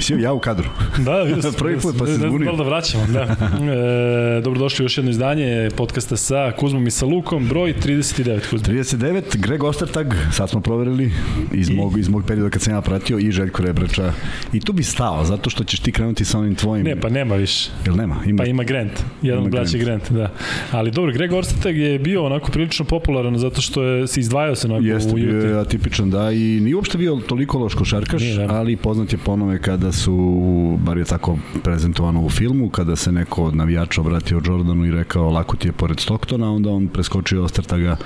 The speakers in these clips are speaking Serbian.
Si ja u kadru. Da, vidio sam. Prvi put, pa se Ne znam zbunio. da da vraćamo, da. E, dobrodošli u još jedno izdanje podcasta sa Kuzmom i sa Lukom, broj 39, Kuzma. 39, Greg Ostertag, sad smo proverili iz I? mog, iz mog perioda kad sam ja pratio i Željko Rebrača. I tu bi stao, zato što ćeš ti krenuti sa onim tvojim... Ne, pa nema više. Jel nema? Ima, Pa ima Grant, jedan od braća Grant. da. Ali dobro, Greg Orstetag je bio onako prilično popularan zato što je se izdvajao se onako Jeste, u bio Utah. je atipičan, da, i nije uopšte bio toliko loš košarkaš, ali poznat je ponove kada su, bar je tako prezentovano u filmu, kada se neko od navijača obratio Jordanu i rekao lako ti je pored Stocktona, onda on preskočio Ostertaga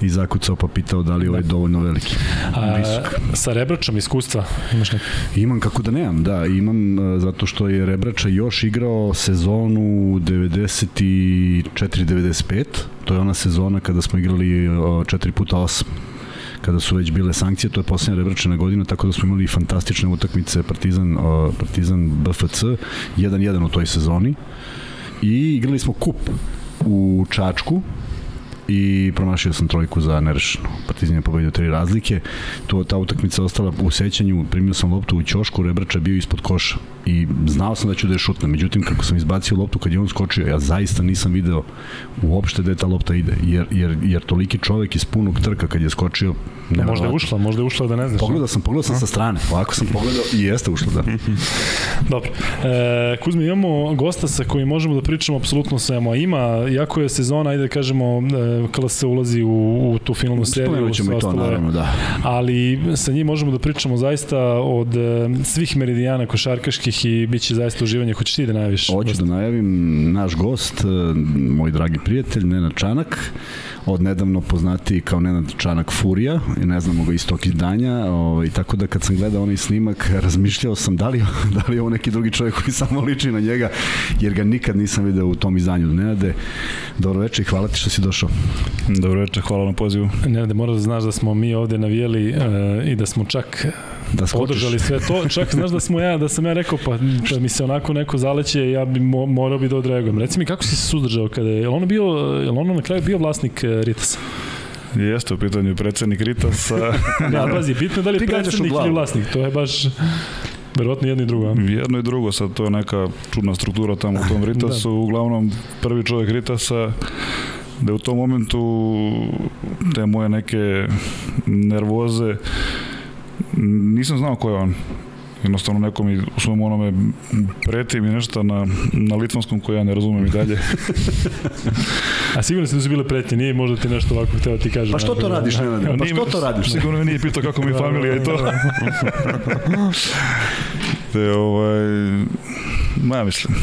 i zakucao pa pitao da li je ovaj dovoljno veliki. A, Visok. sa Rebračom iskustva imaš neko? Imam kako da nemam, da, imam e, zato što je Rebrača još igrao sezonu 94-95, to je ona sezona kada smo igrali 4 puta 8 kada su već bile sankcije, to je poslednja Rebračena godina, tako da smo imali fantastične utakmice Partizan, Partizan BFC, 1-1 u toj sezoni. I igrali smo kup u Čačku, i promašio sam trojku za nerešeno. Partizan je pobedio tri razlike. To, ta utakmica ostala u sećanju, primio sam loptu u ćošku, Rebrača bio ispod koša i znao sam da ću da je šutnem. Međutim, kako sam izbacio loptu kad je on skočio, ja zaista nisam video uopšte da je ta lopta ide, jer, jer, jer toliki čovek iz punog trka kad je skočio, Možda je ušla, možda je ušla da ne znaš. Pogledao sam, pogledao sam sa strane, ovako sam pogledao i jeste ušlo, da. Dobro. E, Kuzmi, imamo gosta sa kojim možemo da pričamo apsolutno svemu. A Ima, jako je sezona, ajde da kažemo, e, se ulazi u, u tu finalnu seriju. Spomenut ćemo i to, naravno, da. ali sa njim možemo da pričamo zaista od e, svih meridijana košarkaških i bit će zaista uživanje. Hoćeš ti da najaviš? Hoću da najavim naš gost, e, moj dragi prijatelj, Nenad Čanak, od nedavno poznati kao Nenad Čanak Furija, i ne znamo ga iz tog izdanja, ovaj, tako da kad sam gledao onaj snimak, razmišljao sam da li, da li je ovo neki drugi čovjek koji samo liči na njega, jer ga nikad nisam video u tom izdanju. Nenade, dobro večer i hvala ti što si došao. Dobro večer, hvala na pozivu. Ne, da moraš da znaš da smo mi ovde navijeli e, i da smo čak Da skočiš. podržali sve to. Čak znaš da smo ja, da sam ja rekao, pa da mi se onako neko zaleće, ja bi mo, morao bi da odreagujem. Reci mi, kako si se suzdržao kada je, je li ono bio, je li ono na kraju bio vlasnik e, Ritasa? Jeste u pitanju predsednik Ritasa. Ali pazi, bitno je da li je predsednik ili vlasnik, to je baš verovatno jedno i drugo. Jedno i drugo, sad to je neka čudna struktura tamo u tom Ritasu. Da. Uglavnom, prvi čovjek Ritasa da u tom momentu te moje neke nervoze nisam znao ko je on jednostavno neko mi u svom onome preti mi nešto na, na litvanskom koje ja ne razumem i dalje. A sigurno se da su bile pretnje, nije možda ti nešto ovako hteo ti kažem. Pa što to radiš, Nenade? Pa Nije što to radiš? Sigurno me nije pitao kako mi je familija i to. Te, ovaj, ma mislim,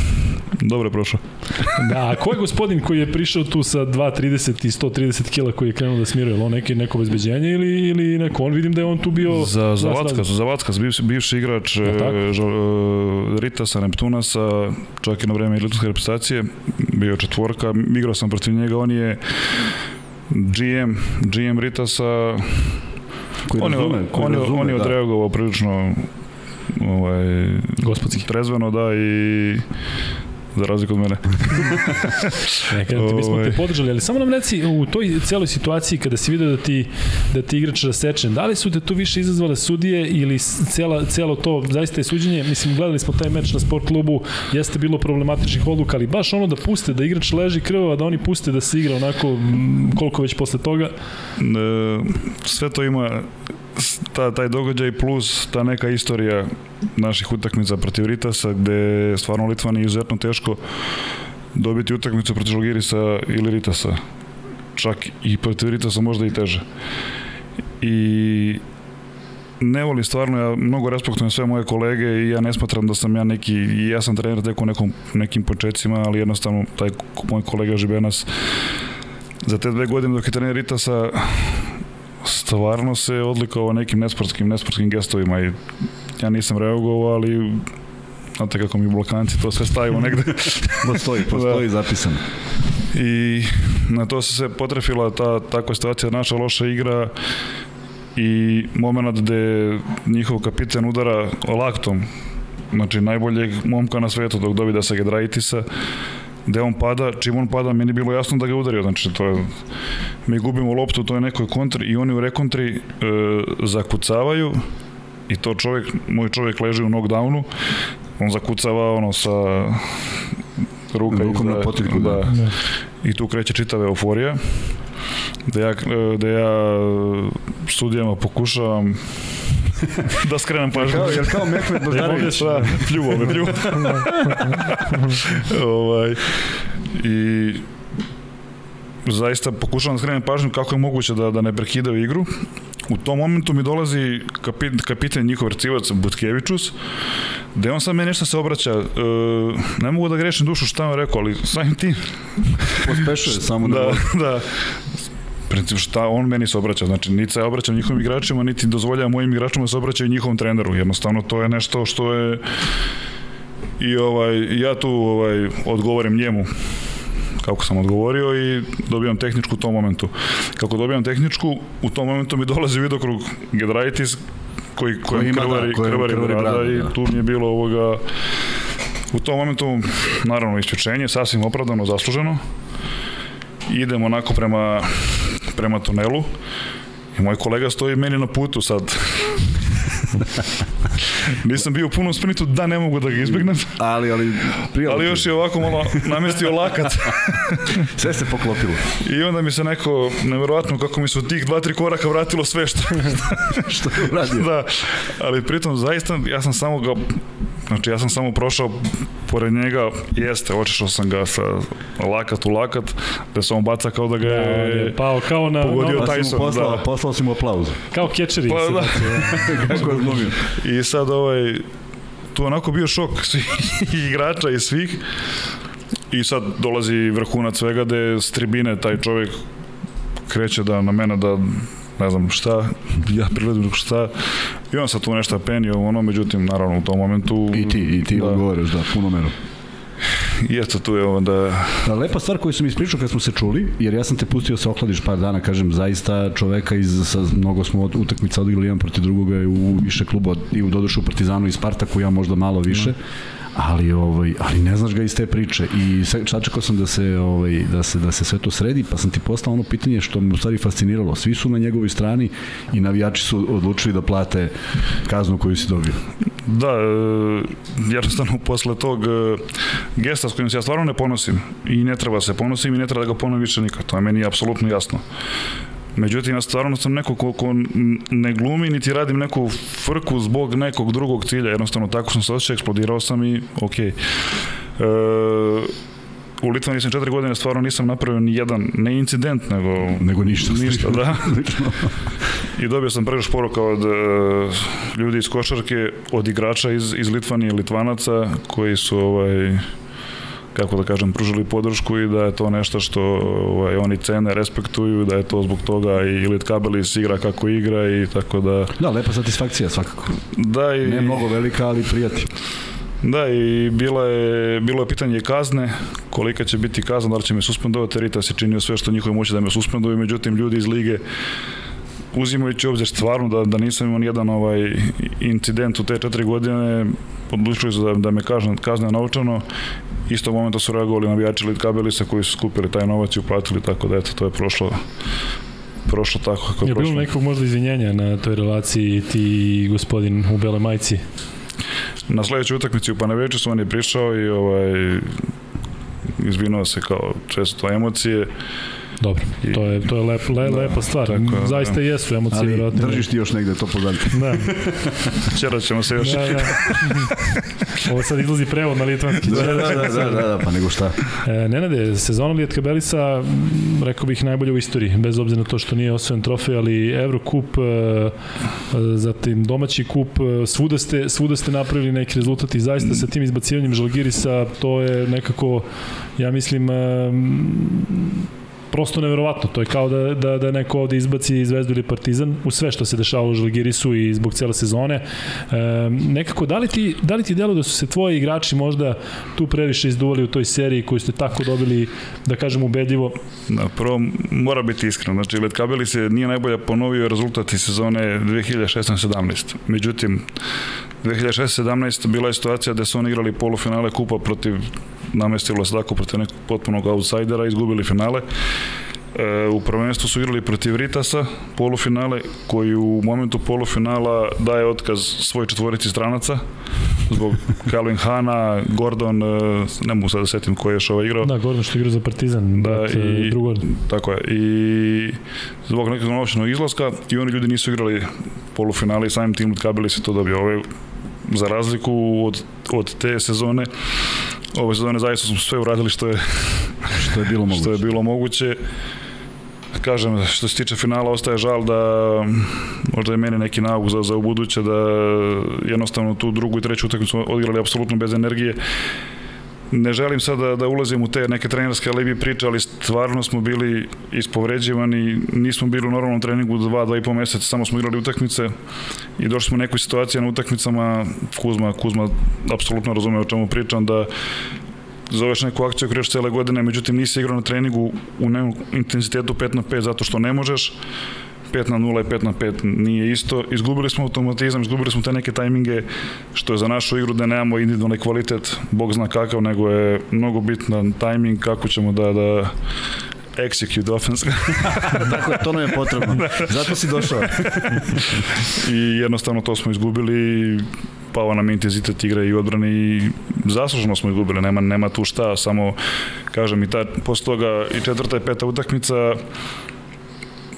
dobro je prošao. Da, a ko je gospodin koji je prišao tu sa 2.30 i 130 kila koji je krenuo da smiruje? On neki, neko obezbeđenje ili, ili neko? On vidim da je on tu bio... Za, za Vackas, za Vackas, bivši, bivši igrač tako? e, ža, e, Ritasa, Neptunasa, čak i na vreme Ilitske reprezentacije, bio četvorka, igrao sam protiv njega, on je GM, GM Ritasa, Koji on je, razume, koji on je, razume, on je da. odreagovao prilično ovaj, Gospodski. trezveno, da, i za razliku od mene. Ne, kažem ti, mi smo te Ovaj. podržali, ali samo nam reci u toj celoj situaciji kada si video da ti, da ti igrač rasečen, da li su te tu više izazvale sudije ili cela, celo to zaista je suđenje, mislim gledali smo taj meč na sport klubu, jeste bilo problematičnih odluka, ali baš ono da puste, da igrač leži krvava, da oni puste da se igra onako koliko već posle toga, E, sve to ima ta, taj događaj plus ta neka istorija naših utakmica protiv Ritasa gde je stvarno Litvani izuzetno teško dobiti utakmicu protiv Žalgirisa ili Ritasa. Čak i protiv Ritasa možda i teže. I ne volim stvarno, ja mnogo respektujem sve moje kolege i ja ne smatram da sam ja neki, ja sam trener tek u nekom, nekim početcima, ali jednostavno taj moj kolega Žibenas za te dve godine dok je trener Ritasa stvarno se odlikovao nekim nesportskim, nesportskim gestovima i ja nisam reagovao, ali znate kako mi blokanci to sve stavimo negde Postoji, postoji zapisano. i na to se sve potrefila ta takva situacija, naša loša igra i moment gde njihov kapiten udara laktom znači najboljeg momka na svetu dok dobije da se Gedraitisa gde on pada, čim on pada meni je bilo jasno da ga udario, znači to je mi gubimo loptu, to je nekoj kontri i oni u rekontri e, zakucavaju i to čovjek, moj čovjek leži u knockdownu, on zakucava ono sa ruka Rukom na potiljku, da. da. I tu kreće čitava euforija. Da ja, da ja sudijama pokušavam da skrenem pažnju. Kao, jel kao Mehmet Baždarević? Da, pljuvo me, pljuvo. ovaj, I zaista pokušavam da skrenem pažnju kako je moguće da, da ne prekidaju igru. U tom momentu mi dolazi kapit, kapitan njihov recivac Butkevičus, gde on sad me nešto se obraća. E, ne mogu da grešim dušu šta on rekao, ali samim tim... Pospešuje samo da... Da, da. Princip šta on meni se obraća, znači niti se obraćam njihovim igračima, niti dozvoljava mojim igračima da se obraćaju njihovom treneru. Jednostavno to je nešto što je i ovaj ja tu ovaj odgovorim njemu kako sam odgovorio i dobijam tehničku u tom momentu. Kako dobijam tehničku, u tom momentu mi dolazi vidokrug Gedraitis koji, koji, ima, krvari, da, koji krvari, krvari brada, brada i da. tu mi je bilo ovoga u tom momentu naravno isključenje, sasvim opravdano, zasluženo. Idemo onako prema, prema tunelu i moj kolega stoji meni na putu sad Nisam bio u punom sprintu da ne mogu da ga izbegnem. Ali, ali, prijelo ali još je ovako malo namestio lakat. sve se poklopilo. I onda mi se neko, neverovatno kako mi su tih dva, tri koraka vratilo sve što, što je uradio. Da, ali pritom zaista ja sam samo ga Znači ja sam samo prošao pored njega, jeste, očišao sam ga sa lakat u lakat, da se on baca kao da ga je da, pao kao na pogodio no, Tyson. Poslao, da. poslao si mu aplauz. Kao kečeri. Pa, da. Kako je. I sad ovaj, tu onako bio šok svih igrača i svih. I sad dolazi vrhunac svega gde s tribine taj čovjek kreće da na mene da ne znam šta, ja priledim šta, i on sad tu nešto penio, ono, međutim, naravno, u tom momentu... I ti, i ti da, odgovaraš, da, puno meno. I eto, tu je onda... Da, lepa stvar koju sam ispričao kad smo se čuli, jer ja sam te pustio da se ohladiš par dana, kažem, zaista čoveka iz, sa, mnogo smo od utakmica odigrali jedan protiv drugoga u više kluba, i u dodušu u Partizanu i Spartaku, ja možda malo više. Mm ali ovaj ali ne znaš ga iz te priče. I čačekao sam da se ovaj da se da se sve to sredi pa sam ti poslao ono pitanje što me u stvari fasciniralo. Svi su na njegovoj strani i navijači su odlučili da plate kaznu koju si dobio. Da, e, jednostavno posle tog e, gesta s kojim se ja stvarno ne ponosim i ne treba se ponosim i ne treba da ga ponovim više nikad, to je meni apsolutno jasno. Međutim, ja stvarno sam neko ko, ko ne glumi, niti radim neku frku zbog nekog drugog cilja. Jednostavno, tako sam se osjećao, eksplodirao sam i okej. Okay. E, u Litvani sam četiri godine stvarno nisam napravio ni jedan, ne incident, nego... Nego ništa. Ništa, da. I dobio sam prvi poruka od uh, ljudi iz košarke, od igrača iz, iz Litvanije, Litvanaca, koji su ovaj, kako da kažem, pružili podršku i da je to nešto što ovaj, oni cene, respektuju, da je to zbog toga i Lit Kabelis igra kako igra i tako da... Da, lepa satisfakcija svakako. Da, i... Ne mnogo velika, ali prijati. Da, i bilo je, bilo je pitanje kazne, kolika će biti kazna, da li će me suspendovati, Rita se činio sve što njihove moći da me suspenduju, međutim ljudi iz lige uzimajući obzir stvarno da, da nisam imao nijedan ovaj incident u te četiri godine, odlučili su da, da me kazne, kazne naučano isto momenta su reagovali navijači Lit Kabelisa koji su skupili taj novac i uplatili, tako da eto, to je prošlo prošlo tako kako je, je prošlo. bilo nekog možda izvinjenja na toj relaciji ti i gospodin u Bele majci? Na sledećoj utakmici u Panaveću su on je prišao i ovaj izvinuo se kao često emocije Dobro, to je, to je lep, le, da, lepa stvar. Tako, Zaista da. jesu emocije, Ali vjerojatno. držiš ti još negde to pozadnje. Da. Čera ćemo se još. Da, da. Ovo sad izlazi prevod na litvanski. Da, da, da, da, da, da, pa nego šta. E, Nenade, sezona Lijet Kabelisa, rekao bih, najbolje u istoriji, bez obzira na to što nije osvojen trofej, ali Eurocup, e, zatim domaći kup, e, svuda ste, svuda ste napravili neki rezultat i zaista sa tim izbacivanjem Žalgirisa, to je nekako, ja mislim, e, prosto neverovatno. To je kao da, da, da neko ovde izbaci Zvezdu ili Partizan u sve što se dešava u Žalgirisu i zbog cele sezone. E, nekako, da li, ti, da li ti delo da su se tvoji igrači možda tu previše izduvali u toj seriji koju ste tako dobili, da kažem, ubedljivo? Da, prvo, mora biti iskren. Znači, Letkabeli se nije najbolje ponovio rezultat iz sezone 2016-17. Međutim, 2016-17 bila je situacija gde su oni igrali polufinale kupa protiv namestilo se tako protiv nekog potpunog outsidera, izgubili finale. E, u prvenstvu su igrali protiv Ritasa, polufinale, koji u momentu polufinala daje otkaz svoj četvorici stranaca, zbog Calvin Hana, Gordon, e, ne mogu sad da setim ko je još ovaj igrao. Da, Gordon što igra za Partizan, Da, brat, i- drugor. Tako je. I zbog nekog novčanog izlaska i oni ljudi nisu igrali polufinale i samim tim kabeli se to dobio. Ove, za razliku od, od te sezone, ove sezone zaista smo sve uradili što je, Što je bilo moguće. što je bilo moguće. Kažem, što se tiče finala, ostaje žal da možda je meni neki nauk za, za ubuduće da jednostavno tu drugu i treću utakmicu odigrali apsolutno bez energije. Ne želim sad da, da ulazim u te neke trenerske alibi priče, ali stvarno smo bili ispovređivani, nismo bili u normalnom treningu dva, dva i po meseca, samo smo igrali utakmice i došli smo u nekoj situaciji na utakmicama, Kuzma, Kuzma apsolutno razume o čemu pričam, da zoveš neku akciju koju cele godine, međutim nisi igrao na treningu u intenzitetu 5 na 5 zato što ne možeš, 5 na 0 i 5 na 5 nije isto. Izgubili smo automatizam, izgubili smo te neke tajminge, što je za našu igru da nemamo individualni kvalitet, bog zna kakav, nego je mnogo bitan tajming, kako ćemo da, da execute offense Tako je, to nam je potrebno. Zato si došao. i jednostavno to smo izgubili pao nam intenzitet igre i odbrane i zasluženo smo izgubili, nema, nema tu šta, samo kažem i ta, posle toga i četvrta i peta utakmica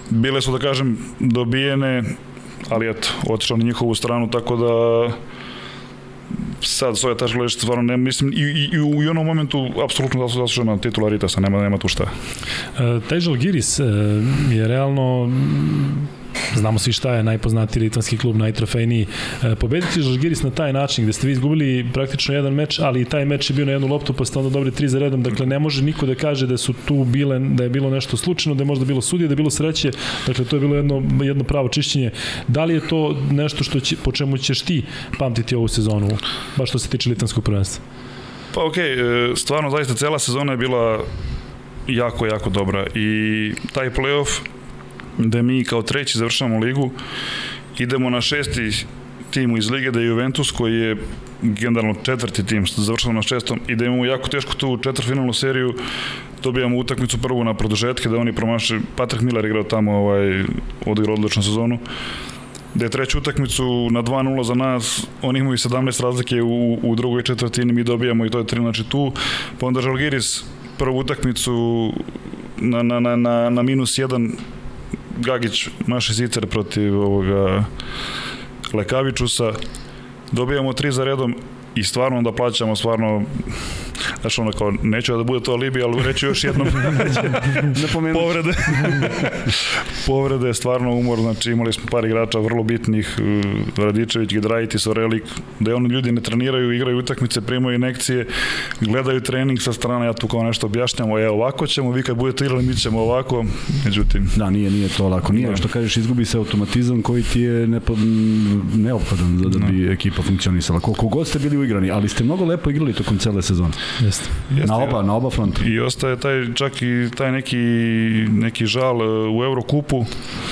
bile su da kažem dobijene, ali eto, otišao na njihovu stranu, tako da sad svoje tačke gledište stvarno ne mislim i, i, i u onom momentu apsolutno zaslužena titula Ritasa, nema, nema tu šta. E, taj Žalgiris e, je realno znamo svi šta je najpoznatiji litvanski klub, najtrofejniji. E, pobediti Žalgiris na taj način gde ste vi izgubili praktično jedan meč, ali i taj meč je bio na jednu loptu pa ste onda dobili tri za redom, dakle ne može niko da kaže da su tu bile, da je bilo nešto slučajno, da je možda bilo sudije, da je bilo sreće, dakle to je bilo jedno, jedno pravo čišćenje. Da li je to nešto što će, po čemu ćeš ti pamtiti ovu sezonu, baš što se tiče litvanskog prvenstva? Pa okej, okay, stvarno zaista cela sezona je bila jako, jako dobra i taj playoff gde mi kao treći završavamo ligu, idemo na šesti tim iz lige, da je Juventus koji je generalno četvrti tim, završamo na šestom i da imamo jako teško tu četvrtfinalnu seriju, dobijamo utakmicu prvu na produžetke, da oni promaše, Patrick Miller igrao tamo, ovaj, odigrao odličnu sezonu, da je treću utakmicu na 2-0 za nas, oni imaju 17 razlike u, u drugoj četvrtini, mi dobijamo i to je 3, znači tu, pa onda Žalgiris prvu utakmicu na, na, na, na, na minus 1 Gagić maše zicer protiv ovoga Lekavičusa. Dobijamo tri za redom i stvarno da plaćamo stvarno Znači ono kao, neću da bude to alibi, ali reću još jednom povrede. povrede je stvarno umor, znači imali smo par igrača vrlo bitnih, uh, Radičević, Gidraitis, Orelik, da oni ljudi ne treniraju, igraju utakmice, primaju inekcije, gledaju trening sa strane, ja tu kao nešto objašnjamo, e ovako ćemo, vi kad budete igrali, mi ćemo ovako, međutim, Da, nije, nije to lako. Nije, Da. što kažeš, izgubi se automatizam koji ti je nepo, neophodan da, da bi ekipa funkcionisala. Koliko god ste bili uigrani, ali ste mnogo lepo igrali tokom cele sezone. Jeste. Jeste, Na oba, na oba fronta. I ostaje taj, čak i taj neki, neki žal uh, u Eurokupu,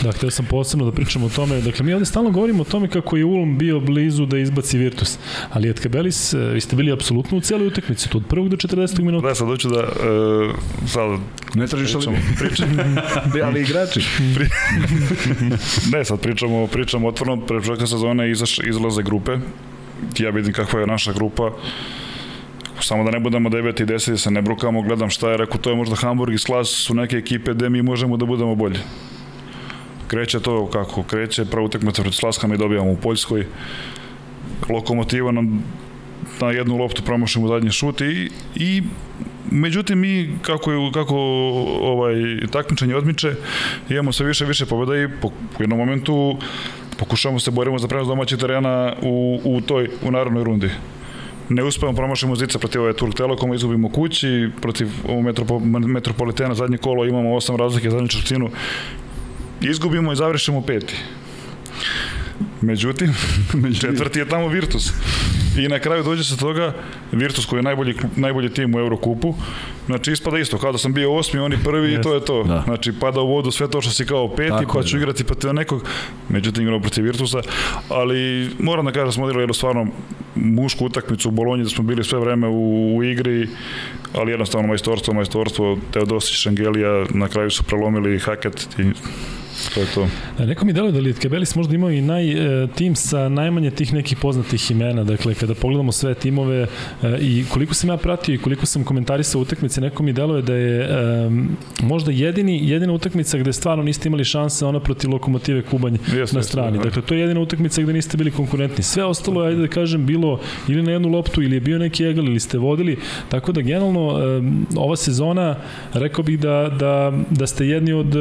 Da, htio sam posebno da pričam o tome. Dakle, mi ovde stalno govorimo o tome kako je Ulm bio blizu da izbaci Virtus. Ali Etka Belis, e, vi ste bili apsolutno u cijeloj utakmici, od prvog do 40. minuta. da sad hoću da, uh, sad Ne tražiš ali... pričam, ali igrači. Ne, sad pričamo, pričamo otvorno, pre početka sezone izaš, izlaze grupe. Ja vidim kakva je naša grupa. Samo da ne budemo 9 i 10 se ne brukamo, gledam šta je, rekao, to je možda Hamburg i Slas su neke ekipe gde mi možemo da budemo bolji. Kreće to kako kreće, prva utakmica pred Slaska mi dobijamo u Poljskoj. Lokomotiva nam na jednu loptu promašimo zadnji šut i, i međutim mi kako je kako ovaj takmičenje odmiče imamo sve više više pobeda i po, u jednom momentu pokušavamo se borimo za prenos domaćih terena u, u toj u narodnoj rundi ne uspevamo promašimo zica protiv ove Turk Telekoma, izgubimo kući, protiv metropo, Metropolitena zadnje kolo imamo osam razlike zadnju četvrtinu, izgubimo i završimo peti. Međutim, četvrti je tamo Virtus. I na kraju dođe se toga, Virtus koji je najbolji, najbolji tim u Eurokupu, znači ispada isto, kao da sam bio osmi, oni prvi i to je to. Da. Znači pada u vodu sve to što si kao peti, Tako pa je, ću da. igrati protiv nekog, međutim igramo protiv Virtusa, ali moram da kažem da smo odigrali jednu stvarno mušku utakmicu u Bolonji da smo bili sve vreme u, u igri, ali jednostavno majstorstvo, majstorstvo, Teodosić, Šangelija, na kraju su prelomili Haket i To je to. Da, neko mi deluje da Lietkabelis možda imao i naj, e, tim sa najmanje tih nekih poznatih imena. Dakle, kada pogledamo sve timove e, i koliko sam ja pratio i koliko sam komentarisao utakmice, neko mi deluje da je e, možda jedini, jedina utakmica gde stvarno niste imali šanse ona protiv Lokomotive Kubanj Jeste, na strani. jeste, Dakle, to je jedina utakmica gde niste bili konkurentni. Sve ostalo je, ajde da kažem, bilo ili na jednu loptu ili je bio neki egal ili ste vodili. Tako da, generalno, e, ova sezona, rekao bih da, da, da ste jedni od e,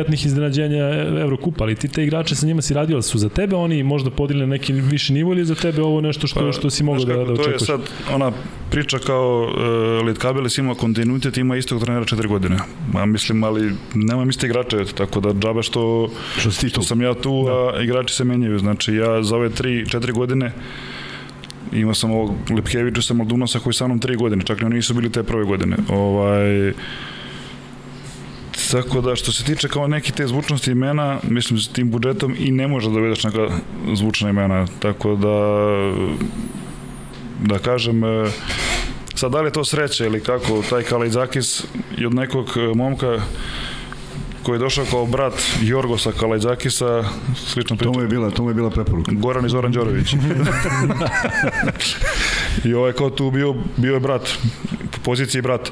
najprijatnijih iznenađenja Evrokupa, ali ti te igrače sa njima si radio, su za tebe oni možda podigli na neki viši nivo ili za tebe ovo nešto što, Pa, što si mogao da, da To je očekuješ? sad ona priča kao uh, Litkabelis ima kontinuitet, ima istog trenera četiri godine. Ma mislim, ali nemam iste igrače, tako da džabe što, Što tu? što sam ja tu, da. a igrači se menjaju. Znači, ja za ove tri, četiri godine imao sam ovog Lipkevića sa Maldunosa koji sa mnom tri godine, čak i oni nisu bili te prve godine. Ovaj, Tako da što se tiče kao neki te zvučnosti imena, mislim s tim budžetom i ne može da dovedeš neka zvučna imena, tako da da kažem e, sad da li je to sreće ili kako taj Kalajdzakis je od nekog e, momka koji je došao kao brat Jorgosa Kalajdzakisa, slično To priča. mu je bila, to mu je bila preporuka. Goran i Zoran Đorović. I ovaj kao tu bio, bio je brat, poziciji brat.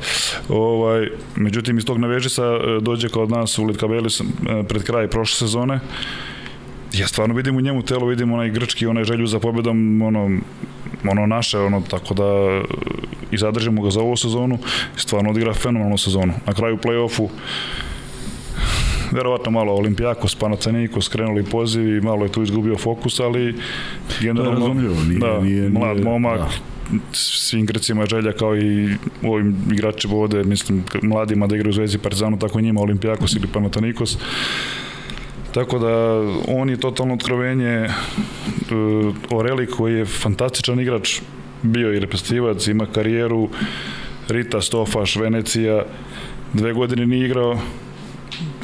Ovaj, međutim, iz tog Nevežisa e, dođe kao od nas u Litkabelis e, pred kraj prošle sezone. Ja stvarno vidim u njemu telo, vidim onaj grčki, onaj želju za pobedom, ono, ono naše, ono, tako da e, i zadržimo ga za ovu sezonu stvarno odigra fenomenalnu sezonu. Na kraju play-offu verovatno malo Olimpijakos, Panathinaikos krenuli pozivi, malo je tu izgubio fokus, ali generalno razumljivo, nije- da, nije- mlad nije- momak, da. svim Grcima je želja kao i ovim igračima ovde, mislim, mladima da igraju u Zvezdi Partizanu, tako i njima Olimpijakos ili Panathinaikos. Tako da on je totalno otkrovenje uh, Oreli koji je fantastičan igrač, bio i reprezentativac, ima karijeru, Rita, Stofaš, Venecija, dve godine nije igrao,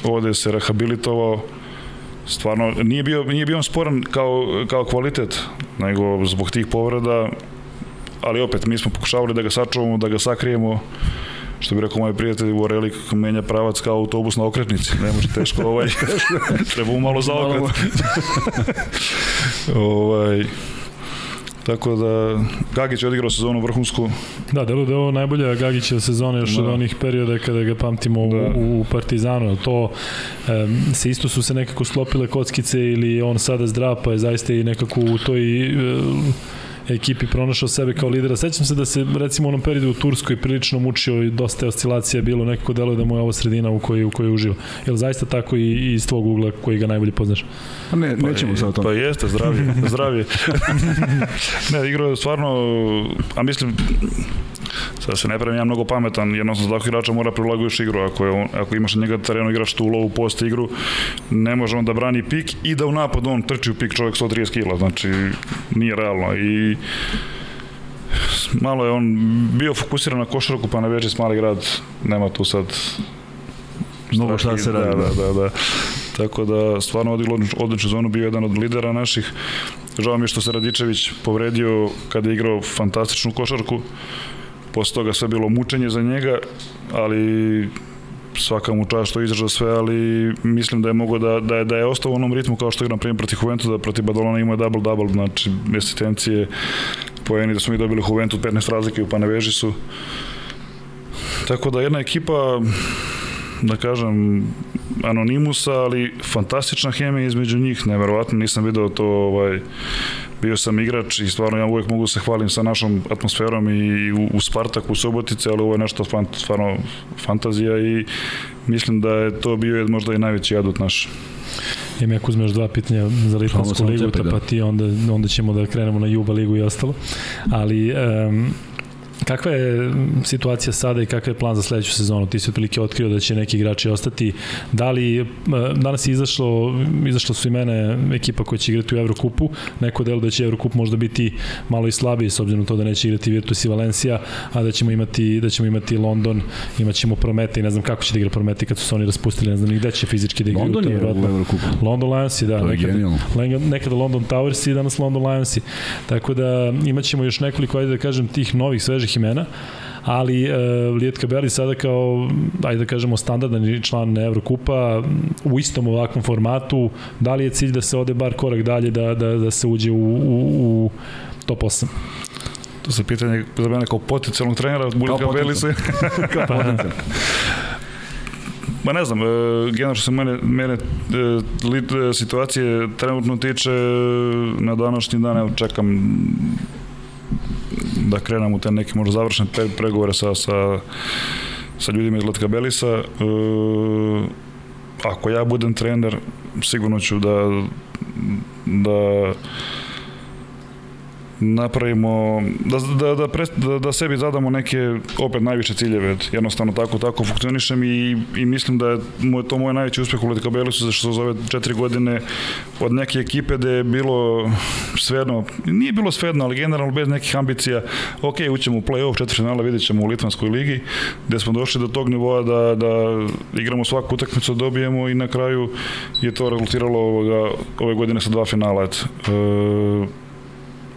ovde se rehabilitovao, stvarno nije bio, nije bio on sporan kao, kao kvalitet, nego zbog tih povreda, ali opet mi smo pokušavali da ga sačuvamo, da ga sakrijemo, što bi rekao moj prijatelj u Oreli kako menja pravac kao autobus na okretnici, ne može teško ovaj, treba mu malo zaokret. ovaj, tako da Gagić je odigrao sezonu vrhunsku, Da, deluje da je ovo najbolja Gagićeva sezona još Da. od onih perioda kada ga pamtimo Da. u, u Partizanu. To um, se isto su se nekako sklopile kockice ili on sada zdrav pa je zaista i nekako u toj um, ekipi pronašao sebe kao lidera. Sećam se da se recimo u onom periodu u Turskoj prilično mučio i dosta je oscilacija bilo, nekako deluje da mu je ovo sredina u kojoj, u kojoj uživa. Jel zaista tako i, i iz tvog ugla koji ga najbolje poznaš? Pa ne, nećemo sad o Pa tome. jeste, zdravije, zdravije. ne, igrao je stvarno, a mislim, sad se ne pravim ja mnogo pametan, jednostavno za takvog igrača mora prilaguješ igru, ako, je on, ako imaš na njega terenu igraš tu low post igru, ne može on da brani pik i da u napadu on trči u pik čovjek 130 kila, znači nije realno i malo je on bio fokusiran na košarku, pa na veći mali grad, nema tu sad Mnogo šta se radi. Da, da, da, da. Tako da stvarno odiglo odličnu zonu, bio jedan od lidera naših. Žao mi je što se Radičević povredio kada je igrao fantastičnu košarku. Posle toga sve bilo mučenje za njega, ali svaka mu čast što je izdržao sve, ali mislim da je mogo da, da, je, da je ostao u onom ritmu kao što igra na primjer protiv Juventusa, da protiv Badalona ima double-double, znači asistencije, poeni da smo mi dobili Juventus 15 razlike u Paneveži su. Tako da jedna ekipa da kažem, anonimusa, ali fantastična hemija između njih, neverovatno, nisam video to, ovaj, bio sam igrač i stvarno ja uvek mogu da se hvalim sa našom atmosferom i u, u Spartaku, u Subotice, ali ovo je nešto fant, stvarno fantazija i mislim da je to bio možda i najveći adut naš. Ima ako uzmeš dva pitanja za Litvansku ligu, cepaj, pa da. ti onda, onda ćemo da krenemo na Juba ligu i ostalo. Ali um, Kakva je situacija sada i kakav je plan za sledeću sezonu? Ti si otprilike otkrio da će neki igrači ostati. Da li, danas je izašlo, izašlo su i mene ekipa koja će igrati u Evrokupu, neko delo da će Evrokup možda biti malo i slabiji s obzirom na to da neće igrati Virtus i Valencija, a da ćemo imati, da ćemo imati London, imaćemo Promete i ne znam kako će da igra Promete kad su se oni raspustili, ne znam ni gde će fizički da igraju. London je u Evrokupu. London Lions, da. To je nekada, nekada London Towers i danas London Lions. Tako da imaćemo još nekoliko, ajde da kažem, tih novih svežih imena ali uh, Lijet Kabeli sada kao, ajde da kažemo, standardan član Evrokupa u istom ovakvom formatu, da li je cilj da se ode bar korak dalje, da, da, da se uđe u, u, u top 8? To se pitanje za mene kao potencijalnog trenera, Bulje Kabeli se... kao potencijalnog. Ma ne znam, e, generalno što se mene, mene e, lit, e, situacije trenutno tiče, na današnji dan evo, čekam da krenemo u te neke možda završene pregovore sa, sa, sa ljudima iz Letka Belisa. E, ako ja budem trener, sigurno ću da da napravimo, da, da, da, pre, da, da sebi zadamo neke opet najviše ciljeve, jednostavno tako tako funkcionišem i, i mislim da je moj, to moj najveći uspeh u Letkabelisu za što se zove četiri godine od neke ekipe gde je bilo svejedno, nije bilo svejedno, ali generalno bez nekih ambicija, ok, ućemo u play-off, četiri finala vidjet ćemo u Litvanskoj ligi, gde smo došli do tog nivoa da, da igramo svaku utakmicu, dobijemo i na kraju je to rezultiralo ovoga, ove godine sa dva finala. Et. E,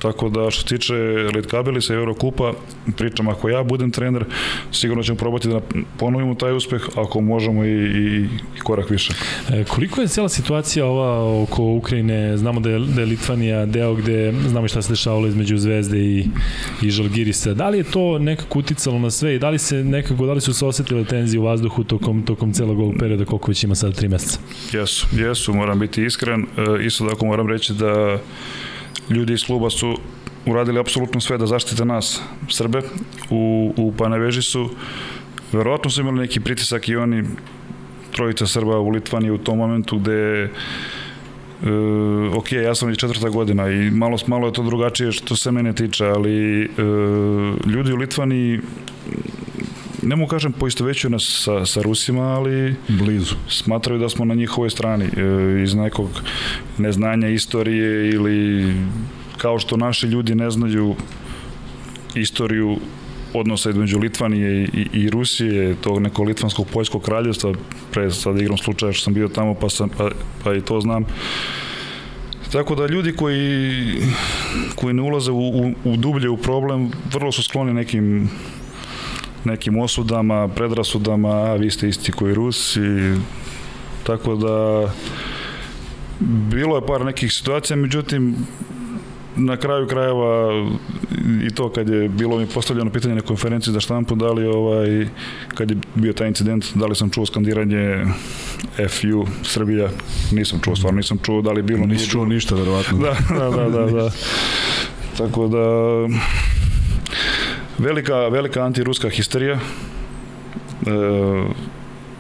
Tako da što se tiče Litkabeli sa Eurokupa, pričam ako ja budem trener, sigurno ćemo probati da ponovimo taj uspeh, ako možemo i, i, i korak više. E, koliko je cijela situacija ova oko Ukrajine? Znamo da je, da je Litvanija deo gde znamo šta se dešavalo između Zvezde i, i Žalgirisa. Da li je to nekako uticalo na sve i da li se nekako, da li su se osetile tenzije u vazduhu tokom, tokom celog ovog perioda koliko već ima sada tri meseca? Jesu, jesu, moram biti iskren. E, isto tako moram reći da ljudi iz kluba su uradili apsolutno sve da zaštite nas, Srbe, u, u Paneveži su. Verovatno su imali neki pritisak i oni trojica Srba u Litvani u tom momentu gde Uh, ok, ja sam već četvrta godina i malo, malo je to drugačije što se mene tiče, ali uh, ljudi u Litvani ne mu kažem veću nas sa, sa Rusima, ali blizu. Smatraju da smo na njihovoj strani e, iz nekog neznanja istorije ili kao što naši ljudi ne znaju istoriju odnosa između Litvanije i, i, Rusije, tog nekog litvanskog poljskog kraljevstva, pre sad igram slučaja što sam bio tamo pa, sam, pa, pa i to znam. Tako da ljudi koji, koji ne ulaze u, u, u dublje u problem, vrlo su skloni nekim nekim osudama, predrasudama, a vi ste isti koji Rusi, tako da bilo je par nekih situacija, međutim na kraju krajeva i to kad je bilo mi postavljeno pitanje na konferenciji za štampu da li ovaj kad je bio taj incident da li sam čuo skandiranje FU Srbija? Nisam čuo stvarno nisam čuo da li bilo nisam čuo ništa verovatno. Da da da da, da. tako da Velika, velika antiruska histerija, e,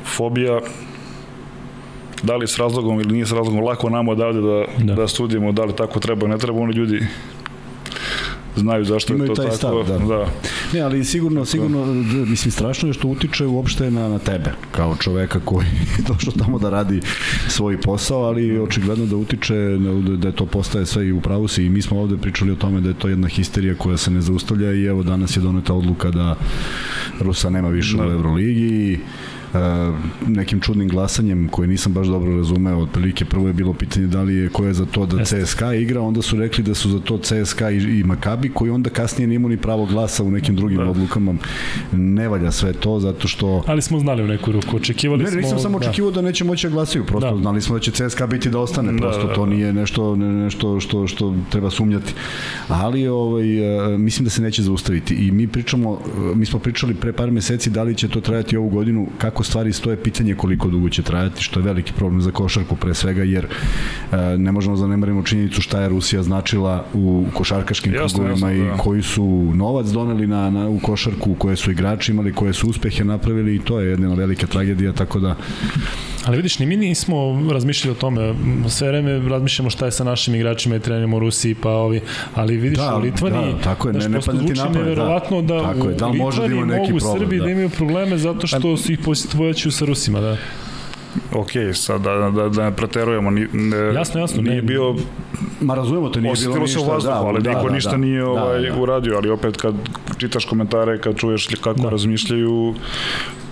fobija, da li s razlogom ili nije s razlogom, lako nam odavde da, da. da studijemo da li tako treba, ne treba, oni ljudi znaju zašto Imaju je to tako. Stav, da. da. Ne, ali sigurno, sigurno, mislim, strašno je što utiče uopšte na, na tebe, kao čoveka koji je došao tamo da radi svoj posao, ali očigledno da utiče, da je to postaje sve i u pravu si i mi smo ovde pričali o tome da je to jedna histerija koja se ne zaustavlja i evo danas je doneta odluka da Rusa nema više da. u Euroligi i nekim čudnim glasanjem koje nisam baš dobro razumeo, otprilike prvo je bilo pitanje da li je ko je za to da CSKA igra, onda su rekli da su za to CSKA i, i Makabi, koji onda kasnije nimaju ni pravo glasa u nekim drugim da. odlukama. Ne valja sve to, zato što... Ali smo znali u neku ruku, očekivali ne, smo... Ne, nisam samo da. očekivao da, da neće moći da glasaju, prosto da. znali smo da će CSKA biti da ostane, da, prosto da, da, to nije nešto, nešto što, što treba sumnjati. Ali ovaj, e, mislim da se neće zaustaviti i mi pričamo, mi smo pričali pre par meseci da li će to trajati ovu godinu, kako stvari stoje pitanje koliko dugo će trajati, što je veliki problem za košarku pre svega, jer e, ne možemo zanemarimo činjenicu šta je Rusija značila u košarkaškim krugovima i da. koji su novac doneli na, na, u košarku, koje su igrači imali, koje su uspehe napravili i to je jedna velika tragedija, tako da Ali vidiš, ni mi nismo razmišljali o tome. Sve vreme razmišljamo šta je sa našim igračima i trenerima u Rusiji, pa ovi, ali vidiš da, u Litvani, da, tako je, ne, ne pada ti napad, neverovatno da, da u je, da može da ima neki mogu problem, Srbiji da. da imaju probleme zato što su ih posjetovajući sa Rusima, da ok, sad da, da, da ne preterujemo, ni, ne, jasno, jasno, nije ne, bio Ma razumemo te, nije bilo ništa. se vazduhu, da, ali da, niko da, ništa da, nije da, ovaj, da, da. uradio, ali opet kad čitaš komentare, kad čuješ kako da. razmišljaju,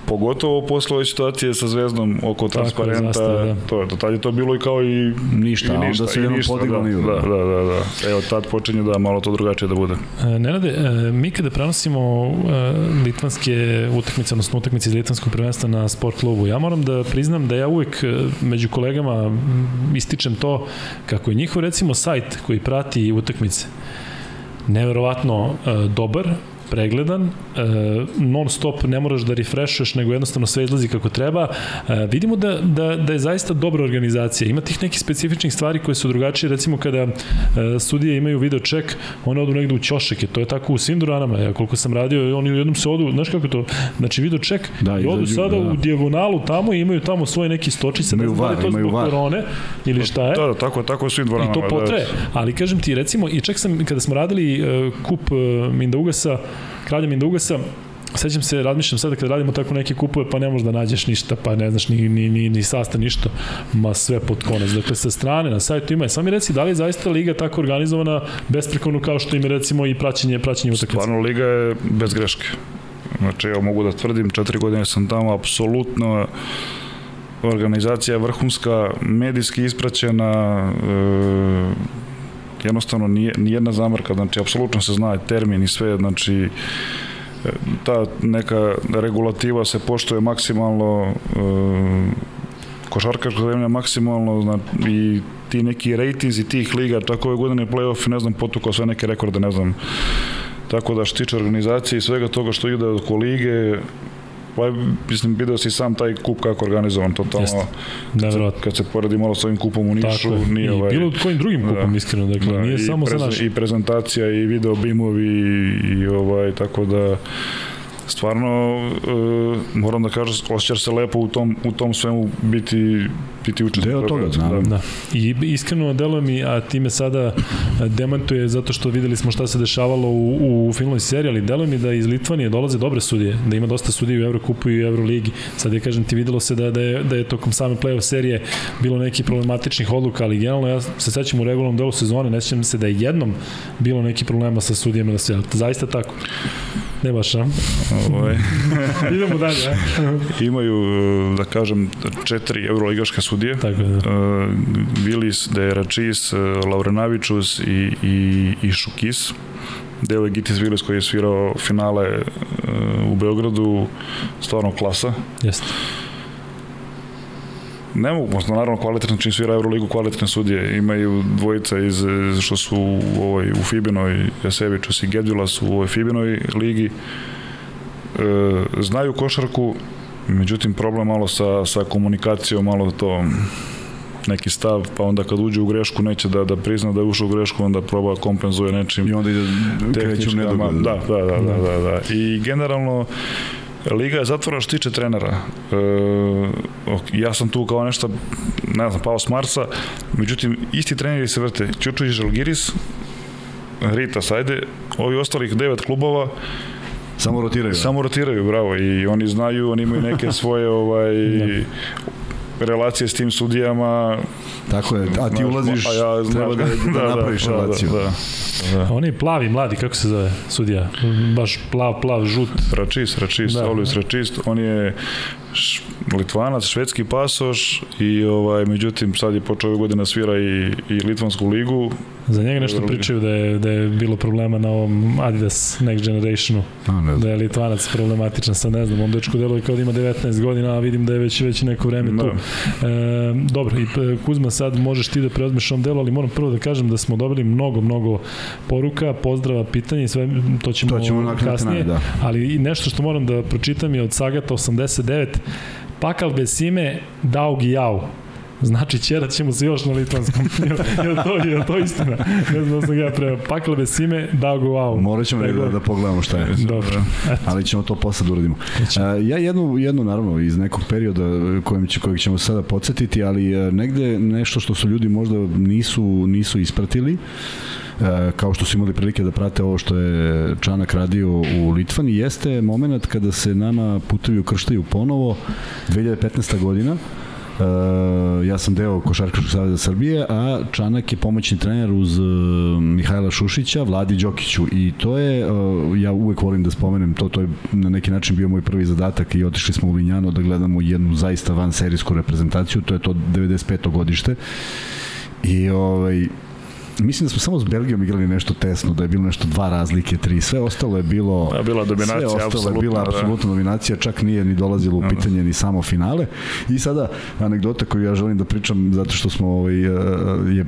pogotovo posle ove situacije sa Zvezdom oko transparenta, zastava, da. to, do tad je to bilo i kao i ništa, i ništa, onda se jednom podiglo da, nivo. Da, da, da, da. Evo tad počinje da malo to drugačije da bude. E, Nenade, e, mi kada prenosimo e, litvanske utakmice, odnosno utakmice iz litvanskog prvenstva na sport klubu, ja moram da priznam da ja uvek e, među kolegama ističem to kako je njihov recimo sajt koji prati utakmice neverovatno e, dobar, pregledan, e, non stop ne moraš da refreshuješ, nego jednostavno sve izlazi kako treba. E, vidimo da, da, da je zaista dobra organizacija. Ima tih nekih specifičnih stvari koje su drugačije, recimo kada e, sudije imaju video ček, one odu negde u ćošeke, to je tako u svim duranama, ja koliko sam radio, oni jednom se odu, znaš kako to, znači video ček, da, i odu sada da. u dijagonalu tamo i imaju tamo svoje neki stočice, imaju ne znam var, da je to zbog var. korone ili šta je. Da, da, tako, tako u svim dvoranama. I to potre, da. ali kažem ti, recimo, i ček sam, kada smo radili uh, kup uh, Mindaugasa, Kralja Mindugasa, sećam se, razmišljam sada kad radimo tako neke kupove, pa ne možeš da nađeš ništa, pa ne znaš ni, ni, ni, ni sastav, ništa, ma sve pod konec. Dakle, sa strane, na sajtu ima. Samo mi reci, da li je zaista liga tako organizovana besprekorno kao što ima recimo i praćenje, praćenje utakmice? Stvarno, liga je bez greške. Znači, evo mogu da tvrdim, četiri godine sam tamo, apsolutno organizacija vrhunska, medijski ispraćena, e, jednostavno nije, nijedna zamarka, znači apsolutno se zna termin i sve, znači e, ta neka regulativa se poštuje maksimalno e, košarkaška zemlja maksimalno znači, i ti neki rejtinzi tih liga, tako ove godine play-off, ne znam, potukao sve neke rekorde, ne znam. Tako da što tiče organizacije i svega toga što ide oko lige, Pa, mislim, vidio si sam taj kup kako organizovan, totalno. Kad, se, kad se poredi malo sa ovim kupom u Nišu, Tako nije ovaj... I bilo kojim drugim kupom, da, iskreno, dakle, da, nije samo za naš. I prezentacija, i video bimovi, i, i ovaj, tako da stvarno uh, moram da kažem osjećaš se lepo u tom u tom svemu biti biti učesnik deo toga da. da. I iskreno deluje mi a time sada demantuje zato što videli smo šta se dešavalo u u finalnoj seriji ali deluje mi da iz Litvanije dolaze dobre sudije da ima dosta sudija u Evrokupu i u Evroligi sad je kažem ti videlo se da da je da je tokom same plej-of serije bilo neki problematičnih odluka ali generalno ja se sećam u regularnom delu sezone ne sećam se da je jednom bilo neki problema sa sudijama da se zaista tako Ne baš, a? Ovaj. Idemo dalje? Imaju, da kažem, četiri euroligaška sudije. Tako da. Uh, Vilis, Deračis, Laurenavičus i, i, i Šukis. Deo je Gitis Vilis koji je svirao finale uh, u Beogradu, stvarno klasa. Jeste ne mogu, možda naravno kvalitetno čim svira Euroligu kvalitetne sudije, imaju dvojica iz, što su u, ovoj, u Fibinoj, Jasevičus i Gedvilas u ovoj Fibinoj ligi, e, znaju košarku, međutim problem malo sa, sa komunikacijom, malo to neki stav, pa onda kad uđe u grešku neće da, da prizna da je ušao u grešku, onda proba kompenzuje nečim. I onda ide kreću nedogodno. Da, da, da, da, da, da. I generalno Liga je zatvora što tiče trenera. E, ja sam tu kao nešto, ne znam, pao s Marsa, međutim, isti treneri se vrte. Ćučuć Žalgiris, Rita Sajde, ovi ostalih devet klubova, Samo rotiraju. Samo rotiraju, bravo. I oni znaju, oni imaju neke svoje ovaj, da relacije s tim sudijama. Tako je, a ti ulaziš, a ja znam, treba da, da, da napraviš da, relaciju. Da, da, da. On je plavi, mladi, kako se zove sudija? Baš plav, plav, žut. Račist, Račist, da. Olis Račist. On je Litvanac, švedski pasoš i ovaj međutim sad je počeo ove godine svira i, i Litvansku ligu. Za njega nešto pričaju da je, da je bilo problema na ovom Adidas Next Generationu. A, ne da je Litvanac problematičan, sad ne znam, on dečko deluje kao da ima 19 godina, a vidim da je već, već neko vreme da. tu. E, dobro, i e, Kuzma sad možeš ti da preozmeš on delo, ali moram prvo da kažem da smo dobili mnogo, mnogo poruka, pozdrava, pitanja i sve, to ćemo, to ćemo kasnije, da. ali nešto što moram da pročitam je od Sagata 89, Pakal Besime, Daug i Jau. Znači, ćerat ćemo se još na litvanskom. je, to, je to istina? Ne znam da sam ja pre paklave sime, dao go wow. Morat ćemo da, da pogledamo šta je. Dobro. Ali ćemo to posle da uradimo. Uh, ja jednu, jednu, naravno, iz nekog perioda kojem će, kojeg ćemo sada podsjetiti, ali negde nešto što su ljudi možda nisu, nisu ispratili, e, kao što su imali prilike da prate ovo što je Čanak radio u Litvani, jeste moment kada se nama putevi ukrštaju ponovo, 2015. godina, Uh, ja sam deo Košarkaškog saveza Srbije, a Čanak je pomoćni trener uz uh, Mihajla Šušića, Vladi Đokiću i to je, uh, ja uvek volim da spomenem to, to je na neki način bio moj prvi zadatak i otišli smo u Linjano da gledamo jednu zaista van serijsku reprezentaciju, to je to 95. godište i ovaj, mislim da smo samo s Belgijom igrali nešto tesno, da je bilo nešto dva razlike, tri, sve ostalo je bilo... Da, bila dominacija, sve ostalo je bila da. apsolutno dominacija, čak nije ni dolazilo u pitanje ni samo finale. I sada, anegdota koju ja želim da pričam, zato što smo, ovaj, je,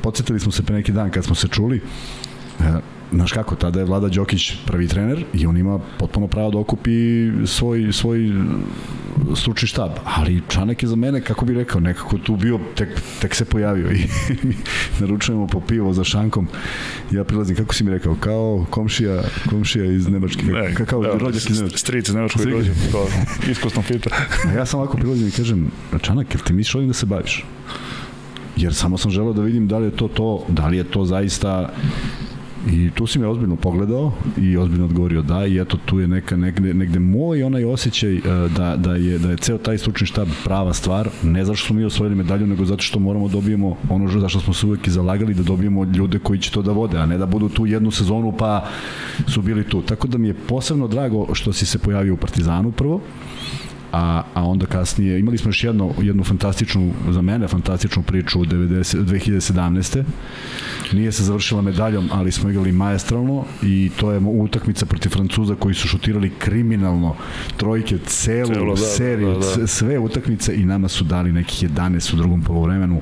podsjetili smo se pre neki dan kad smo se čuli, znaš kako, tada je Vlada Đokić prvi trener i on ima potpuno pravo da okupi svoj, svoj stručni štab, ali Čanak je za mene, kako bi rekao, nekako tu bio, tek, tek se pojavio i naručujemo po pivo za šankom. Ja prilazim, kako si mi rekao, kao komšija, komšija iz Nemačke, ne, kao da, rođak iz Nemačke. Stric iz Nemačke rođak, iskusno pita. ja sam ovako prilazim i kažem, Čanak, jel ti misliš ovim da se baviš? jer samo sam želeo da vidim da li je to to, da li je to zaista I tu si me ozbiljno pogledao i ozbiljno odgovorio da i eto tu je neka negde, negde moj onaj osjećaj uh, da, da, je, da je ceo taj stručni štab prava stvar, ne zato što smo mi osvojili medalju, nego zato što moramo da dobijemo ono za što smo se uvek i zalagali, da dobijemo ljude koji će to da vode, a ne da budu tu jednu sezonu pa su bili tu. Tako da mi je posebno drago što si se pojavio u Partizanu prvo, a, a onda kasnije imali smo još jedno, jednu fantastičnu, za mene fantastičnu priču 90, 2017. Nije se završila medaljom, ali smo igrali maestralno i to je utakmica protiv Francuza koji su šutirali kriminalno trojke celu Celo, da, seriju, da, da. sve utakmice i nama su dali nekih 11 u drugom polovremenu.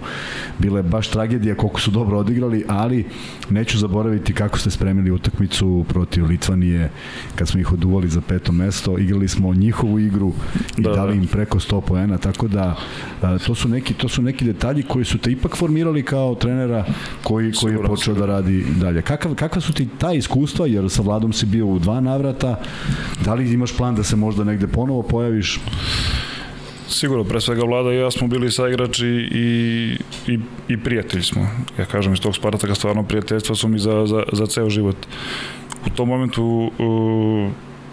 Bila je baš tragedija koliko su dobro odigrali, ali neću zaboraviti kako ste spremili utakmicu protiv Litvanije kad smo ih oduvali za peto mesto. Igrali smo njihovu igru i da, dali da. im preko 100 poena, tako da a, to su neki to su neki detalji koji su te ipak formirali kao trenera koji koji je počeo da radi dalje. Kakav kakva su ti ta iskustva jer sa Vladom si bio u dva navrata. Da li imaš plan da se možda negde ponovo pojaviš? Sigurno, pre svega Vlada i ja smo bili saigrači i, i, i prijatelji smo. Ja kažem, iz tog Spartaka stvarno prijateljstva su mi za, za, za ceo život. U tom momentu uh,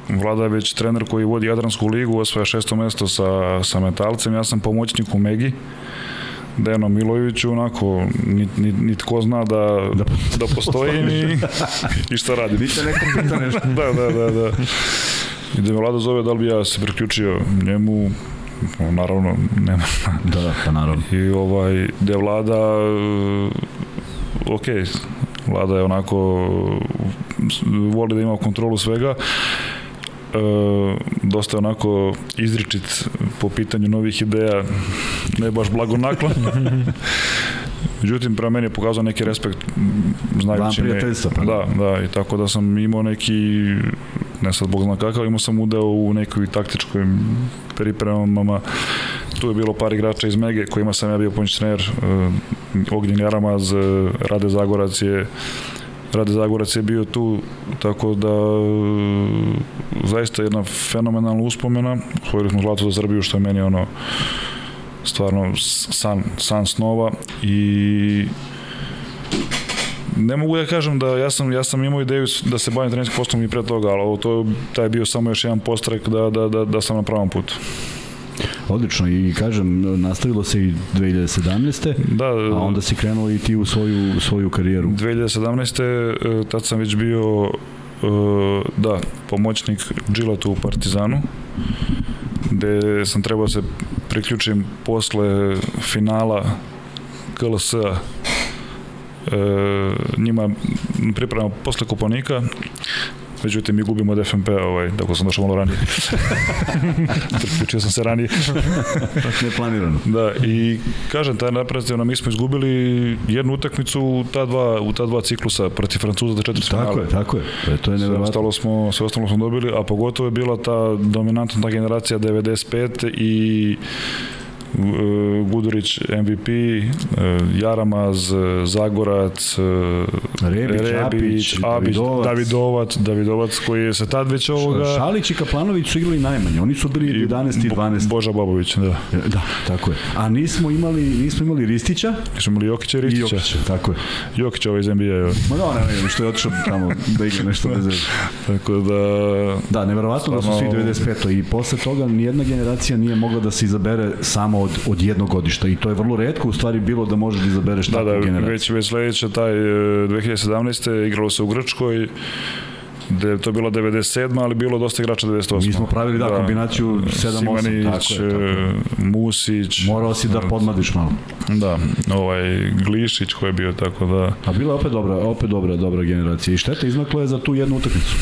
Vlada je već trener koji vodi Jadransku ligu, osvaja šesto mesto sa, sa Metalcem, ja sam pomoćnik u Megi, Deno Milojeviću, onako, nit, nit ko zna da, da, da postoji i, i šta radi. Biće nekom pita nešto. da, da, da, da. I da me Vlada zove da li bi ja se priključio njemu, naravno, nema. da, da, pa naravno. I ovaj, gde Vlada, ok, Vlada je onako, voli da ima kontrolu svega, dosta onako izričit po pitanju novih ideja, ne baš blagonaklon. Međutim, prema meni je pokazao neki respekt znajući me. Da, da, i tako da sam imao neki, ne sad bog zna kakav, imao sam udeo u nekoj taktičkoj pripremama. Tu je bilo par igrača iz Mege, kojima sam ja bio pomoć trener, uh, Ognjen Jaramaz, Rade Zagorac je Rade Zagorac je bio tu, tako da zaista jedna fenomenalna uspomena. Osvojili smo zlato za Srbiju, što je meni ono stvarno san, san snova i ne mogu da kažem da ja sam, ja sam imao ideju da se bavim trenerskim poslom i pre toga, ali ovo to, taj je bio samo još jedan postrek da, da, da, da sam na pravom putu. Odlično i kažem, nastavilo se i 2017. Da, a onda si krenuo i ti u svoju, svoju karijeru. 2017. E, tad sam već bio e, da, pomoćnik Džilatu u Partizanu gde sam trebao da se priključim posle finala KLS-a e, njima pripremamo posle kuponika međutim mi gubimo od FNP, ovaj, tako sam došao malo ranije. Priključio sam se ranije. Neplanirano. Da, i kažem, taj napravljena, mi smo izgubili jednu utakmicu u ta dva, u ta dva ciklusa protiv Francuza za četiri finale. Tako je, tako je. E, to je sve ostalo smo, sve ostalo smo dobili, a pogotovo je bila ta dominantna ta generacija 95 i Gudurić MVP, e, Jaramaz, Zagorac, Rebić, Rebić, Apić, Apić, Davidovac. Davidovac, Davidovac koji je se tad već ovoga... Šalić i Kaplanović su igrali najmanje. Oni su bili 11 i 12. Boža Babović, da. Da, tako je. A nismo imali, nismo imali Ristića Smo imali Jokića i i Ristića. Jokića. Tako je. Jokić ovaj iz NBA. Ma da, ne, ne, što je otišao tamo da igra nešto bez veze. Tako da... Da, neverovatno da su svi Stvarno- 95. I posle toga nijedna generacija nije mogla da se izabere samo od, od jednog godišta. I to je vrlo redko u stvari bilo da možeš da izabereš Da, takvu da, generaciju. već, već sledeće, taj e, 2017. igralo se u Grčkoj, da je to bilo 97. ali bilo dosta igrača 98. Mi smo pravili, da, kombinaciju 7-8, Simanić, tako je, tako je. e, Musić, Morao si da podmladiš malo. da, ovaj Glišić koji je bio tako da A bila je opet dobra, opet dobra, dobra generacija. I šteta izmaklo je za tu jednu utakmicu.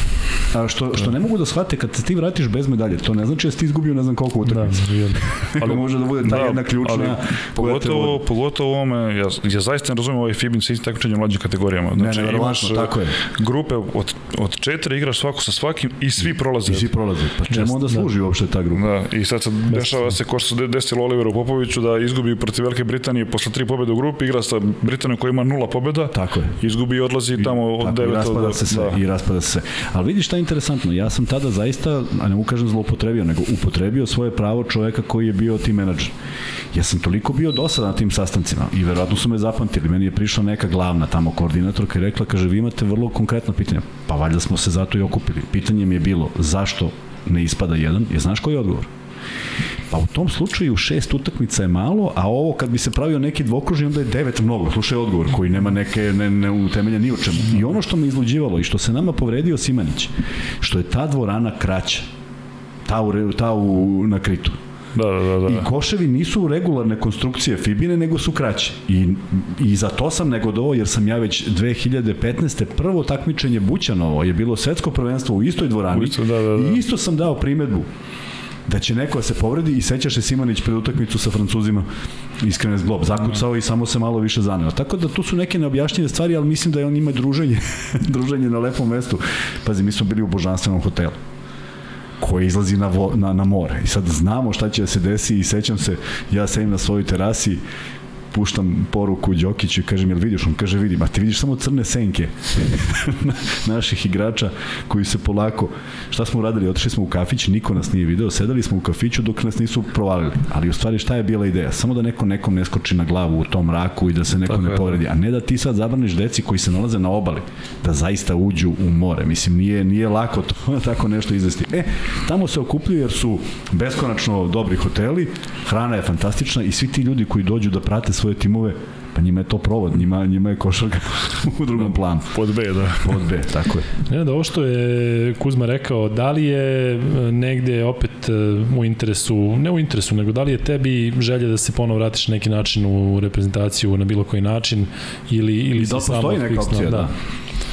A što, što ne mogu da shvate, kad se ti vratiš bez medalje, to ne znači da si ti izgubio ne znam koliko Da, utakmica. jedan. Ali može da bude ta jedna ključna ali pogotovo, pogotovo u ovome, ja, ja zaista ne razumem ovaj FIBIN sistem takmičenja u mlađim kategorijama. Znači, neverovatno, imaš, e, tako je. grupe od, od četiri igraš svako sa svakim i svi prolaze. I svi prolaze. Pa čemu onda da. služi uopšte ta grupa? Da, i sad se dešava se ko što se desilo Oliveru Popoviću da izgubi protiv Velike Britanije posle tri pobjede u grupi, igra sa Britanijom koja ima nula pobjeda, Tako je. izgubi i odlazi tamo od Tako, i raspada do... se sve, Da. i raspada se sve. Ali vidiš šta je interesantno, ja sam tada zaista, a ne mu kažem zloupotrebio, nego upotrebio svoje pravo čoveka koji je bio tim menadžer. Ja sam toliko bio dosadan na tim sastancima i verovatno su me zapamtili. Meni je prišla neka glavna tamo koordinatorka i rekla, kaže, vi imate vrlo konkretno pitanje. Pa valjda smo se zato i okupili. Pitanje mi je bilo, zašto ne ispada jedan? Je znaš koji je odgovor? Pa u tom slučaju šest utakmica je malo, a ovo kad bi se pravio neki dvokružni, onda je devet mnogo. Slušaj odgovor koji nema neke ne, ne utemelja ni o čemu. I ono što me izluđivalo i što se nama povredio Simanić, što je ta dvorana kraća, ta u, ta u, na kritu. Da, da, da, da. I koševi nisu regularne konstrukcije Fibine, nego su kraće. I, I za to sam negodovao, jer sam ja već 2015. prvo takmičenje Bućanovo je bilo svetsko prvenstvo u istoj dvorani. U da, da, da. I isto sam dao primetbu da će neko da se povredi i sećaš se Simanić pred utakmicu sa Francuzima iskrene zglob, zakucao i samo se malo više zaneo. Tako da tu su neke neobjašnjene stvari, ali mislim da je on ima druženje, druženje na lepom mestu. Pazi, mi smo bili u božanstvenom hotelu koji izlazi na, vo, na, na more. I sad znamo šta će da se desi i sećam se, ja sedim na svojoj terasi, puštam poruku Đokiću i kažem, jel vidiš? On kaže, vidim. A ti vidiš samo crne senke naših igrača koji se polako... Šta smo uradili? Otišli smo u kafić, niko nas nije video, sedali smo u kafiću dok nas nisu provalili. Ali u stvari šta je bila ideja? Samo da neko nekom ne skoči na glavu u tom mraku i da se neko Tako ne povredi. A ne da ti sad zabraniš deci koji se nalaze na obali da zaista uđu u more. Mislim, nije, nije lako to, tako nešto izvesti. E, tamo se okupljuju jer su beskonačno dobri hoteli, hrana je fantastična i svi ti ljudi koji dođu da prate svoje timove, pa njima je to provod, njima, njima je košarka u drugom planu. Pod B, da. Pod B, tako je. Ne, da ovo što je Kuzma rekao, da li je e, negde opet e, u interesu, ne u interesu, nego da li je tebi želja da se ponovo vratiš na neki način u reprezentaciju na bilo koji način ili, ili I si da postoji neka fiksno, opcija, da.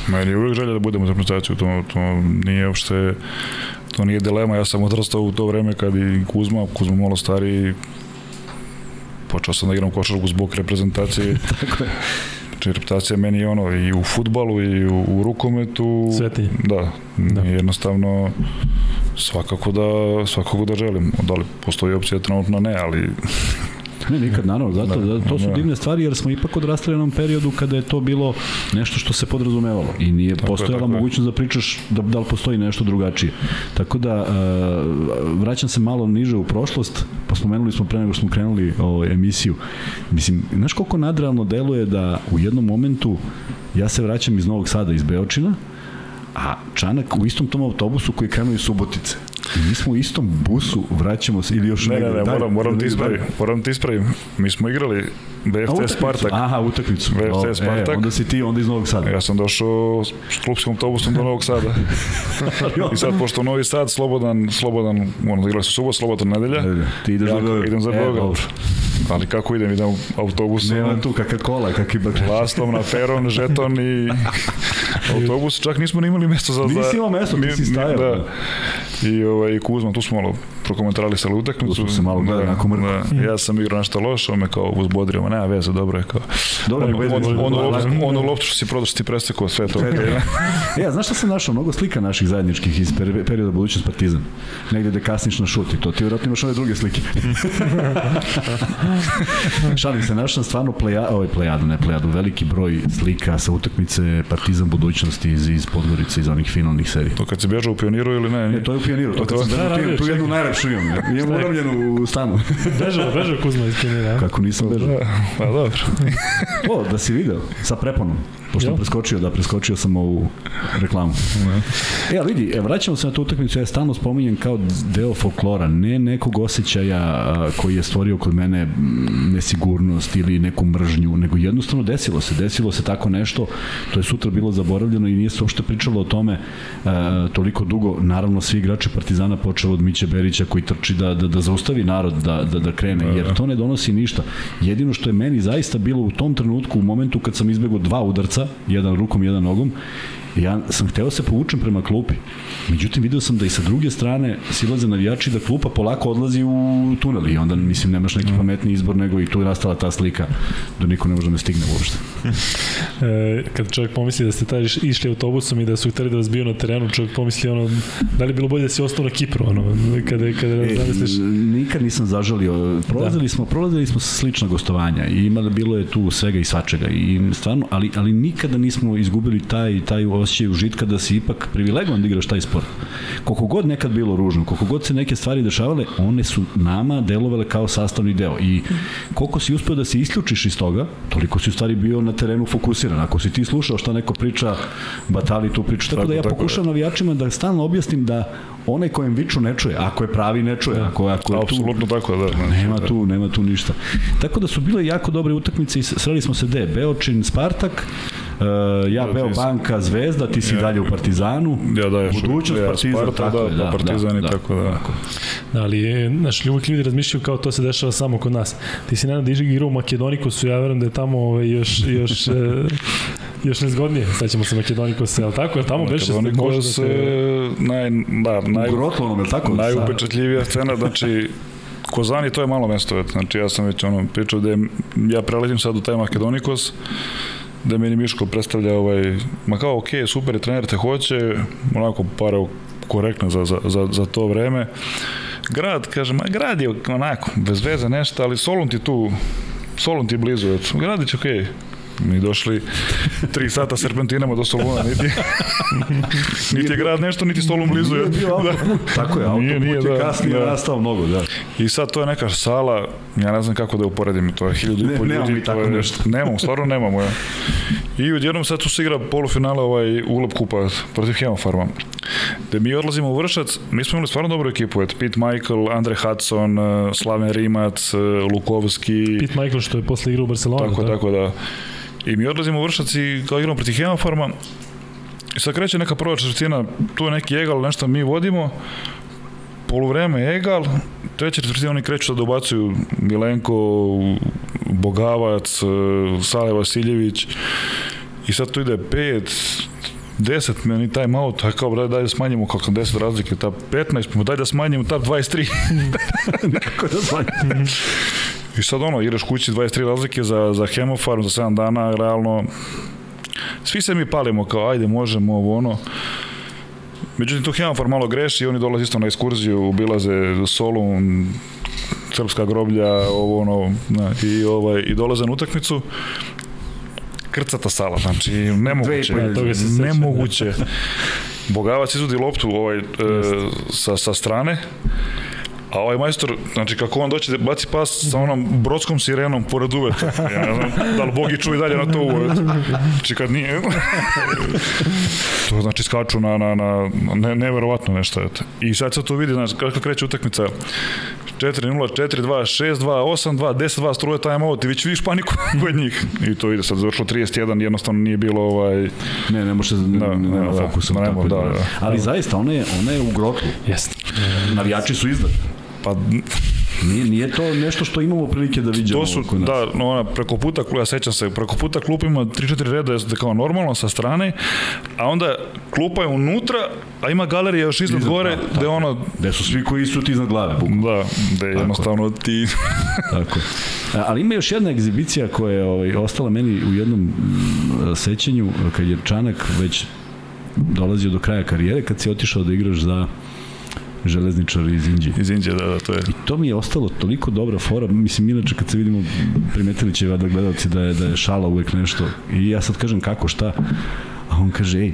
Meni je uvijek želja da budemo za reprezentaciju, to, to nije uopšte to nije dilema, ja sam odrastao u to vreme kad i Kuzma, Kuzma malo stariji počeo sam da igram košarku zbog reprezentacije Tako je. Znači, reprezentacija meni je ono i u futbalu i u, u rukometu. Svetinje. Da, Da. da. jednostavno svakako da, svakako da želim. Da li postoji opcija trenutno ne, ali Ne, nikad, naravno, zato, Da, da, to su da. divne stvari jer smo ipak odrastali u onom periodu kada je to bilo nešto što se podrazumevalo i nije Tako postojala tako je. mogućnost da pričaš da, da li postoji nešto drugačije. Tako da, uh, vraćam se malo niže u prošlost, pa spomenuli smo pre nego što smo krenuli o, emisiju. Mislim, znaš koliko nadrealno deluje da u jednom momentu ja se vraćam iz Novog Sada, iz Beočina, a Čanak u istom tom autobusu koji krenuo iz Subotice. Mi smo u istom busu, vraćamo se, ili još ne, ne, negde. ne, Daj, moram, moram ti daj. ispravim. Moram ti ispravim. Mi smo igrali BFC. Spartak. Aha, utakmicu. VFC O, Spartak. E, onda si ti, onda iz Novog Sada. Ja sam došao s klubskom autobusom do Novog Sada. I sad, pošto Novi Sad, slobodan, slobodan, ono, igrali su subot, slobodan nedelja. Ti ideš ja za Beograd. idem za E, Beograd. dobro. Ali kako idem? Idem autobusom. Nema tu kakva kola, kakvi bakre. Lastom na peron, žeton i autobus. Čak nismo ni imali mesto za... Nisi imao mesto, ti si stajao. Da. I ovaj, Kuzma, tu smo malo prokomentarisali utakmicu. Tu se malo gledali onako mrko. Da, ja sam igrao nešto loše, on me kao uzbodrio, ma nema veze, dobro je kao. Dobro, on, on, on, on, Lako. ono loptu što si prodao, što ti prestekao, sve to. E, ja, znaš šta sam našao? Mnogo slika naših zajedničkih iz peri- perioda budućnost Partizan. Negde gde kasniš na šut i to. Ti vjerojatno imaš ove druge slike. Šalim se, našao sam stvarno pleja, ovaj plejadu, ne plejadu, veliki broj slika sa utakmice Partizan budućnosti iz, iz Podgorice, iz onih finalnih serija. To kad si bežao u pioniru ili ne? Ne, to je u pioniru, to kad sam Da, bežao, radio, tu, tu jednu čekaj. Najlepšu imam. ja. Imam uravljenu u stanu. Bežao, bežao Kuzma iz Pinira. Kako nisam bežao. Da, pa dobro. O, da si video, sa preponom. Pošto sam preskočio, da, preskočio sam ovu reklamu. E, ali vidi, e, vraćamo se na tu utakmicu, ja stalno spominjem kao deo folklora, ne nekog osjećaja koji je stvorio kod mene nesigurnost ili neku mržnju, nego jednostavno desilo se, desilo se tako nešto, to je sutra bilo zaboravljeno i nije se uopšte pričalo o tome a, toliko dugo, naravno svi igrači Partizana počeo od Miće Berića koji trči da, da, da zaustavi narod da, da, da krene, jer to ne donosi ništa. Jedino što je meni zaista bilo u tom trenutku, u momentu kad sam izbegao dva udarca, jedan rukom, jedan nogom, ja sam hteo se povučem prema klupi. Međutim, video sam da i sa druge strane silaze navijači da klupa polako odlazi u tunel i onda, mislim, nemaš neki pametni izbor nego i tu je nastala ta slika da niko ne može da me stigne uopšte. E, kad čovjek pomisli da ste iš- išli autobusom i da su hteli da vas bio na terenu, čovjek pomisli ono, da li bilo bolje da si ostao na Kipru, ono, kada, kada E, zamisliš... nikad nisam zažalio. Prolazili da. smo, prolazili smo slična gostovanja i imali bilo je tu svega i svačega i stvarno, ali ali nikada nismo izgubili taj taj osjećaj užitka da si ipak privilegovan da igraš taj sport. Koliko god nekad bilo ružno, koliko god se neke stvari dešavale, one su nama delovale kao sastavni deo i koliko si uspeo da se isključiš iz toga, toliko si u stvari bio na terenu fokusiran. Ako si ti slušao šta neko priča, batali tu priču. Tako, Tako, da ja pokušavam navijačima da stalno objasnim da onaj kojem viču ne čuje, ako je pravi ne čuje, ako, ako je tu Apsolutno tako, da. Znači, Nema tu, nema tu ništa. Tako da su bile jako dobre utakmice i sreli smo se gde? Beočin, Spartak, uh, ja Da, Beo Banka, Zvezda, ti si Ja. dalje u Partizanu. Ja da, još Budućnost ja, Partizan, Sparta, tako da, je, pa Partizan i tako da. Da, ali, e, znaš, uvijek ljudi razmišljaju kao to se dešava samo kod nas. Ti si nenad igrao u Makedonikosu, ja verujem da je tamo ovaj, još, još, e, još nezgodnije. Sad ćemo sa Makedonikosa, je li tako? Je tamo beše može da Makedonikos, se... naj, da, naj, U Grotlonom, je li tako? najupečatljivija scena, znači Kozani to je malo mesto, znači ja sam već ono pričao da je, ja preletim sad u taj Makedonikos, da meni Miško predstavlja ovaj, ma kao ok, super je, trener te hoće, onako para korektno za, za, za, za to vreme. Grad, kaže, ma grad je onako, bez veze nešto, ali Solun ti tu, Solun ti je blizu, eto. gradić ok. Mi došli tri sata serpentinama do Soluna, niti, niti je grad nešto, niti Solun blizu. Nije bio autoput. Tako je, Nije, autoput nije, je da, kasnije da. nastao mnogo, da. I sad to je neka sala, ja ne znam kako da je uporedim, to je hiljadu i Ne, po ljudi. nemamo mi to tako je, nešto. Nemamo, stvarno nemamo. Ja. I odjednom sad tu se igra polufinale ovaj ulep kupa protiv Hemofarma. Da mi odlazimo u Vršac, mi smo imali stvarno dobru ekipu, et Pete Michael, Andre Hudson, Slaven Rimac, Lukovski, Pete Michael što je posle igrao u Barcelonu. tako, da? tako da. I mi odlazimo u Vršac i kao igramo protiv Hemofarma, I sad kreće neka prva četvrtina, tu je neki egal, nešto mi vodimo, poluvreme egal, treća četvrtina oni kreću da dobacuju Milenko, Bogavac, eh, Sale Vasiljević i sad tu ide 5, 10 meni taj malo, taj kao daj, daj da smanjimo kako 10 razlike, ta 15, pa daj da smanjimo ta 23. Kako da zvanje? I sad ono, ideš kući 23 razlike za, za hemofarm za 7 dana, realno svi se mi palimo kao ajde možemo ovo ono. Međutim tu hemofarm malo greši i oni dolaze isto na ekskurziju obilaze Solun srpska groblja ovo ono na, i, ovaj, i dolaze na utakmicu. Krcata sala, znači nemoguće, toga se sećam, nemoguće. Bogavac izvodi loptu ovaj, e, sa, sa strane, A ovaj majstor, znači kako on doće da baci pas sa onom brodskom sirenom pored uveta. Ja ne znam da li Bogi čuje dalje na to uvet. Znači kad nije... to znači skaču na, na, na ne, neverovatno nešto. Eto. I sad se to vidi, znači kako kreće utakmica. 4-0, 4-2, 6-2, 8-2, 10-2 struje time out i već vidiš paniku kod njih. I to ide sad završilo 31, jednostavno nije bilo ovaj... Ne, ne može, ne, Da, ne, nema da, fokusa. da, tako da, da. Ali zaista, ona je, ona je u grotlu. Jeste. Navijači su izdali. Pa Nije, nije to nešto što imamo prilike da vidimo To su, nas. da, no, ona, preko puta, ja sećam se, preko puta klupa ima 3-4 reda, je kao normalno sa strane, a onda klupa je unutra, a ima galerija još iznad Iznad, gore, da, gde ono, Gde su svi koji su ti iznad glave, bukvalno. da, gde jednostavno ti... Tako. A, Ali ima još jedna egzibicija koja je ovaj, ostala meni u jednom mm, sećanju, kad je Čanak već dolazio do kraja karijere, kad si otišao da igraš za železničar iz Indije. Iz Indije, da, da, to je. I to mi je ostalo toliko dobra fora, mislim, inače kad se vidimo, primetili će vada gledalci da je, da je šala uvek nešto. I ja sad kažem kako, šta? A on kaže, ej,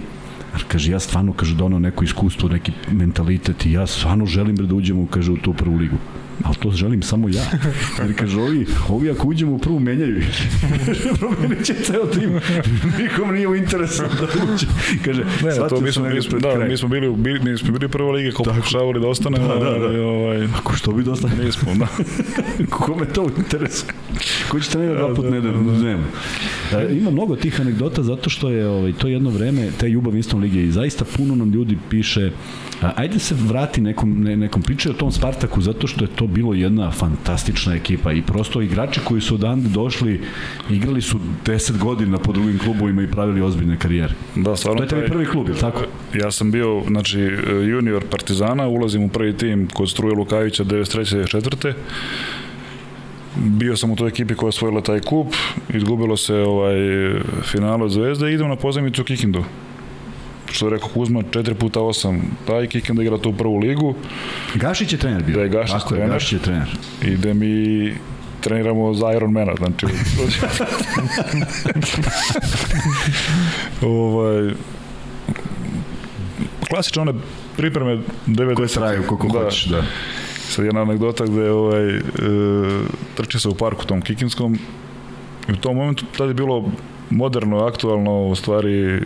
kaže, ja stvarno, kaže, donao neko iskustvo, neki mentalitet i ja stvarno želim da uđemo, kaže, u tu prvu ligu. Ali to želim samo ja. Jer kaže, ovi, ovi ako uđemo u prvu, menjaju. Promenit će ceo tim. Nikom nije u interesu da uđe. Kaže, Ne, to mi smo, mi smo, da, kraj. mi smo bili, bili, mi smo bili prva liga, koliko pokušavali da ostanemo, Da, da, da. ovaj, Ako što bi dosta nismo, da. Kome to u interesu? Ko će trener dva put nedeljno? dnevno? E, ima mnogo tih anegdota zato što je ovaj, to jedno vreme, te Ljubav Instom lige i zaista puno nam ljudi piše ajde se vrati nekom, ne, nekom pričaju o tom Spartaku zato što je to bilo jedna fantastična ekipa i prosto igrači koji su odande došli igrali su 10 godina po drugim klubovima i pravili ozbiljne karijere. Da, stvarno. To je tebi prvi klub, je tako? Ja sam bio, znači, junior Partizana, ulazim u prvi tim kod Struje Lukavića 93. 4. Bio sam u toj ekipi koja je osvojila taj kup, izgubilo se ovaj finale od Zvezde i idem na pozemicu u Kikindu. Što je rekao Kuzma, 4 puta 8. Taj Kikinda igra tu prvu ligu Gašić je trener bio. Da je Gašić tako trener. Je, Gašić je trener. i da mi treniramo za Ironmana, znači ovaj klasične one pripreme 90 Koje traju koliko da. hoćeš, da. Sad jedna anegdota gde ovaj, e, trči se u parku tom Kikinskom i u tom momentu tada je bilo moderno, aktualno, u stvari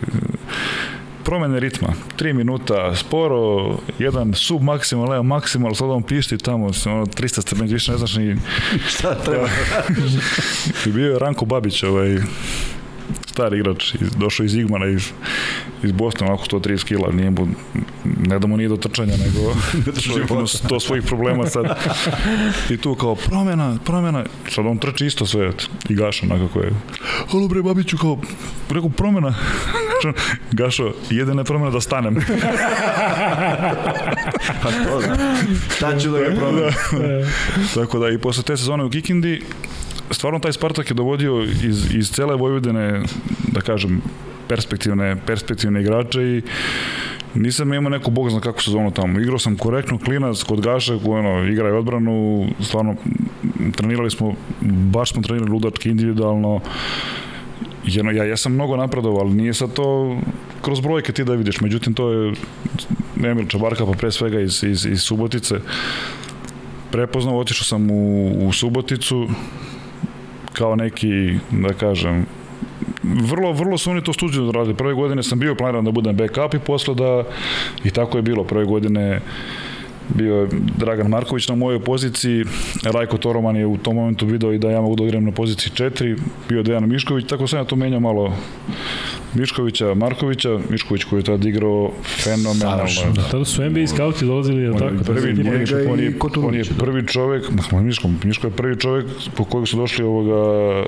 promene ritma. 3 minuta sporo, jedan sub maksimal, evo maksimal, sad on pišti tamo, ono, 300 stepeni, više ne znaš ni... Šta treba? I bio je Ranko Babić, ovaj, stari igrač, iz, došao iz Igmana, iz, iz Bosne, onako 130 kila, nije mu, ne da mu nije do trčanja, nego sto svojih problema sad. I tu kao promena, promena, sad on trči isto sve, i Gašo onako je, alo bre Babiću, kao, rekao promena, Gašo, jedina je promena da stanem. Pa to, da. Šta ću da ga promenim? Tako da i posle te sezone u Kikindi stvarno taj Spartak je dovodio iz, iz cele Vojvodine, da kažem, perspektivne, perspektivne igrače i nisam imao neku bog zna kakvu sezonu tamo. Igrao sam korektno klinac kod Gaša ono, igra i odbranu, stvarno trenirali smo, baš smo trenirali ludački individualno, jedno, ja jesam mnogo napredovao, ali nije sad to kroz brojke ti da vidiš. Međutim, to je Emil Čabarka, pa pre svega iz, iz, iz Subotice. Prepoznao, otišao sam u, u Suboticu kao neki, da kažem, vrlo, vrlo su oni to studio radili. Prve godine sam bio planiran da budem backup i posle da, i tako je bilo. Prve godine bio je Dragan Marković na mojoj poziciji, Rajko Toroman je u tom momentu video i da ja mogu da igram na poziciji 4, bio je Dejan Mišković, tako sam ja to menjao malo Miškovića, Markovića, Mišković koji je tad igrao fenomenalno. Savršeno, Da, tada su NBA scouti dolazili, je tako? prvi, Da, on, je, on, je, on je da. prvi čovek, Miško, Miško je prvi čovek po kojeg su došli ovoga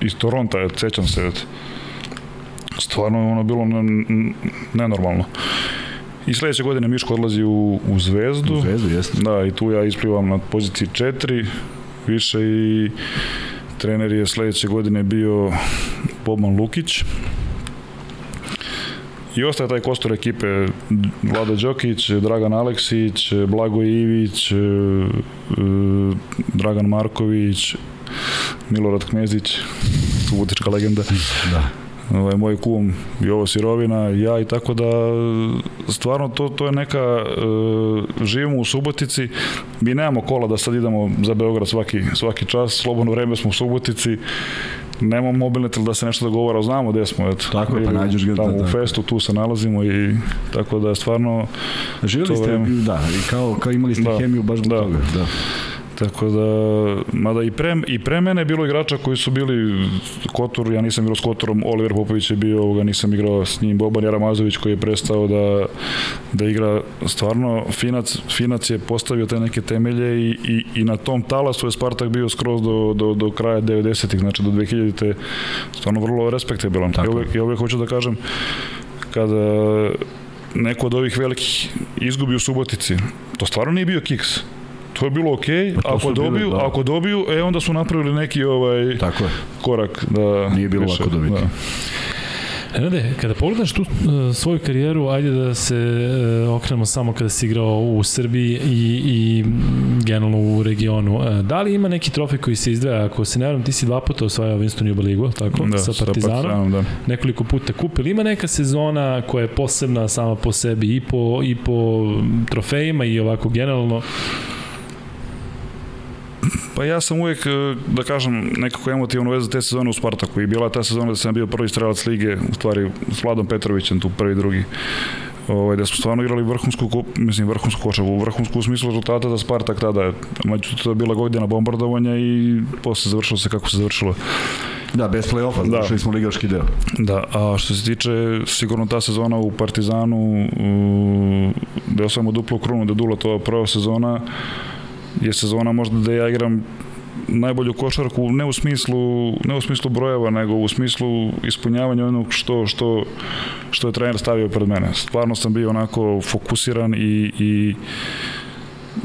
iz Toronta, sećam se. Stvarno je ono bilo ne- nenormalno. I sledeće godine Miško odlazi u, u Zvezdu. U Zvezdu, jeste. Da, i tu ja isplivam na poziciji 4, više i trener je sledeće godine bio Boban Lukić. I ostaje taj kostor ekipe Vlada Đokić, Dragan Aleksić, Blago Ivić, e, Dragan Marković, Milorad Kmezić, subotička legenda Da. Ovaj, moj kum Jovo Sirovina, ja i tako da stvarno to, to je neka e, živimo u Subotici mi nemamo kola da sad idemo za Beograd svaki, svaki čas, slobodno vreme smo u Subotici nemamo mobilne da se nešto dogovara, znamo gde smo eto, Tako je, pa nađeš ga, tamo da, u da. festu, tu se nalazimo i tako da stvarno Živjeli To ste, vreme. da, i kao, kao imali ste Da, hemiju baš zbog da. toga. Da. Tako da, mada i pre, i pre mene je bilo igrača koji su bili Kotor, ja nisam igrao s Kotorom, Oliver Popović je bio, ovoga nisam igrao s njim, Boban Jaramazović koji je prestao da, da igra stvarno, Finac, Finac je postavio te neke temelje i, i, i na tom talasu je Spartak bio skroz do, do, do kraja 90-ih, znači do 2000-te, stvarno vrlo respektabilan. I uvek, I uvek hoću da kažem, kada neko od ovih velikih izgubi u Subotici, to stvarno nije bio kiks to je bilo okej, okay. Pa ako dobiju, bile, da. ako dobiju, e onda su napravili neki ovaj Tako je. korak da nije bilo više, lako dobiti. Da. Nenade, kada pogledaš tu uh, svoju karijeru, ajde da se uh, okrenemo samo kada si igrao u Srbiji i, i generalno u regionu. Da li ima neki trofej koji se izdvaja? Ako se ne vram, ti si dva puta osvajao Winston Juba ligu, tako? Da, sa Partizanom. Sa partizanom da. Nekoliko puta kupili. Ima neka sezona koja je posebna sama po sebi i po, i po trofejima i ovako generalno Pa ja sam uvijek, e, da kažem, nekako emotivno vezan te sezone u Spartaku i bila ta sezona da sam bio prvi strelac lige, u stvari s Vladom Petrovićem, tu prvi, drugi ovaj, da smo stvarno igrali vrhunsku, mislim, vrhunsku košavu, vrhunsku u smislu rezultata za Spartak tada. Međutim, to je bila godina bombardovanja i posle završilo se kako se završilo. Da, bez play-offa, da. završili smo ligaški deo. Da, a što se tiče sigurno ta sezona u Partizanu, da osvajamo duplu krunu, da dula to prva sezona, je sezona možda da ja igram najbolju košarku ne u smislu ne u smislu brojeva nego u smislu ispunjavanja onog što što što je trener stavio pred mene. Stvarno sam bio onako fokusiran i i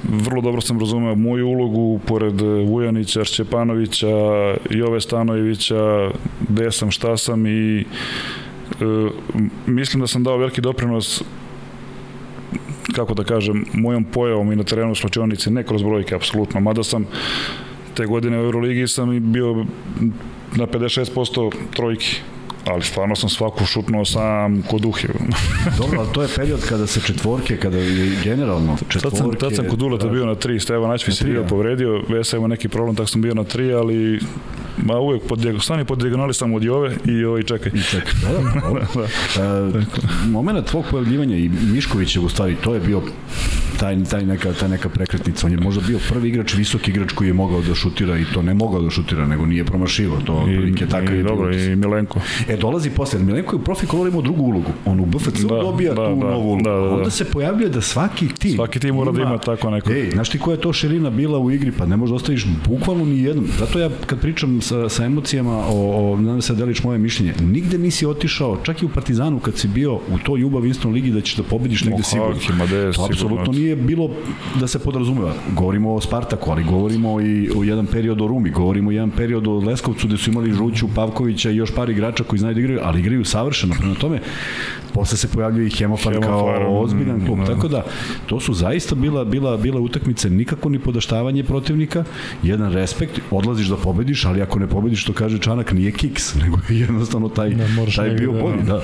vrlo dobro sam razumeo moju ulogu pored Vujanića, Šćepanovića, Jove Stanojevića, gde sam, šta sam i e, mislim da sam dao veliki doprinos kako da kažem, mojom pojavom i na terenu slačionice, ne kroz brojke, apsolutno, mada sam te godine u Euroligi sam i bio na 56% trojki ali stvarno sam svaku šutnuo sam kod uhe. Dobro, ali to je period kada se četvorke, kada je generalno četvorke... Tad sam, tad sam kod Uleta bio na tri, Stevan Načvi se bio povredio, Vesa ima neki problem, tako sam bio na tri, ali ma uvek pod, stani pod dijagonali sam od Jove i ovaj čekaj. I čekaj, da, da, da. da. E, moment tvog pojavljivanja i Miškovićev u stvari, to je bio taj, taj neka, ta neka prekretnica. On je možda bio prvi igrač, visoki igrač koji je mogao da šutira i to ne mogao da šutira, nego nije promašivo. To I, takav i, dobro, i Milenko. E, dolazi posle. Milenko je u profi kolor imao drugu ulogu. On u BFC da, dobija da, tu da, novu ulogu. Da, da, da. Onda se pojavljuje da svaki tim Svaki tim mora da ima tako neko. Ej, znaš ti koja je to širina bila u igri? Pa ne možeš da ostaviš bukvalno ni jednom. Zato ja kad pričam sa, sa emocijama o, o nadam se da deliš moje mišljenje, nigde nisi otišao, čak i u Partizanu kad si bio u toj ljubav Winston ligi da ćeš da pobediš negde sigurno. To apsolutno nije bilo da se podrazumeva. Govorimo o Spartaku, ali govorimo i o jedan period o Rumi, govorimo o jedan period o Leskovcu gde su imali Žuću, Pavkovića i još par igrača koji znaju da igraju, ali igraju savršeno. Prema tome, posle se pojavljuje i Hemofar, Hemofar kao ozbiljan mm, klub. Mm, Tako da, to su zaista bila, bila, bila utakmice nikako ni podaštavanje protivnika, jedan respekt, odlaziš da pobediš, ali ako ne pobediš, to kaže Čanak, nije kiks, nego je jednostavno taj, da, taj bio da, bolji. Da.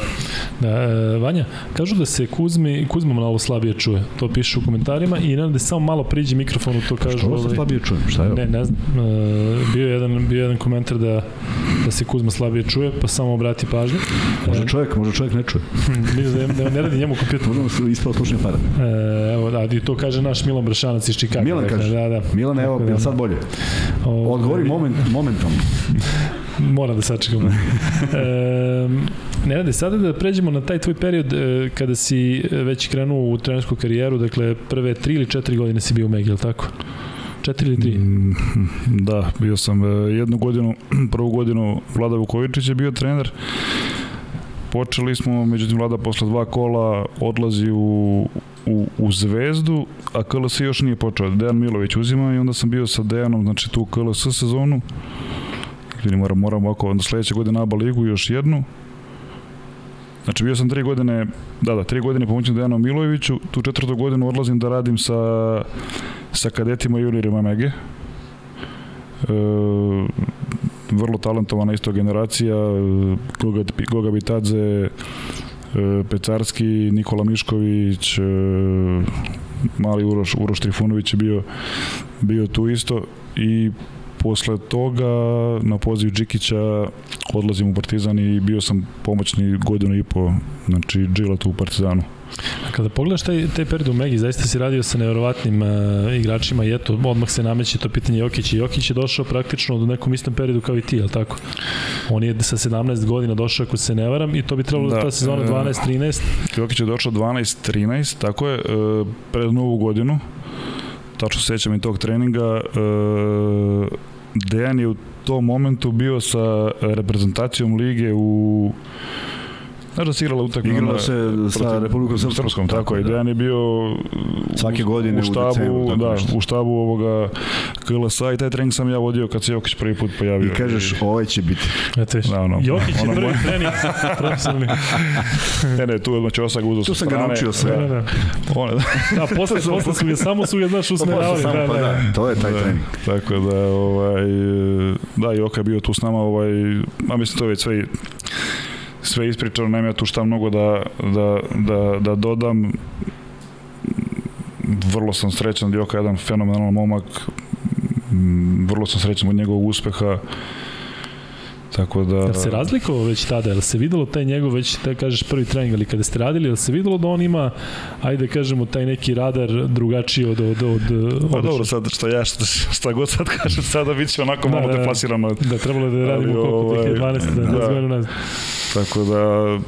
da. E, Vanja, kažu da se Kuzmi, Kuzma malo slabije čuje, to piše u komentarima i nam da samo malo priđe mikrofonu, to kažu. Što se ovaj- slabije čujem, šta je? Ne, ne znam, e, bio je jedan, bio jedan komentar da, da se Kuzma slabije čuje, pa samo obrati pažnju. Može čovjek, može čovjek ne čuje. Mislim da, da ne radi njemu kompjuter. Možda mu ispao slušnja para. E, evo, da, i to kaže naš Milan Bršanac iz Čikaga. Milan dakle, kaže. Da, da. Milan, evo, da, sad bolje. O, Odgovori moment, momentom. Moram da sačekam. e, radi, sada da pređemo na taj tvoj period e, kada si već krenuo u trenersku karijeru, dakle prve tri ili četiri godine si bio u Megi, tako? Četiri ili tri? Mm, da, bio sam e, jednu godinu, prvu godinu Vlada Vukovičić je bio trener. Počeli smo, međutim Vlada posle dva kola odlazi u, u, u Zvezdu, a KLS još nije počeo. Dejan Milović uzima i onda sam bio sa Dejanom, znači tu KLS sezonu. Ili moram, moram ovako, onda sledeće godine ABA ligu još jednu. Znači bio sam tri godine, da da, tri godine pomoćnik Dejanu Milojeviću, tu četvrtu godinu odlazim da radim sa, sa kadetima Julirima Mege. E, vrlo talentovana isto generacija, Goga, Goga Bitadze, e, Pecarski, Nikola Mišković, e, mali Uroš, Uroš Trifunović je bio, bio tu isto i posle toga na poziv Džikića odlazim u Partizan i bio sam pomoćni godinu i po, znači Džilatu u Partizanu. A kada pogledaš taj, taj period u Megi, zaista si radio sa nevjerovatnim uh, igračima i eto, odmah se nameće to pitanje Jokić i Jokić je došao praktično u nekom istom periodu kao i ti, je tako? On je sa 17 godina došao, ako se ne varam, i to bi trebalo da, ta sezona 12-13. Jokić je došao 12-13, tako je, uh, pred novu godinu, tačno sećam i tog treninga, uh, Dejan je u tom momentu bio sa reprezentacijom lige u Znaš da se igrala utakmica. Igrala se sa Republikom Srpskom. Srpskom tako je. Da. Dejan je bio svake godine u štabu, u decembru, da, nešto. u štabu ovoga KLS-a i taj trening sam ja vodio kad se Jokić prvi put pojavio. I kažeš, ovaj će biti. Eto da, ono, Jokić je ono, prvi trening profesionalni. ne, ne, tu odmah Ćosak uzao Tu sam ga naučio sve. Da, da. One, da, posle, posle su ga, samo su ga, znaš, usmeravali. Da, da, pa da, to je taj da, trening. Tako da, ovaj, da, Joka je bio tu s nama, ovaj, a mislim, to je već sve sve ispričano, nema ja tu šta mnogo da, da, da, da dodam. Vrlo sam srećan, Djoka je jedan fenomenalan momak, vrlo sam srećan od njegovog uspeha. Tako da... Jel se razlikovao već tada? Jel se videlo taj njegov već, da kažeš, prvi trening, ali kada ste radili, jel se videlo da on ima, ajde da kažemo, taj neki radar drugačiji od... od, od, od pa dobro, sad šta ja, šta, šta god sad kažem, sada bit će onako da, malo da, deplasirano. Da, trebalo da radimo ali, koliko, ovaj, 2012. Da, da, da, da, Tako da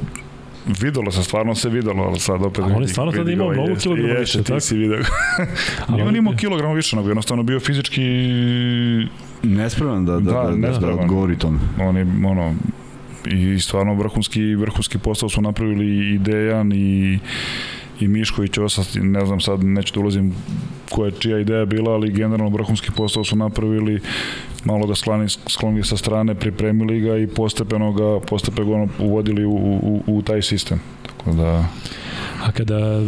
videlo se, stvarno se videlo, ali sad opet... Ali on je stvarno tada imao mnogo kilograma više, tako? Ti si vidio. ali on imao kilograma više, nego jednostavno bio fizički... Nespreman da, da, da, da, da, da odgovori tome. On je, ono, i stvarno vrhunski, vrhunski posao su napravili i Dejan i i Miško i Ćosa, ne znam sad, neću da ulazim koja je čija ideja bila, ali generalno vrhunski posao su napravili, malo ga skloni, sklonili sa strane, pripremili ga i postepeno ga, postepeno uvodili u, u, u taj sistem. Tako da... A kada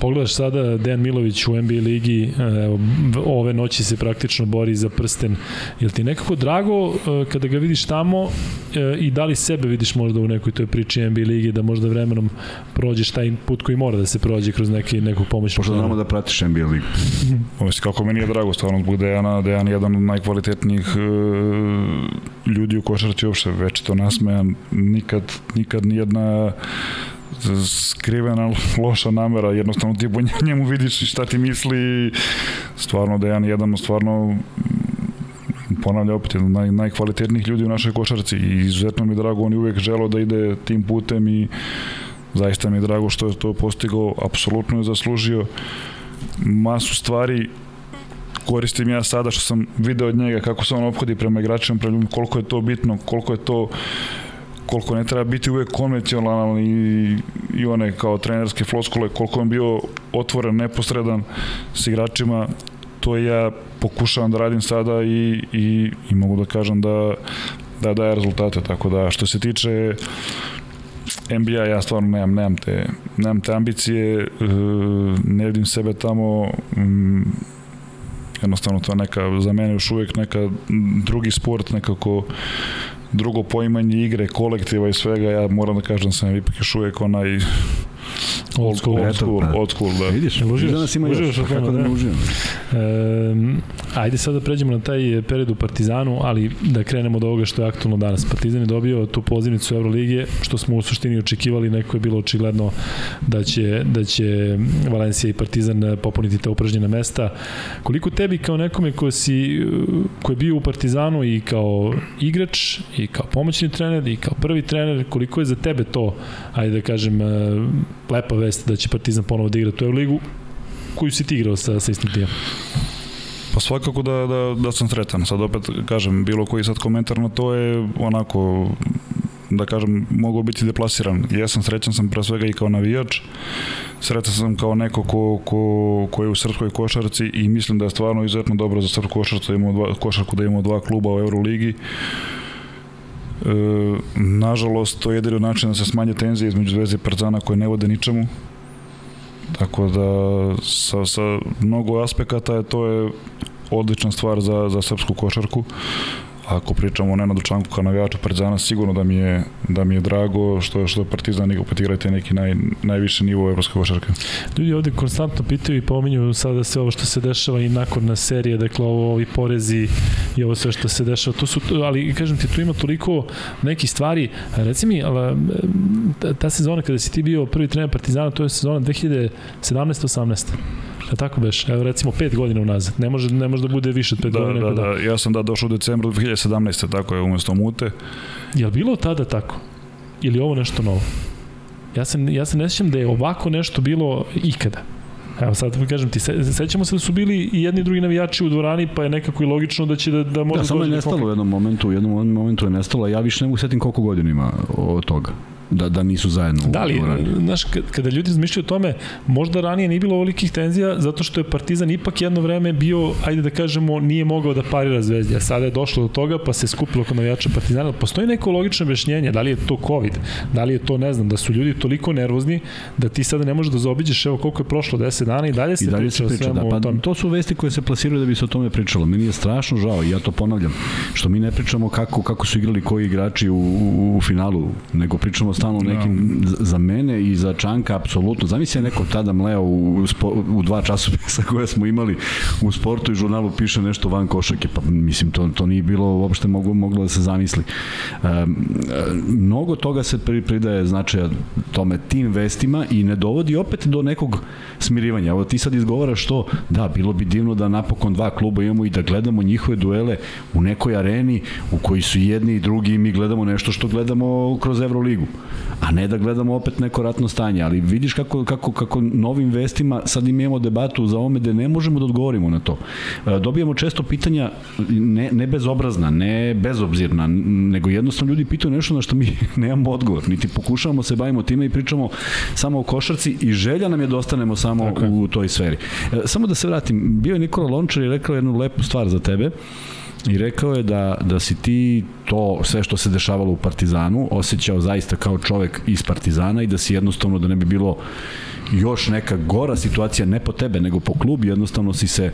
pogledaš sada Dejan Milović u NBA ligi, evo, ove noći se praktično bori za prsten, je ti nekako drago e, kada ga vidiš tamo e, i da li sebe vidiš možda u nekoj toj priči NBA ligi da možda vremenom prođeš taj put koji mora da se prođe kroz neki, nekog pomoćnog Pošto znamo da pratiš NBA ligu. Ovisi kako meni je drago, stvarno zbog Dejana, Dejan je jedan od najkvalitetnijih uh, ljudi u košarci uopšte, već to nasmejan, nikad, nikad nijedna skrivena loša namera, jednostavno ti po njemu vidiš šta ti misli, stvarno Dejan je jedan stvarno ponavlja opet jedan naj, najkvalitetnijih ljudi u našoj košarci i izuzetno mi drago, on je uvek želeo da ide tim putem i zaista mi je drago što je to postigao, apsolutno je zaslužio masu stvari. Koristim ja sada što sam video od njega kako se on obhodi prema igračima, prema koliko je to bitno, koliko je to koliko ne treba biti uvek konvencionalan i, i one kao trenerske floskole, koliko je bio otvoren, neposredan s igračima, to ja pokušavam da radim sada i, i, i mogu da kažem da, da daje rezultate, tako da što se tiče NBA ja stvarno nemam, nemam, te, nemam te ambicije, e, ne vidim sebe tamo, mm, jednostavno to neka, za mene još uvek neka drugi sport, nekako drugo poimanje igre, kolektiva i svega, ja moram da kažem da sam ipak još uvijek onaj Old school, old school, pa. old school, da. Vidiš, uživaš, danas ima uživaš još, kako da ne uživam. Ajde sad da pređemo na taj period u Partizanu, ali da krenemo od ovoga što je aktualno danas. Partizan je dobio tu pozivnicu Euroligije, što smo u suštini očekivali, neko je bilo očigledno da će, da će Valencija i Partizan popuniti ta upražnjena mesta. Koliko tebi kao nekome ko, si, ko je bio u Partizanu i kao igrač, i kao pomoćni trener, i kao prvi trener, koliko je za tebe to, ajde da kažem, lepa vest da će Partizan ponovo da igra tu ligu koju si ti igrao sa, sa istim timom. Pa svakako da, da, da sam sretan. Sad opet kažem, bilo koji sad komentar na to je onako da kažem, mogao biti deplasiran. Jesam srećan sam pre svega i kao navijač, srećan sam kao neko ko, ko, ko je u srpskoj košarci i mislim da je stvarno izuzetno dobro za srpsku košarcu da imamo dva, košarku da imamo dva kluba u Euroligi. E, nažalost, to je jedino način da se smanje tenzije između Zvezde i Partizana koje ne vode ničemu. Tako da sa, sa mnogo aspekata je to je odlična stvar za, za srpsku košarku ako pričamo o Nenadu Čanku kao navijaču Partizana, sigurno da mi je, da mi je drago što, što Partizan opet igrate neki naj, najviši nivo evropske košarke. Ljudi ovde konstantno pitaju i pominju sada sve ovo što se dešava i nakon na serije, dakle ovo, ovi porezi i ovo sve što se dešava. To su, ali kažem ti, tu ima toliko nekih stvari. Reci mi, ali, ta sezona kada si ti bio prvi trener Partizana, to je sezona 2017-18. Da tako beš? Evo recimo 5 godina unazad. Ne može, ne može da bude više od 5 da, godina. Da, da, da, ja sam da došao u decembru 2017. Tako je, umesto mute. Je li bilo tada tako? Ili ovo nešto novo? Ja se, ja se ne sjećam da je ovako nešto bilo ikada. Evo sad kažem ti, se, sećamo se da su bili i jedni i drugi navijači u dvorani, pa je nekako i logično da će da, da može da, samo je nestalo u jednom momentu, u jednom momentu je nestalo, ja više ne mogu setim koliko godina ima od toga da, da nisu zajedno da li, znaš, kada ljudi razmišljaju o tome, možda ranije nije bilo ovolikih tenzija, zato što je Partizan ipak jedno vreme bio, ajde da kažemo, nije mogao da parira Zvezdi, a sada je došlo do toga, pa se skupilo kod navijača Partizana. Postoji neko logično objašnjenje, da li je to COVID, da li je to, ne znam, da su ljudi toliko nervozni, da ti sada ne možeš da zaobiđeš, evo koliko je prošlo, 10 dana i dalje se I dalje priča, se priča da, pa. To su vesti koje se plasiraju da bi se o tome pričalo. Meni je strašno žao, i ja to ponavljam, što mi ne pričamo kako, kako su igrali koji igrači u, u, u finalu, nego pričamo stalno o nekim za mene i za Čanka apsolutno. Zamisli neko tada mleo u, u dva časopisa koje smo imali u sportu i žurnalu piše nešto van košake, pa mislim to, to nije bilo uopšte moglo, moglo da se zamisli. Um, mnogo toga se pridaje značaja tome tim vestima i ne dovodi opet do nekog smirivanja. Evo ti sad izgovaraš to, da, bilo bi divno da napokon dva kluba imamo i da gledamo njihove duele u nekoj areni u kojoj su jedni i drugi i mi gledamo nešto što gledamo kroz Euroligu. A ne da gledamo opet neko ratno stanje, ali vidiš kako, kako, kako novim vestima sad imamo debatu za ome da ne možemo da odgovorimo na to. E, dobijamo često pitanja ne, ne bezobrazna, ne bezobzirna, nego jednostavno ljudi pitaju nešto na što mi nemamo odgovor, niti pokušavamo se bavimo time i pričamo samo o košarci i želja nam je da ostanemo samo okay. u toj sferi. E, samo da se vratim, bio je Nikola Lončar i rekao jednu lepu stvar za tebe, i rekao je da, da si ti to, sve što se dešavalo u Partizanu, osjećao zaista kao čovek iz Partizana i da si jednostavno, da ne bi bilo još neka gora situacija, ne po tebe, nego po klubu, jednostavno si se,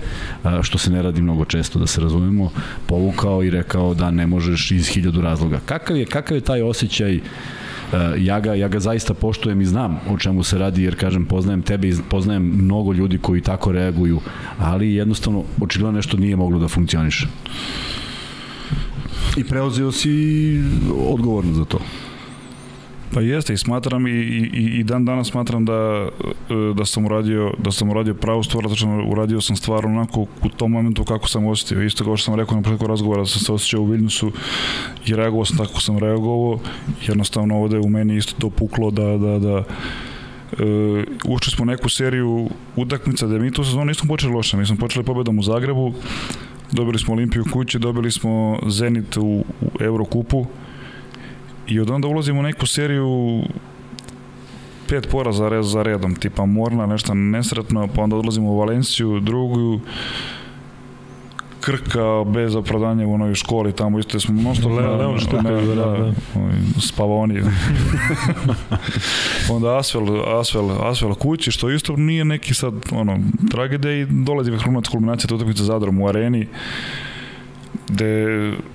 što se ne radi mnogo često, da se razumemo, povukao i rekao da ne možeš iz hiljadu razloga. Kakav je, kakav je taj osjećaj ja ga, ja ga zaista poštujem i znam o čemu se radi, jer kažem, poznajem tebe i poznajem mnogo ljudi koji tako reaguju, ali jednostavno, očigledno nešto nije moglo da funkcioniše. I preuzeo si odgovornost za to. Pa jeste i smatram i, i, i dan danas smatram da, da sam uradio da sam uradio pravu stvar, zato što uradio sam stvar onako u tom momentu kako sam osetio. Isto kao što sam rekao na početku razgovora da sam se osjećao u Vilnusu i reagovao sam tako sam reagovao. Jednostavno ovde u meni isto to puklo da, da, da Uh, ušli smo neku seriju utakmica da mi tu sezonu nismo počeli loše. Mi smo počeli pobedom u Zagrebu, dobili smo Olimpiju kući, dobili smo Zenit u, u Eurokupu, I od onda ulazimo u neku seriju pet poraza red za redom, tipa Morna, nešto nesretno, pa onda odlazimo u Valenciju, drugu, Krka bez opravdanja u novoj školi, tamo isto smo mnoštvo na, na, na, što ne, da, da, da. spavoni. onda Asvel, Asvel, Asvel kući, što isto nije neki sad, ono, tragedija i dolazi vrhunac kulminacija te utakmice Zadrom u areni gde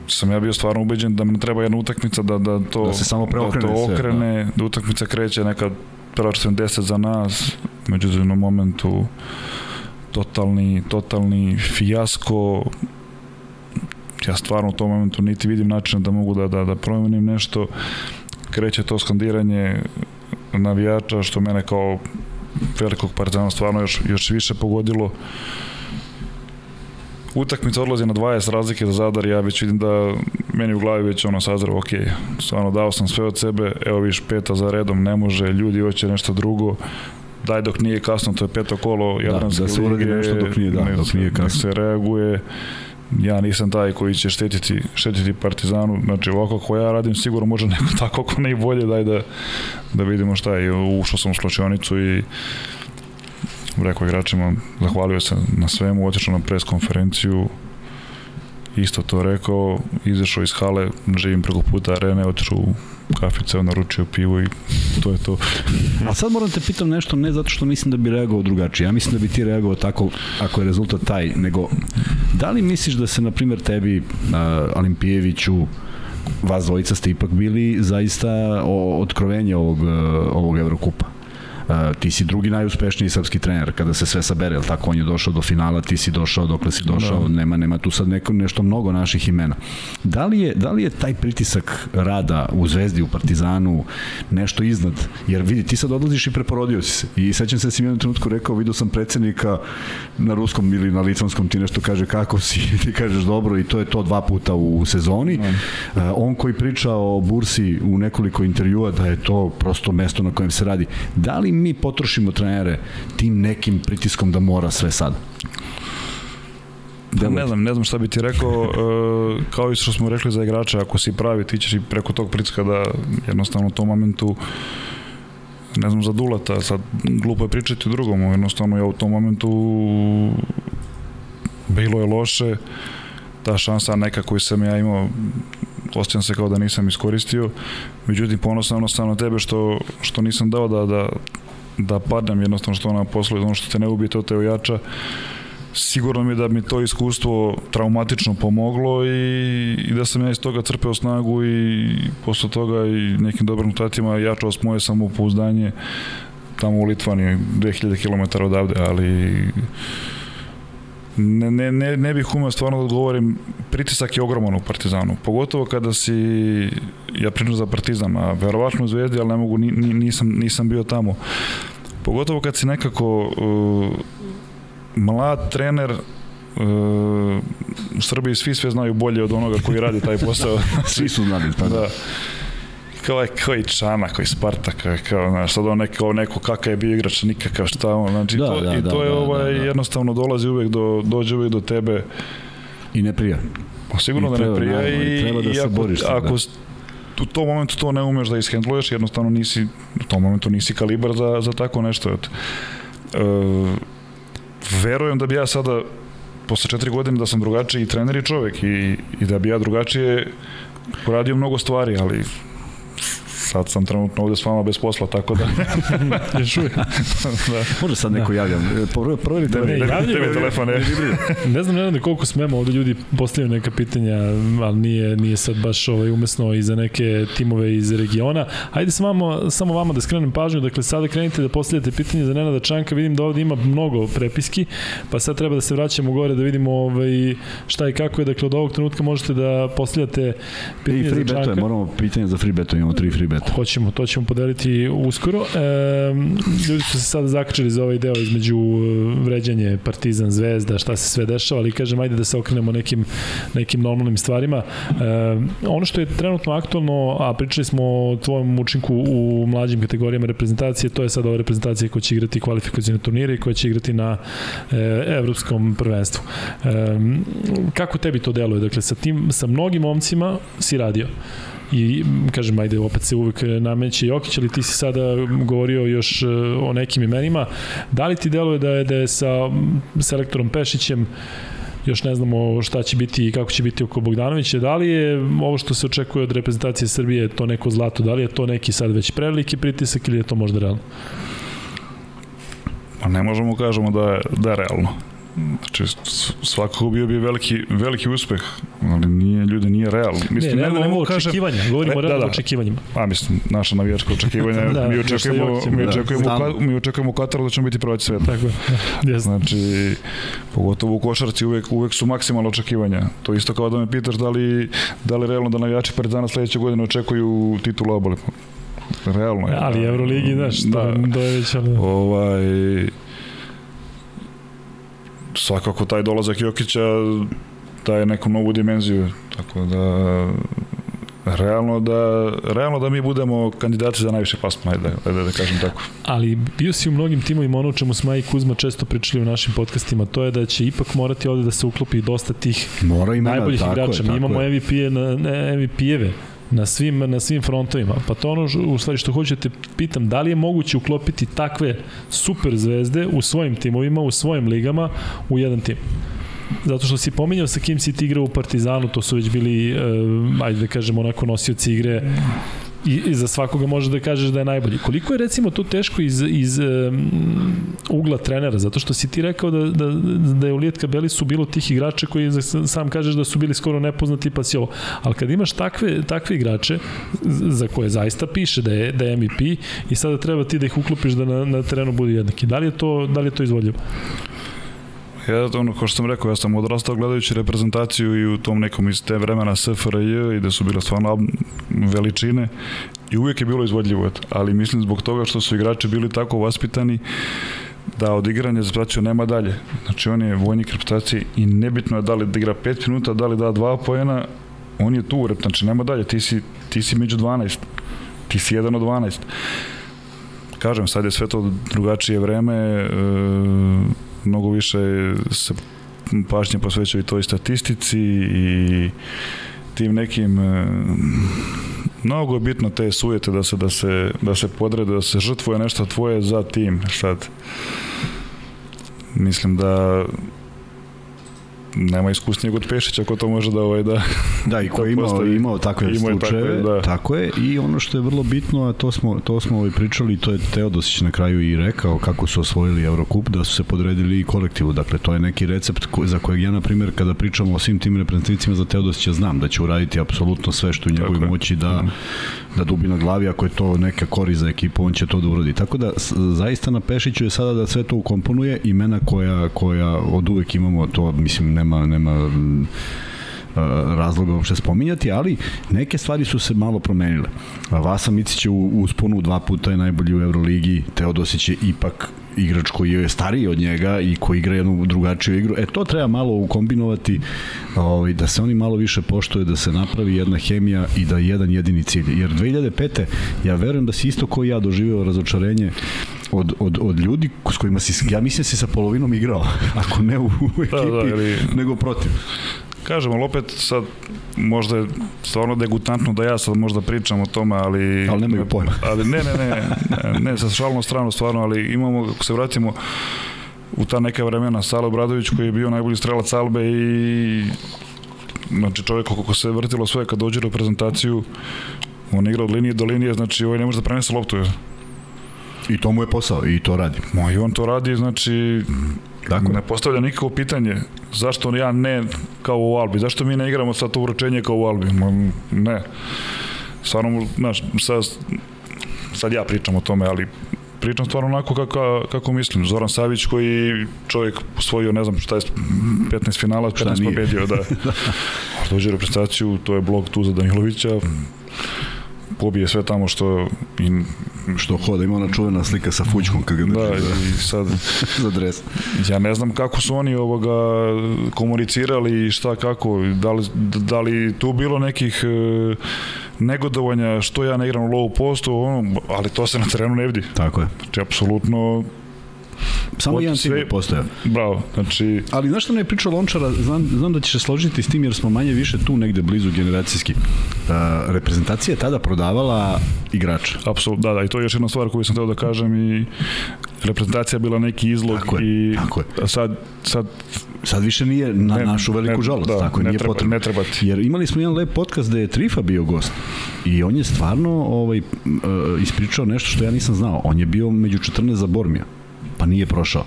sam ja bio stvarno ubeđen da mi treba jedna utakmica da, da to, da se samo preokrene da to okrene, sve, da. da utakmica kreće neka prva 40 za nas, međutim momentu totalni, totalni fijasko, ja stvarno u tom momentu niti vidim načina da mogu da, da, da promenim nešto, kreće to skandiranje navijača, što mene kao velikog partizana stvarno još, još više pogodilo utakmica odlazi na 20 razlike za Zadar, ja već vidim da meni u glavi već ono sazravo, ok, stvarno dao sam sve od sebe, evo viš peta za redom, ne može, ljudi hoće nešto drugo, daj dok nije kasno, to je peto kolo Jadranske da, da se uradi nešto dok nije, da, dok nije kasno. se reaguje, ja nisam taj koji će štetiti, štetiti Partizanu, znači ovako kako ja radim sigurno može neko tako ako ne i bolje, daj da, da vidimo šta je, ušao sam u slučajonicu i rekao igračima, zahvalio se na svemu, otišao na pres konferenciju, isto to rekao, izašao iz hale, živim preko puta arene, otišao u kafice, naručio pivo i to je to. A sad moram te pitam nešto, ne zato što mislim da bi reagovao drugačije. Ja mislim da bi ti reagovao tako, ako je rezultat taj, nego Da li misliš da se, na primjer, tebi, Alimpijeviću, vas dvojica ste ipak bili zaista otkrovenje ovog, ovog Evrokupa? Uh, ti si drugi najuspešniji srpski trener kada se sve sabere, el tako on je došao do finala, ti si došao dokle si došao, da. nema nema tu sad neko nešto mnogo naših imena. Da li je da li je taj pritisak rada u Zvezdi, u Partizanu nešto iznad? Jer vidi ti sad odlaziš i preporodio si se. I sećam se da si mi jednom trenutku rekao, video sam predsednika na ruskom ili na litvanskom ti nešto kaže kako si, ti kažeš dobro i to je to dva puta u sezoni. Uh, on koji priča o bursi u nekoliko intervjua da je to prosto mesto na kojem se radi. Da li mi potrošimo trenere tim nekim pritiskom da mora sve sad? Da, ne znam, ne znam šta bi ti rekao, uh, kao i što smo rekli za igrača, ako si pravi, ti ćeš i preko tog pritiska da jednostavno u tom momentu ne znam za Dulata, sad glupo je pričati o drugom, jednostavno ja u tom momentu bilo je loše, ta šansa neka koju sam ja imao osjećam se kao da nisam iskoristio, međutim ponosan na tebe što, što nisam dao da, da, da padnem jednostavno što ona posle, ono što te ne ubije, to te ojača. Sigurno mi je da mi to iskustvo traumatično pomoglo i, i da sam ja iz toga crpeo snagu i posle toga i nekim dobrim tatima jačao moje samopouzdanje tamo u Litvaniji, 2000 km odavde, ali ne, ne, ne, ne bih umeo stvarno da odgovorim, pritisak je ogroman u Partizanu, pogotovo kada si, ja pričam za Partizan, a verovatno u Zvezdi, ali ne mogu, ni, nisam, nisam bio tamo. Pogotovo kad si nekako uh, mlad trener, Uh, u Srbiji svi sve znaju bolje od onoga koji radi taj posao. svi su znali, pa da. da kao, kao i Čana, kao i Spartaka, kao, znaš, sad on neko, neko kakav je bio igrač, nikakav šta on, znači, da, to, da, i to da, je da, ovaj, da, da. jednostavno dolazi uvek do, dođe uvek do tebe. I ne prija. Pa sigurno I da ne prija i, i, treba da se ako, boriš. Ako, u tom momentu to ne umeš da ishendluješ, jednostavno nisi, u tom momentu nisi kalibar za, za tako nešto. Et. E, verujem da bi ja sada posle četiri godine da sam drugačiji trener i čovek i, i da bi ja drugačije uradio mnogo stvari, ali sad sam trenutno ovde s vama bez posla, tako da... Još uvijek. da. Može sad neko da. javlja. Proverite da, ne, javljaju. Ne, telefon, ne. ne znam, ne znam koliko smemo, ovde ljudi postavljaju neka pitanja, ali nije, nije sad baš ovaj, umesno i za neke timove iz regiona. Ajde samo vama, samo vama da skrenem pažnju, dakle sada krenite da postavljate pitanje za Nenada Čanka, vidim da ovde ima mnogo prepiski, pa sad treba da se vraćamo gore da vidimo ovaj, šta i kako je, dakle od ovog trenutka možete da postavljate pitanje I free za Čanka. moramo pitanje za free beto, imamo tri free beta. Hoćemo, to ćemo podeliti uskoro. E, ljudi su se sada zakačili za ovaj deo između e, vređanje Partizan, Zvezda, šta se sve dešava, ali kažem, ajde da se okrenemo nekim, nekim normalnim stvarima. E, ono što je trenutno aktualno, a pričali smo o tvojom učinku u mlađim kategorijama reprezentacije, to je sada ova reprezentacija koja će igrati kvalifikacijne turnire i koja će igrati na e, evropskom prvenstvu. E, kako tebi to deluje? Dakle, sa, tim, sa mnogim momcima si radio i kažem ajde opet se uvek nameće Jokić ali ti si sada govorio još e, o nekim imenima da li ti deluje da je, da je sa selektorom Pešićem još ne znamo šta će biti i kako će biti oko Bogdanovića. Da li je ovo što se očekuje od reprezentacije Srbije to neko zlato? Da li je to neki sad već preveliki pritisak ili je to možda realno? Pa ne možemo kažemo da je, da je realno. Znači, svakako bio bi veliki, veliki uspeh, ali nije, ljudi, nije realno. Mislim, ne, ne, ne, ne mogu očekivanja, govorimo o da, da, očekivanjima. A, mislim, naša navijačka očekivanja, da, mi očekujemo, mi da. očekujemo, da, mi očekujemo u Kataru da ćemo biti prvaci sveta. Tako je, da, Znači, pogotovo u košarci uvek, uvek su maksimalno očekivanja. To isto kao da me pitaš da li, da li realno da navijači Partizana sledeće godine očekuju titulu obole. Realno je. Ali Euroligi, znaš, da, to, da, je već... Ovaj, svakako taj dolazak Jokića daje neku novu dimenziju, tako da realno da, realno da mi budemo kandidati za najviše plasma, ajde, ajde da kažem tako. Ali bio si u mnogim timovima ono čemu smo i Kuzma često pričali u našim podcastima, to je da će ipak morati ovde da se uklopi dosta tih Mora imena, najboljih tako igrača. Je, Mi imamo MVP-eve na, MVP-eve na svim, na svim frontovima. Pa to ono u stvari što hoćete pitam, da li je moguće uklopiti takve super zvezde u svojim timovima, u svojim ligama u jedan tim? Zato što si pominjao sa kim si ti igrao u Partizanu, to su već bili, uh, ajde da kažemo, onako nosioci igre i, i za svakoga može da kažeš da je najbolji. Koliko je recimo to teško iz, iz um, ugla trenera, zato što si ti rekao da, da, da je u Lijetka Beli su bilo tih igrača koji sam kažeš da su bili skoro nepoznati pa si ovo. Ali kad imaš takve, takve igrače za koje zaista piše da je, da je MVP i sada treba ti da ih uklopiš da na, na terenu budu jednaki. Da li je to, da li je to izvodljivo? Ja, ono, kao što sam rekao, ja sam odrastao gledajući reprezentaciju i u tom nekom iz te vremena SFRJ i da su bile stvarno veličine i uvijek je bilo izvodljivo, ali mislim zbog toga što su igrači bili tako vaspitani da od igranja za reprezentaciju nema dalje. Znači on je vojnik reprezentacije i nebitno je da li da igra 5 minuta, da li da 2 pojena, on je tu, znači nema dalje, ti si, ti si među 12, ti si jedan od 12. Kažem, sad je sve to drugačije vreme, e, mnogo više se pažnje posvećaju toj statistici i tim nekim e, mnogo je bitno te sujete da se da se da se podrede da se žrtvuje nešto tvoje za tim. Sad mislim da nema iskusnijeg od Pešića ko to može da ovaj da da i ko je imao imao takve imao slučajeve takve, da. tako je. I ono što je vrlo bitno a to smo to smo ovaj pričali to je Teodosić na kraju i rekao kako su osvojili Eurocup da su se podredili i kolektivu. Dakle to je neki recept ko, za kojeg ja na primjer kada pričamo o svim tim reprezentativcima za Teodosića znam da će uraditi apsolutno sve što u njegovoj moći da mm da dubi na glavi, ako je to neka kori za ekipu, on će to da uradi. Tako da, zaista na Pešiću je sada da sve to ukomponuje, imena koja, koja od uvek imamo, to mislim nema, nema razloga uopšte spominjati, ali neke stvari su se malo promenile. Vasa Micić je u usponu dva puta je najbolji u Euroligi, Teodosić je ipak igrač koji je stariji od njega i koji igra jednu drugačiju igru. E to treba malo ukombinovati ovaj, da se oni malo više poštoje, da se napravi jedna hemija i da jedan jedini cilj. Jer 2005. ja verujem da si isto koji ja doživeo razočarenje od, od, od ljudi s kojima si, ja mislim da si sa polovinom igrao, ako ne u, u ekipi, da, da, ili... nego protiv. Kažemo, ali opet sad možda je stvarno degutantno da ja sad možda pričam o tome, ali... Ali nemaju pojma. Ali ne, ne, ne, ne, ne sa šalnom stranu stvarno, ali imamo, ako se vratimo u ta neka vremena, Sale Obradović koji je bio najbolji strelac Albe i znači čovjek kako se vrtilo sve kad dođe u prezentaciju on igra od linije do linije, znači ovaj ne može da prenese loptu. I to mu je posao i to radi. Ma i on to radi, znači Dakle. ne postavlja nikako pitanje zašto ja ne kao u Albi, zašto mi ne igramo sad to uročenje kao u Albi, Ma, ne. Stvarno, znaš, sad, sad ja pričam o tome, ali pričam stvarno onako kako, kako mislim. Zoran Savić koji čovjek osvojio, ne znam šta je, 15 finala, 15 pobedio, da. Dođe reprezentaciju, to je blok tu za Danilovića, pobije sve tamo što i što hoda, ima ona čuvena slika sa fućkom kad ga drži. Da, da. i sad za dres. Ja ne znam kako su oni ovoga komunicirali i šta kako, da li, da li tu bilo nekih e, negodovanja što ja ne igram u low postu, ono, ali to se na terenu ne vidi. Tako je. Znači, apsolutno Samo jedan tim postoja. Bravo, znači... Ali znaš što ne je pričao Lončara, znam, znam da ćeš se složiti s tim jer smo manje više tu negde blizu generacijski. Uh, reprezentacija je tada prodavala igrača. Apsolutno, da, da, i to je još jedna stvar koju sam teo da kažem i reprezentacija je bila neki izlog tako je, i tako je. sad, sad Sad više nije na ne, našu veliku ne, žalost, da, tako ne nije treba, potrebno. Ne treba ti. Jer imali smo jedan lep podcast gde je Trifa bio gost i on je stvarno ovaj, uh, ispričao nešto što ja nisam znao. On je bio među 14 za Bormija pa nije prošao.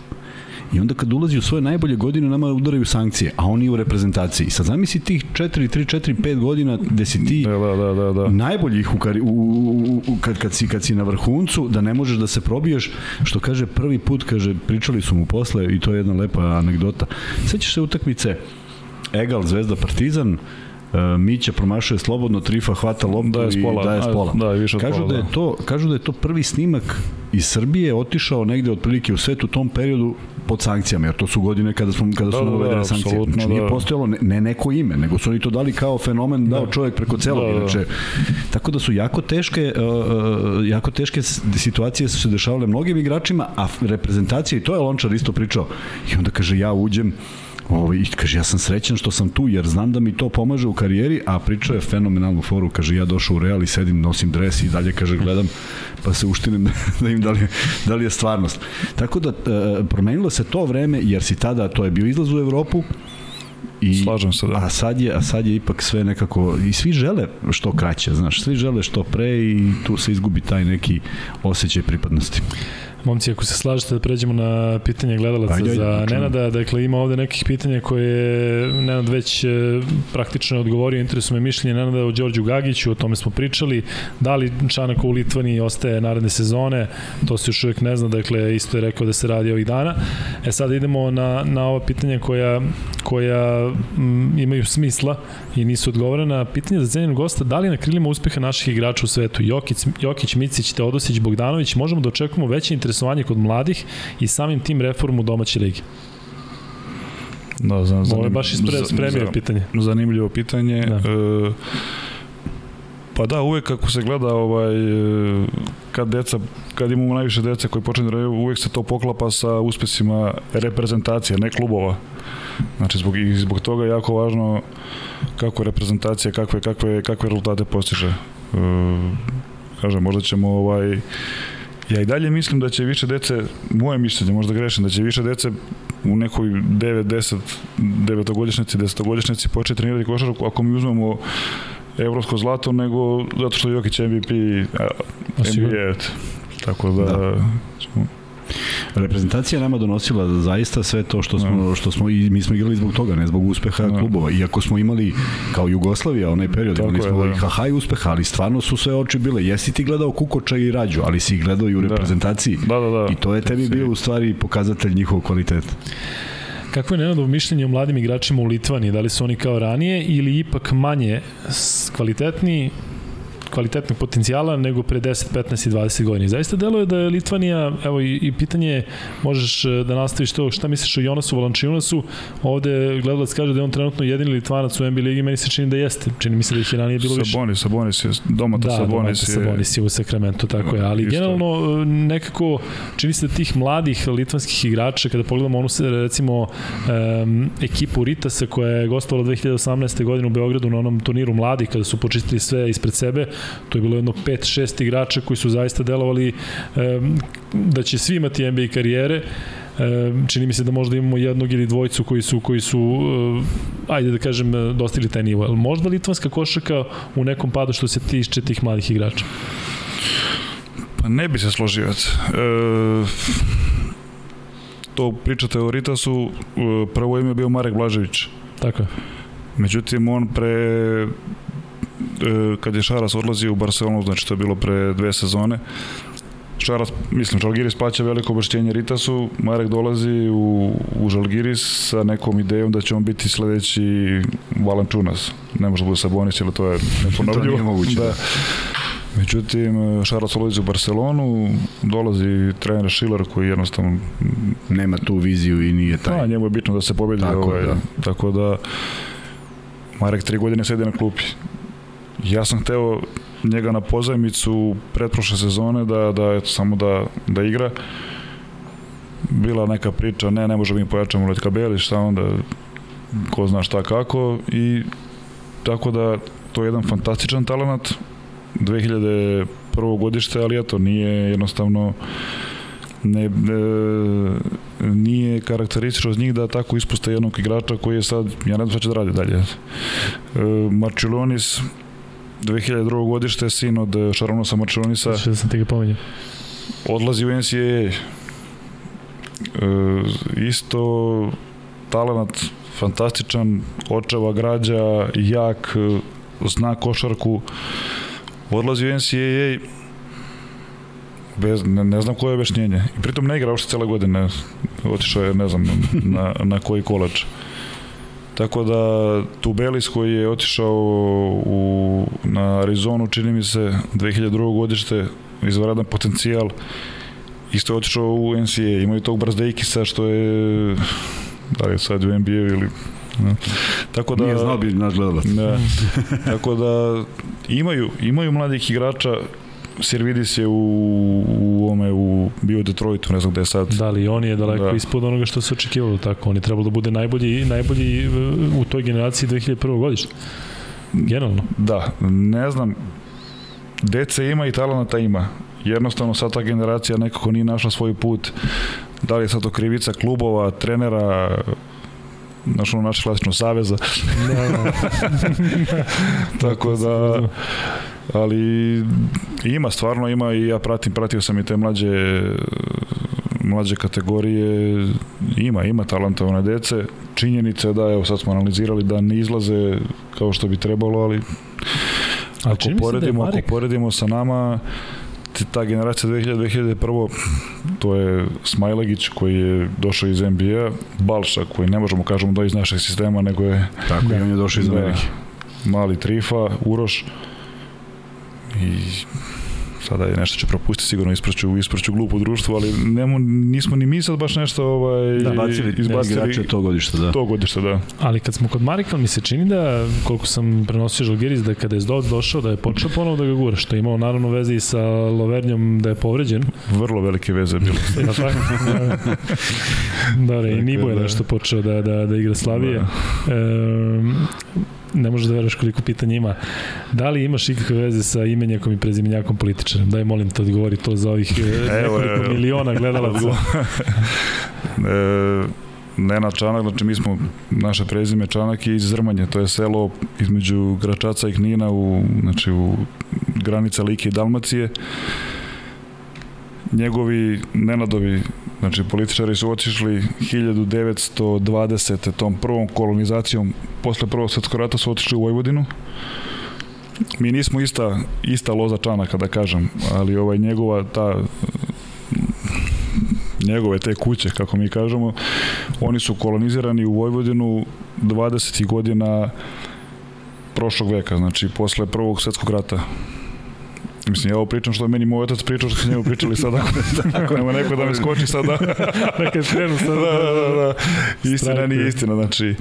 I onda kad ulazi u svoje najbolje godine, nama udaraju sankcije, a on je u reprezentaciji. Sad zamisli tih 4, 3, 4, 5 godina gde si ti da, da, da, da, da. najboljih u, kari, u, u, u, kad, kad, si, kad si na vrhuncu, da ne možeš da se probiješ, što kaže prvi put, kaže, pričali su mu posle i to je jedna lepa anegdota. Sećaš se utakmice Egal, Zvezda, Partizan, Uh, Mića promašuje slobodno, Trifa hvata loptu daje i daje spola. Da, više kažu pola, da je da. to kažu da je to prvi snimak iz Srbije otišao negde otprilike u svetu u tom periodu pod sankcijama, jer to su godine kada smo kada da, su da, uvedene da, sankcije. Znači nije da. postojalo ne, ne, neko ime, nego su oni to dali kao fenomen dao da. čovjek preko celog da, da. inače. Tako da su jako teške uh, jako teške situacije su se dešavale mnogim igračima, a reprezentacija i to je Lončar isto pričao. I onda kaže ja uđem Ovo, I kaže, ja sam srećan što sam tu, jer znam da mi to pomaže u karijeri, a pričao je fenomenalnu foru, kaže, ja došao u Real i sedim, nosim dres i dalje, kaže, gledam, pa se uštinem da im da li, da li je stvarnost. Tako da, e, promenilo se to vreme, jer si tada, to je bio izlaz u Evropu, I, Slažem se, da. A sad, je, a sad je ipak sve nekako, i svi žele što kraće, znaš, svi žele što pre i tu se izgubi taj neki osjećaj pripadnosti. Momci, ako se slažete da pređemo na pitanje gledalaca Ajde, za čujemo. Nenada, dakle ima ovde nekih pitanja koje je Nenad već e, praktično odgovorio, interesuje me mišljenje Nenada o Đorđu Gagiću, o tome smo pričali, da li Čanak u Litvani ostaje naredne sezone, to se još uvijek ne zna, dakle isto je rekao da se radi ovih dana. E sad idemo na, na ova pitanja koja, koja m, imaju smisla i nisu odgovorena. Pitanje za cenjenog gosta, da li na krilima uspeha naših igrača u svetu, Jokić, Jokić Micić, Teodosić, Bogdanović, možemo da očekujemo veće interesovanje kod mladih i samim tim reformu domaće ligi? Da, za, Ovo je baš ispred, spremio za- pitanje. zanimljivo pitanje. Da. E, pa da, uvek kako se gleda ovaj, e, kad deca, kad imamo najviše dece koji počne da uvek se to poklapa sa uspesima reprezentacije, ne klubova. Znači, zbog, i zbog toga je jako važno kako reprezentacija, kakve, kakve, kakve rezultate postiže. E, kažem, možda ćemo ovaj, Ja i dalje mislim da će više dece, moje mišljenje, možda grešim, da će više dece u nekoj 9, 10, 9-godišnjici, 10-godišnjici početi trenirati košarku ako mi uzmemo evropsko zlato nego zato što je Jokić MVP. NBA tako da, Da. Da. Reprezentacija nama donosila zaista sve to što smo, što smo i mi smo igrali zbog toga, ne zbog uspeha Da. klubova. Iako smo imali kao Jugoslavija onaj period, Tako imali je, smo da. i hahaj uspeha, ali stvarno su sve oči bile. Jesi ti gledao Kukoča i Rađu, ali si ih gledao i u Da. reprezentaciji. Da, da, da. I to je tebi bio u stvari pokazatelj njihovog kvaliteta. Kakvo je Nenadov mišljenje o mladim igračima u Litvaniji? Da li su oni kao ranije ili ipak manje kvalitetni kvalitetnog potencijala nego pre 10, 15 i 20 godina. I Zaista deluje da je Litvanija, evo i, i pitanje je, možeš e, da nastaviš to, šta misliš o Jonasu Valančiunasu, ovde gledalac kaže da je on trenutno jedini Litvanac u NBA ligi, meni se čini da jeste, čini mi se da ih je ranije bilo više. Sabonis, Sabonis je, Domata Da, Sabonis Sabonis, je, Sabonis je u Sakramentu, tako je. Ali Isto. generalno e, nekako čini se da tih mladih litvanskih igrača, kada pogledamo onu se, recimo um, ekipu Ritasa koja je gostovala 2018. godine u Beogradu na onom turniru mladih kada su počistili sve ispred sebe, to je bilo jedno 5-6 igrača koji su zaista delovali da će svi imati NBA karijere čini mi se da možda imamo jednog ili dvojcu koji su koji su ajde da kažem dostigli taj nivo. Možda litvanska košaka u nekom padu što se tiče tih mladih igrača. Pa ne bi se složio. E, to pričate o Ritasu, e, prvo ime je bio Marek Blažević. Tako je. Međutim, on pre kad je Šaras odlazio u Barcelonu, znači to je bilo pre dve sezone, Šaras, mislim, Žalgiris plaća veliko obeštenje Ritasu, Marek dolazi u, u Žalgiris sa nekom idejom da će on biti sledeći Valančunas. Ne može da bude Sabonis, jer to je neponovljivo. To nije moguće, da. Međutim, Šaras odlazi u Barcelonu, dolazi trener Schiller koji jednostavno Nema tu viziju i nije taj. Pa, njemu je bitno da se pobedi. Tako ovaj, da. Tako da, Marek tri godine sedi na klupi. Ja sam hteo njega na pozajmicu pretprošle sezone da, da eto, samo da, da igra. Bila neka priča, ne, ne možemo mi pojačamo Letka Beli, šta onda, ko zna šta kako i tako da to je jedan fantastičan talent 2001. godište, ali eto, nije jednostavno ne, ne, nije karakteristično od njih da tako ispuste jednog igrača koji je sad, ja ne znam šta će da radi dalje. E, Marčilonis 2002. godište, sin od Šaronosa Marčilonisa, Što da sam ti ga pomenio. odlazi u NCAA. E, isto talent fantastičan, očeva građa, jak, e, zna košarku, odlazi u NCAA, bez, ne, ne znam koje je objašnjenje. I pritom ne igra uopšte cele godine. Otišao je, ne znam, na, na koji kolač. Tako da Tubelis koji je otišao u, na Arizonu, čini mi se, 2002. godište, izvaradan potencijal, isto je otišao u NCAA. Imaju tog Brazdejkisa što je, da li je sad u NBA ili... Ne. Tako da, Nije znao bi naš gledalac. Da. Tako da imaju, imaju mladih igrača Servidis je u, u ome u bio u Detroitu, ne znam gde je sad. Da li on je daleko Da. da. ispod onoga što se očekivalo tako. On je trebalo da bude najbolji, najbolji uh, u toj generaciji 2001. godište. Generalno. Da, ne znam. Dece ima i talenata ima. Jednostavno sad ta generacija nekako nije našla svoj put. Da li je sad to krivica klubova, trenera, znaš ono naše klasično saveza. Da, da. Tako da, ali ima, stvarno ima i ja pratim, pratio sam i te mlađe mlađe kategorije ima, ima talentovane dece činjenica je da, evo sad smo analizirali da ne izlaze kao što bi trebalo, ali A ako da poredimo, ako Marek- poredimo sa nama ta generacija 2000 2001 to je Smajlegić koji je došao iz NBA, Balša koji ne možemo kažemo da je iz našeg sistema, nego je Tako Da. i on je došao iz Da. Amerike. mali Trifa, Uroš i sada je nešto će propustiti, sigurno ispraću, ispraću glupo društvo, ali nemo, nismo ni mi sad baš nešto ovaj, Da, bacili izbacili igrače to godište, da. to godište, da. Ali kad smo kod Marika, mi se čini da, koliko sam prenosio Žalgiris, da kada je Zdoc došao, da je počeo ponovo da ga gura, što je imao naravno veze i sa Lovernjom da je povređen. Vrlo velike veze bilo. Ja tako? Da, da, i Nibo je da. nešto počeo da, da, da igra Slavije. Da. E, ne možeš da veruješ koliko pitanja ima. Da li imaš ikakve veze sa imenjakom i prezimenjakom političara? Daj, molim te, odgovori to za ovih e, Evo, nekoliko evo. miliona gledalaca. E, Nenad Čanak, znači mi smo, naše prezime Čanak je iz Zrmanje, to je selo između Gračaca i Knina, u, znači u granica Like i Dalmacije. Njegovi Nenadovi, znači političari su otišli 1920. tom prvom kolonizacijom, posle prvog svetskog rata su otišli u Vojvodinu. Mi nismo ista, ista loza Čanaka, da kažem, ali ovaj njegova ta njegove te kuće, kako mi kažemo, oni su kolonizirani u Vojvodinu 20. godina prošlog veka, znači posle prvog svetskog rata. Mislim, ja ovo pričam što je meni moj otac pričao, što su njemu pričali sada, ako, ako nema neko da me skoči sada. Da kad krenu sad. da, da, da. Istina Strajkuju. nije istina, znači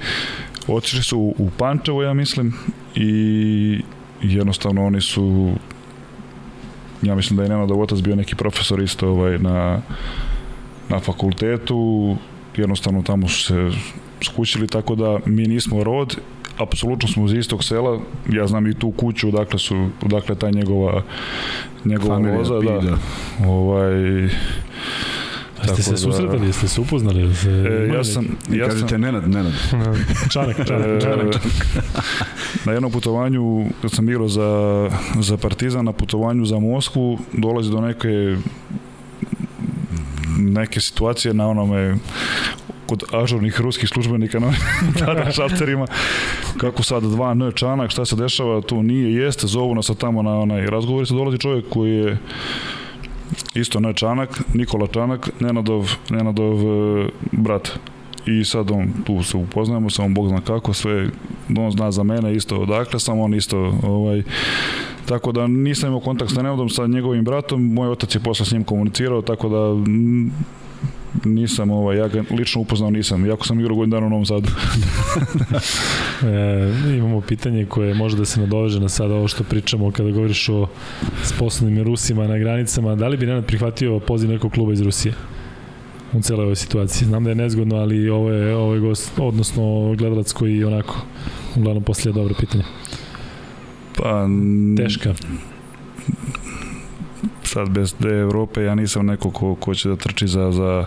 otišli su u Pančevo, ja mislim, i jednostavno oni su ja mislim da je Nenadov otac bio neki profesor isto ovaj, na, na fakultetu, jednostavno tamo su se skućili, tako da mi nismo rod, apsolutno smo iz istog sela, ja znam i tu kuću, odakle su, odakle ta njegova njegova Familija, loza, da, da. ovaj, A ste se da- susretali, jeste se upoznali? Jeste, e, ja sam, I ja sam, kažete Nenad, Nenad. neki- Čanak, čanak, E, čanak. na jednom putovanju, kad sam igrao za, za Partizan, na putovanju za Moskvu, dolazi do neke neke situacije na onome kod ažurnih ruskih službenika na tada šalterima. Kako sad dva N čanak, šta se dešava tu nije, jeste, zovu nas tamo na onaj razgovor i sad dolazi čovjek koji je isto N čanak, Nikola Čanak, Nenadov, Nenadov e, brat. I sad on, tu se upoznajemo, samo Bog zna kako, sve, on zna za mene isto odakle, samo on isto, ovaj, tako da nisam imao kontakt sa Nenadom, sa njegovim bratom, moj otac je posle s njim komunicirao, tako da nisam, ovaj, ja ga lično upoznao nisam, iako sam igrao godinu dana u Novom Sadu. E, imamo pitanje koje može da se nadoveže na sada ovo što pričamo kada govoriš o sposobnim Rusima na granicama. Da li bi Nenad prihvatio poziv nekog kluba iz Rusije? u celoj ovoj situaciji. Znam da je nezgodno, ali ovo je, ovo je gost, odnosno gledalac koji onako uglavnom poslije dobro pitanje. Pa, Teška. Sad bez te Evrope ja nisam neko ko, ko će da trči za, za,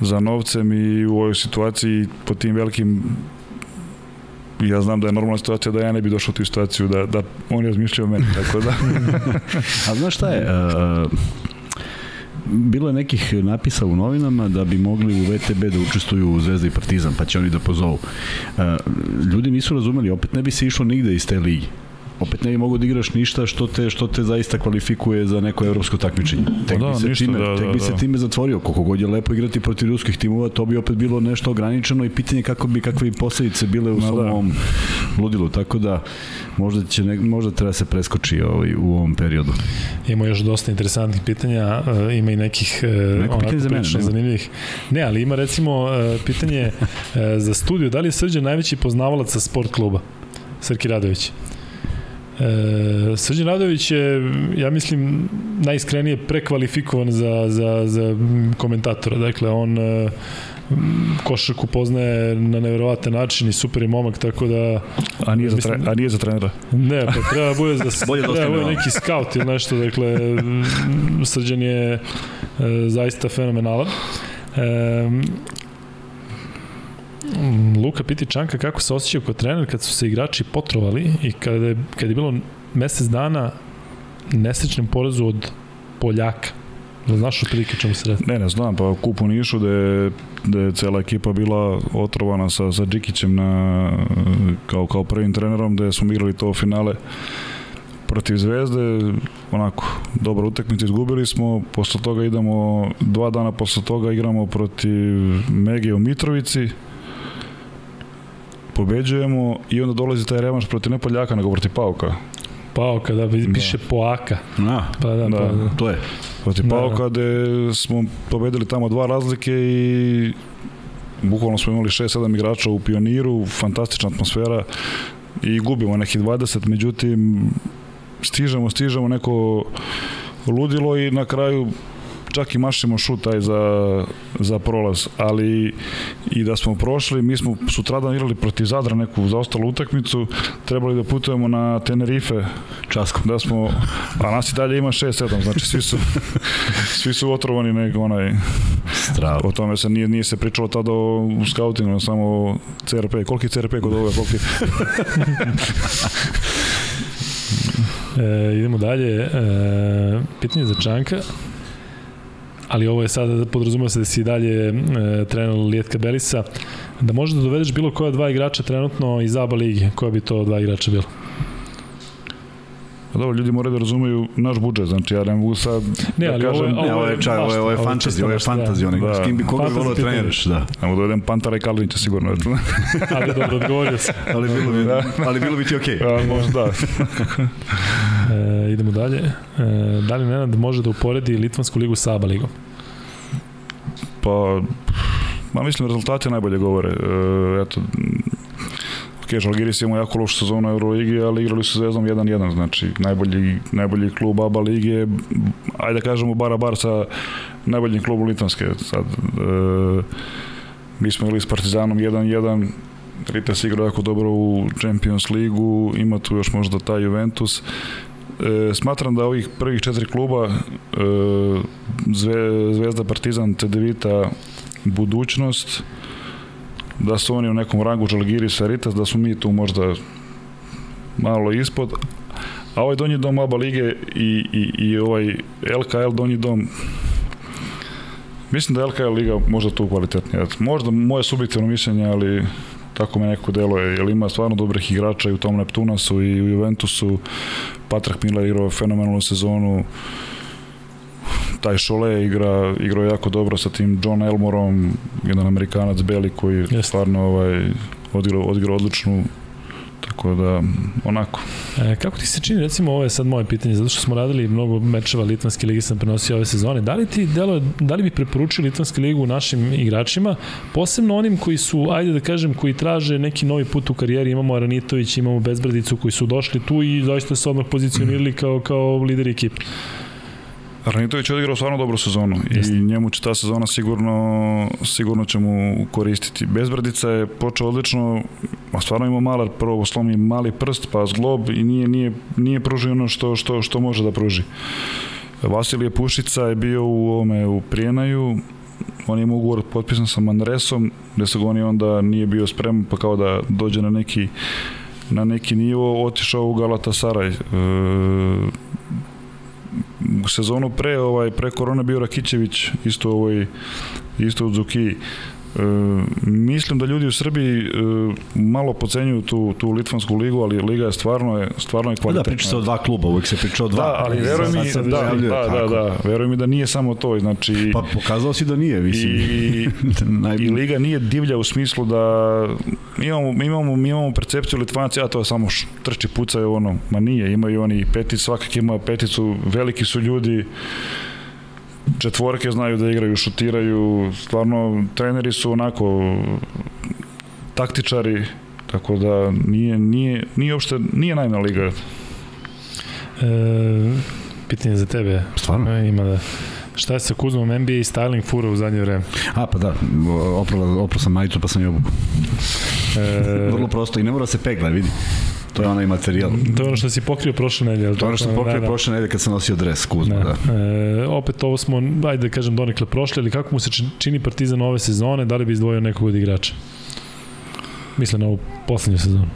za novcem i u ovoj situaciji po tim velikim ja znam da je normalna situacija da ja ne bi došao u tu situaciju da, da oni razmišljaju o meni tako da A znaš šta je? Bilo je nekih napisa u novinama da bi mogli u VTB da učestvuju u Zvezda i Partizan, pa će oni da pozovu. Ljudi nisu razumeli, opet ne bi se išlo nigde iz te ligi opet ne bi mogu da igraš ništa što te što te zaista kvalifikuje za neko evropsko takmičenje. Tek da, bi se ništa, time, da, tek da, bi se da. time zatvorio. Koliko god je lepo igrati protiv ruskih timova, to bi opet bilo nešto ograničeno i pitanje kako bi kakve posledice bile u svom da. ovom ludilu. Tako da možda će ne, možda treba se preskoči ovaj u ovom periodu. Ima još dosta interesantnih pitanja, e, ima i nekih e, Neko onako pitanje za mene, nema? zanimljivih. Ne, ali ima recimo e, pitanje za studiju, da li je Srđan najveći poznavalac sa sport kluba? Srki Radović. E, Srđan Radović je, ja mislim, najiskrenije prekvalifikovan za, za, za komentatora. Dakle, on e, košarku poznaje na neverovatan način i super je momak, tako da a nije za, Mislim- tre, a nije za trenera Ne, pa treba bude za Bolje treba da dostigne bude neki scout ili nešto, dakle Srđan je e, zaista fenomenalan. E, Luka piti Čanka kako se osjećao kao trener kad su se igrači potrovali i kada je, kada je bilo mesec dana nesrećnem porazu od Poljaka. Da znaš prilike čemu se? Ne, ne znam, pa kup u Nišu da je, da je cela ekipa bila otrovana sa, sa Džikićem na, kao, kao prvim trenerom, da smo igrali to finale protiv Zvezde, onako, dobra utakmica, izgubili smo, posle toga idemo, dva dana posle toga igramo protiv Mege u Mitrovici, pobeđujemo i onda dolazi taj revanš protiv ne Poljaka, nego protiv Pauka. Pauka, da, piše da. Poaka. A, pa da, da, pa da. to je. Protiv da, Pauka, da. gde smo pobedili tamo dva razlike i bukvalno smo imali 6-7 igrača u pioniru, fantastična atmosfera i gubimo nekih 20, međutim stižemo, stižemo neko ludilo i na kraju čak i mašimo šut taj za, za prolaz, ali i da smo prošli, mi smo sutradan igrali protiv Zadra neku zaostalu utakmicu, trebali da putujemo na Tenerife, Časko. da smo, a nas i dalje ima 6-7, znači svi su, svi su otrovani nego onaj, Strava. o tome se nije, nije se pričalo tada o, skautingu, samo CRP, koliki CRP kod ove, koliki? E, idemo dalje. E, pitanje za Čanka ali ovo je sada, podrazumio se da si dalje e, trener Lijetka Belisa, da možeš da dovedeš bilo koja dva igrača trenutno iz ABA ligi, koja bi to dva igrača bilo? Pa dobro, ljudi moraju da razumeju naš budžet, znači ja ne mogu sad ne, da ali kažem... Ne, ovo je, čaj, ovo je, ovo je fantasy, ovo je fantasy, onaj, da. s kim bi koga volio da treniraš, da. Ne mogu dovedem Pantara i Kalinića sigurno. ali dobro, odgovorio se. ali, bilo bi, da. ali bilo bi ti okej. Okay. Ja, možda da. e, idemo dalje. E, da li Nenad može da uporedi Litvansku ligu sa ABA ligom? Pa, ma mislim, rezultati najbolje govore. E, eto, ok, Žalgiris ima jako lošu sezonu Euroligi, ali igrali su Zvezdom 1-1, znači najbolji, najbolji klub ABA lige, ajde da kažemo bara bar sa najboljim klubom Litvanske. Sad, e, mi smo igrali s Partizanom 1-1, Ritas igra jako dobro u Champions ligu, ima tu još možda taj Juventus. E, smatram da ovih prvih četiri kluba e, Zve, Zvezda, Partizan, Cedevita, budućnost, da su oni u nekom rangu Žalgiris, Ritas, da su mi tu možda malo ispod, a ovaj donji dom ABA lige i, i, i ovaj LKL donji dom mislim da LKL liga možda tu kvalitetnija. Možda moje subjektivno mišljenje, ali tako me neko deluje, jer ima stvarno dobrih igrača i u tom Neptunasu i u Juventusu. Patrak Miller igrao fenomenalnu sezonu. Taj Šole igra, igrao jako dobro sa tim John Elmorom, jedan Amerikanac beli koji Jeste. stvarno ovaj, odigrao, odigrao odličnu Tako da, onako. E, kako ti se čini, recimo, ovo je sad moje pitanje, zato što smo radili mnogo mečeva Litvanske ligi, sam prenosio ove sezone. Da li ti delo, da li bi preporučio Litvansku ligu našim igračima, posebno onim koji su, ajde da kažem, koji traže neki novi put u karijeri, imamo Aranitović, imamo Bezbradicu koji su došli tu i zaista se odmah pozicionirali kao, kao lideri ekipe. Ranitović je odigrao stvarno dobru sezonu Jeste. i njemu će ta sezona sigurno, sigurno će mu koristiti. Bezbradica je počeo odlično, a stvarno ima malar, prvo slomi mali prst, pa zglob i nije, nije, nije pružio ono što, što, što može da pruži. Vasilije Pušica je bio u ovome u Prijenaju, on je ugovor potpisan sa Manresom, gde se oni onda nije bio spreman, pa kao da dođe na neki na neki nivo, otišao u Galatasaraj. E, sezonu pre ovaj pre korone bio Rakićević isto ovaj isto u Zuki E, mislim da ljudi u Srbiji e, malo pocenjuju tu, tu litvansku ligu, ali liga je stvarno je, stvarno je kvalitetna. Da, priča se o dva kluba, uvek se priča o dva. Da, ali veruj mi, da, da, da, da, da, veruj mi da nije samo to, znači... Pa pokazao si da nije, mislim. I, i liga nije divlja u smislu da imamo, imamo, imamo percepciju Litvanaca, a to je samo trči pucaju ono, ma nije, imaju oni petic, svakak ima peticu, veliki su ljudi, četvorke znaju da igraju, šutiraju, stvarno treneri su onako taktičari, tako da nije, nije, nije uopšte, nije najna liga. E, pitanje za tebe. Stvarno? E, ima da... Šta je sa Kuzmom NBA i styling fura u zadnje vreme? A, pa da, oprala, oprala sam majicu pa sam je obuku. E... Vrlo prosto i ne mora se pegla, vidi. To je onaj materijal. To je ono što si pokrio prošle nedelje. To je ono što sam pokrio da, da. prošle nedelje kad sam nosio dres Kuzma, da. da. E, opet ovo smo, ajde da kažem, donekle prošle, ali kako mu se čini Partizan ove sezone, da li bi izdvojio nekog od igrača? Mislim na ovu poslednju sezonu.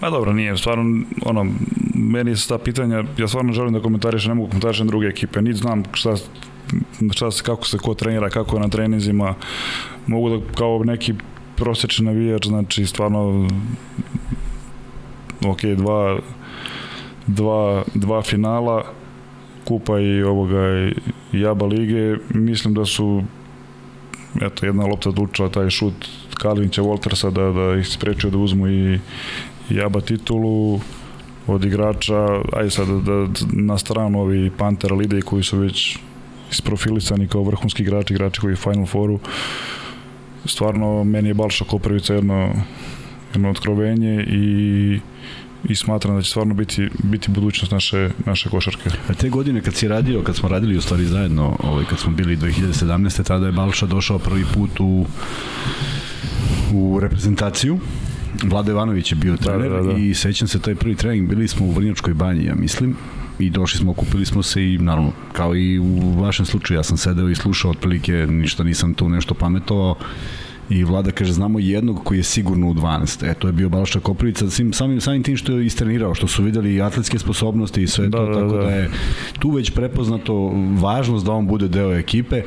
Ma dobro, nije, stvarno, ono, meni se ta pitanja, ja stvarno želim da komentarišem, ne mogu komentarišem druge ekipe, niti znam šta, šta se, kako se ko trenira, kako je na treninzima, mogu da kao neki prosječni navijač, znači stvarno ok, dva dva, dva finala kupa i ovoga i Jaba lige, mislim da su eto, jedna lopta odlučila taj šut Kalinića Voltersa da, da ih sprečio da uzmu i, i Jaba titulu od igrača, aj sad da, da na stranu ovi Pantera Lidej koji su već isprofilisani kao vrhunski igrači, igrači koji je Final Fouru. Stvarno meni je Balša Koprivica jedno, jedno otkrovenje i i smatram da će stvarno biti, biti budućnost naše, naše košarke. A te godine kad si radio, kad smo radili u stvari zajedno, ovaj, kad smo bili 2017. tada je Balša došao prvi put u, u reprezentaciju Vlada Ivanović je bio da, trener da, da, da. i sećam se taj prvi trening, bili smo u Vrnjačkoj banji, ja mislim, i došli smo, okupili smo se i naravno, kao i u vašem slučaju, ja sam sedeo i slušao otprilike, ništa nisam tu nešto pametovao, I Vlada kaže, znamo jednog koji je sigurno u 12. E, to je bio Balša Koprivica, samim, samim tim što je istrenirao, što su videli i atletske sposobnosti i sve da, to, da, tako da. da je tu već prepoznato važnost da on bude deo ekipe.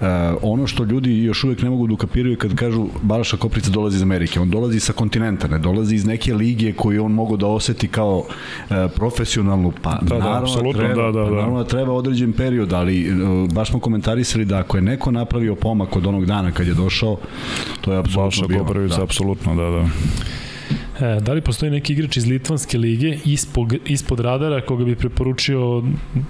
Uh, ono što ljudi još uvek ne mogu da ukapiraju kad kažu Balša Koprivica dolazi iz Amerike, on dolazi sa kontinenta, ne dolazi iz neke lige koju on mogu da oseti kao uh, profesionalnu, pa da, da naravno, da, treba, da, da, da. naravno da treba određen period, ali uh, baš smo komentarisali da ako je neko napravio pomak od onog dana kad je došao, To je apsolutno bio. Koprivica, da. apsolutno, da, da. E, da li postoji neki igrač iz Litvanske lige ispod, ispod radara koga bi preporučio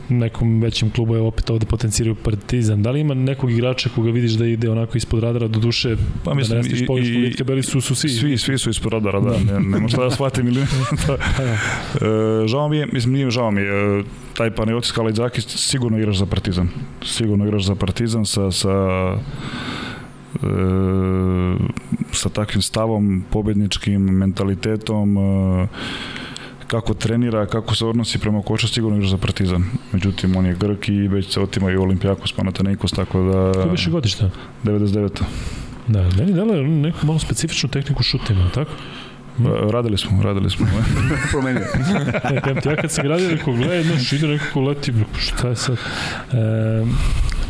nekom većem klubu, evo opet ovde potenciraju Partizan. Da li ima nekog igrača koga vidiš da ide onako ispod radara do duše, pa, mislim, da ne stiš i, i, beli su, su svi. Svi, svi su ispod radara, da. Ne, nema šta da shvatim ili da. e, žao mi je, mislim, nije žao mi je, taj Panajotis Kalajdzakis sigurno igraš za Partizan. Sigurno igraš za Partizan sa, sa e, sa takvim stavom, pobedničkim mentalitetom, e, kako trenira, kako se odnosi prema koča, sigurno igra za Partizan. Međutim, on je Grk i već se otima i Olimpijakos, Panathinaikos, tako da... Ko biše godišta? 99. Da, meni je neku malo specifičnu tehniku šutima, tako? Pa, radili smo, radili smo. Promenio. ja kad sam gradio, rekao, gledaj, znaš, ide nekako leti, šta je sad? E,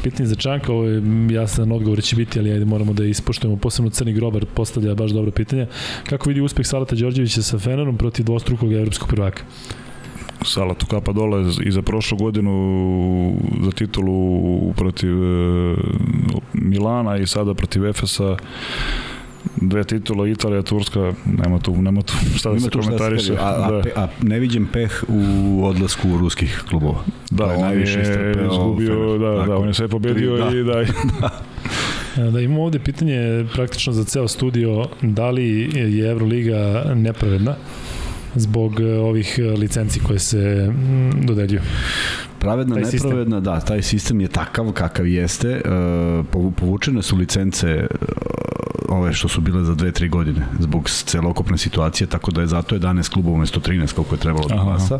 pitanje za Čanka, ovo je jasan odgovor će biti, ali ajde moramo da ispoštujemo. Posebno Crni Grobar postavlja baš dobro pitanje. Kako vidi uspeh Salata Đorđevića sa Fenerom protiv dvostrukog evropskog prvaka? Salatu kapa dole i za prošlu godinu za titulu protiv e, Milana i sada protiv Efesa dve titula Italija, Turska, nema tu, nema tu šta da se komentariše. A, a, da. a ne vidim peh u odlasku ruskih klubova. Da, on najviše je izgubio, da, da, on je sve pobedio da. i da. E, da imamo ovde pitanje praktično za ceo studio, da li je Euroliga nepravedna zbog e, ovih licenci koje se dodeljuju? Pravedna, taj nepravedna, sistem. da, taj sistem je takav kakav jeste. Uh, povučene su licence ove što su bile za 2-3 godine zbog celokupne situacije, tako da je zato 11 klubova umesto 13 koliko je trebalo da glasa.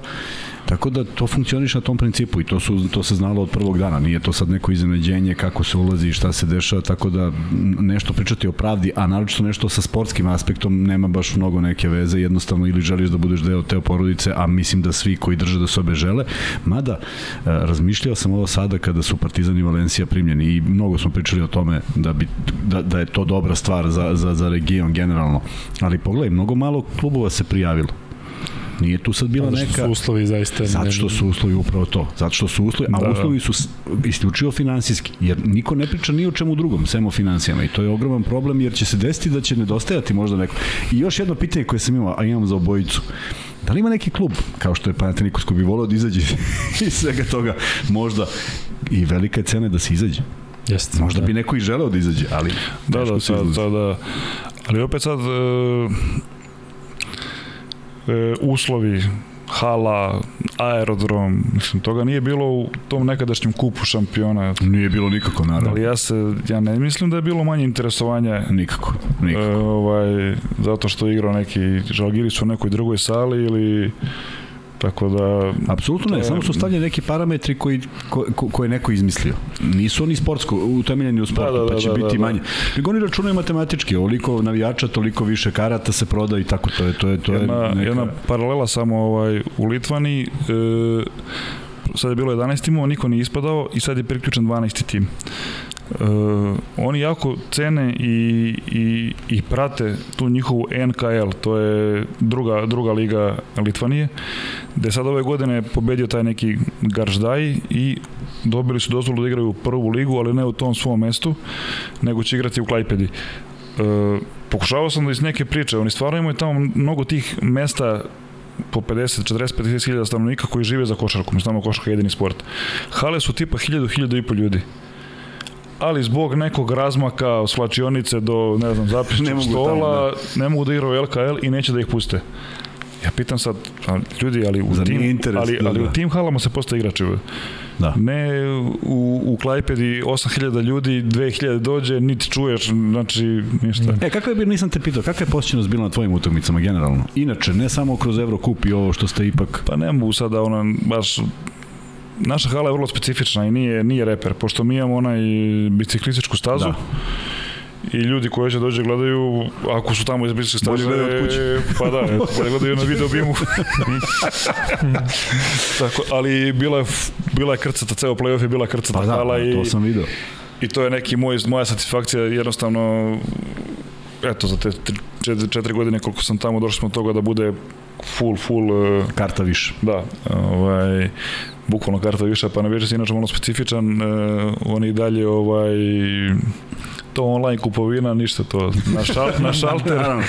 Tako da to funkcioniš na tom principu i to, su, to se znalo od prvog dana. Nije to sad neko iznenađenje kako se ulazi i šta se dešava, tako da nešto pričati o pravdi, a naročito nešto sa sportskim aspektom nema baš mnogo neke veze, jednostavno ili želiš da budeš deo te porodice, a mislim da svi koji drže do sobe žele. Mada, e, razmišljao sam ovo sada kada su Partizan i Valencija primljeni i mnogo smo pričali o tome da, bi, da, da je to dobra stvar za, za, za region generalno. Ali pogledaj, mnogo malo klubova se prijavilo Nije tu sad bila neka... Zato što su uslovi zaista... Zato što su uslovi upravo to. Zato što su uslovi, a da, da. uslovi su isključivo finansijski. Jer niko ne priča ni o čemu drugom, sem o financijama. I to je ogroman problem jer će se desiti da će nedostajati možda neko. I još jedno pitanje koje sam imao, a imam za obojicu. Da li ima neki klub, kao što je Panathinaikos, koji bi volio da izađe iz svega toga, možda i velika je cena da se izađe. Jeste. Možda da. bi neko i želeo da izađe, ali da, da, sad, sad, da, ali opet sad uh, e, uslovi, hala, aerodrom, mislim, toga nije bilo u tom nekadašnjem kupu šampiona. Nije bilo nikako, naravno. Ali ja se, ja ne mislim da je bilo manje interesovanja. Nikako, nikako. E, ovaj, zato što je igrao neki, Žalgiri su u nekoj drugoj sali ili Tako da... Apsolutno ne, je- samo su stavljeni neki parametri koji, ko, ko, koje je neko izmislio. Nisu oni sportsko, utemeljeni u sportu, Da, da, pa da, će da, biti da, da. manje. Nego oni računaju matematički, ovoliko navijača, toliko više karata se proda i tako to je. To je, to je jedna, neka... jedna paralela samo ovaj, u Litvani, e, sad je bilo 11 timova, niko nije ispadao i sad je priključen 12. tim. E, oni jako cene i, i, i prate tu njihovu NKL, to je druga, druga liga Litvanije, gde sad ove godine pobedio taj neki Garždaj i dobili su dozvolu da igraju u prvu ligu, ali ne u tom svom mestu, nego će igrati u Klajpedi. E, pokušavao sam da iz neke priče, oni stvarno imaju tamo mnogo tih mesta po 50, 40, 50 hiljada stanovnika koji žive za košarku, mi znamo košarka je jedini sport. Hale su tipa 1000, 1000 i po ljudi. Ali zbog nekog razmaka, slačionice do, ne znam, Ne zapišćeg mogu stola, ne mogu da igraju LKL i neće da ih puste. Ja pitam sad, ljudi, ali u, Zar tim, interes, ali, da, ali u da. tim halama se postaje igrači. Da. Ne u, u Klajpedi 8000 ljudi, 2000 dođe, niti čuješ, znači ništa. E, kakva je bilo, nisam te pitao, kakva je posjećenost bila na tvojim utakmicama generalno? Inače, ne samo kroz Evrokup i ovo što ste ipak... Pa ne mogu sada ona baš naša hala je vrlo specifična i nije, nije reper, pošto mi imamo onaj biciklističku stazu Da. i ljudi koji će dođe gledaju, ako su tamo iz biciklističke staze, Bolje gledaju od kuće. pa da, bolje gledaju na video bimu. Tako, ali bila je, bila je krcata, ceo playoff je bila krcata Pa da, hala i, to sam video. i to je neki moj, moja satisfakcija, jednostavno eto, za te tri- četiri, četiri godine koliko sam tamo, došli smo do toga da bude full, full eh, Karta više. Da, ovaj, bukvalno karta više, pa na večer inače malo specifičan, uh, on i dalje ovaj, to online kupovina, ništa to, na, šal, na šalter. Naravno,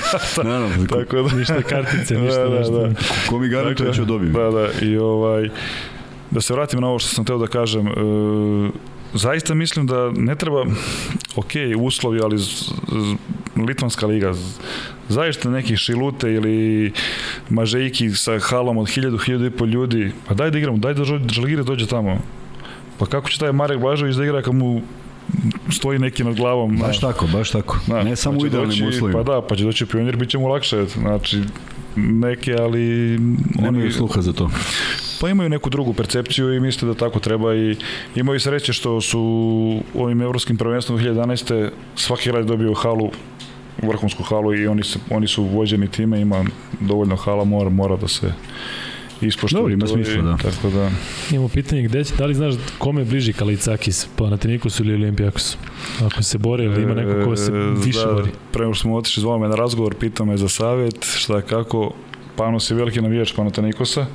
naravno. Tako da, Ništa kartice, ništa, da, da, da. Ko mi garantuje da ću dobijem. Da, da, i ovaj, da se vratim na ovo što sam teo da kažem, e, zaista mislim da ne treba, ok, uslovi, ali z, z, Litvanska liga, z- zaista neki šilute ili mažejki sa halom od 1000, 1000 i pol ljudi, pa daj da igramo, daj da Žal- Žalgiris dođe tamo. Pa kako će taj Marek Blažović da igra kad mu stoji neki nad glavom? Baš znaš? tako, baš tako. Da, ne samo pa u idealnim doći- uslovima. Pa da, pa će doći pionir, bit će mu lakše. Znači, neke, ali... Nemaju oni- sluha za to. Pa imaju neku drugu percepciju i misle da tako treba i imaju sreće što su ovim evropskim prvenstvom 2011. svaki grad dobio halu vrhunsku halu i oni, se, oni su vođeni time, ima dovoljno hala, mora, mora da se ispoštuje. Dobro, ima smisla, da. Tako da, Imamo pitanje gde će, da li znaš kome je bliži Kalicakis, Panathinaikosu ili Olimpijakosu? Ako se bore ili ima neko ko se E, više da, bori? Pre nego što smo otišli, zvao me na razgovor, pitao me za savjet, šta kako. Panos je veliki navijač Panatanikosa.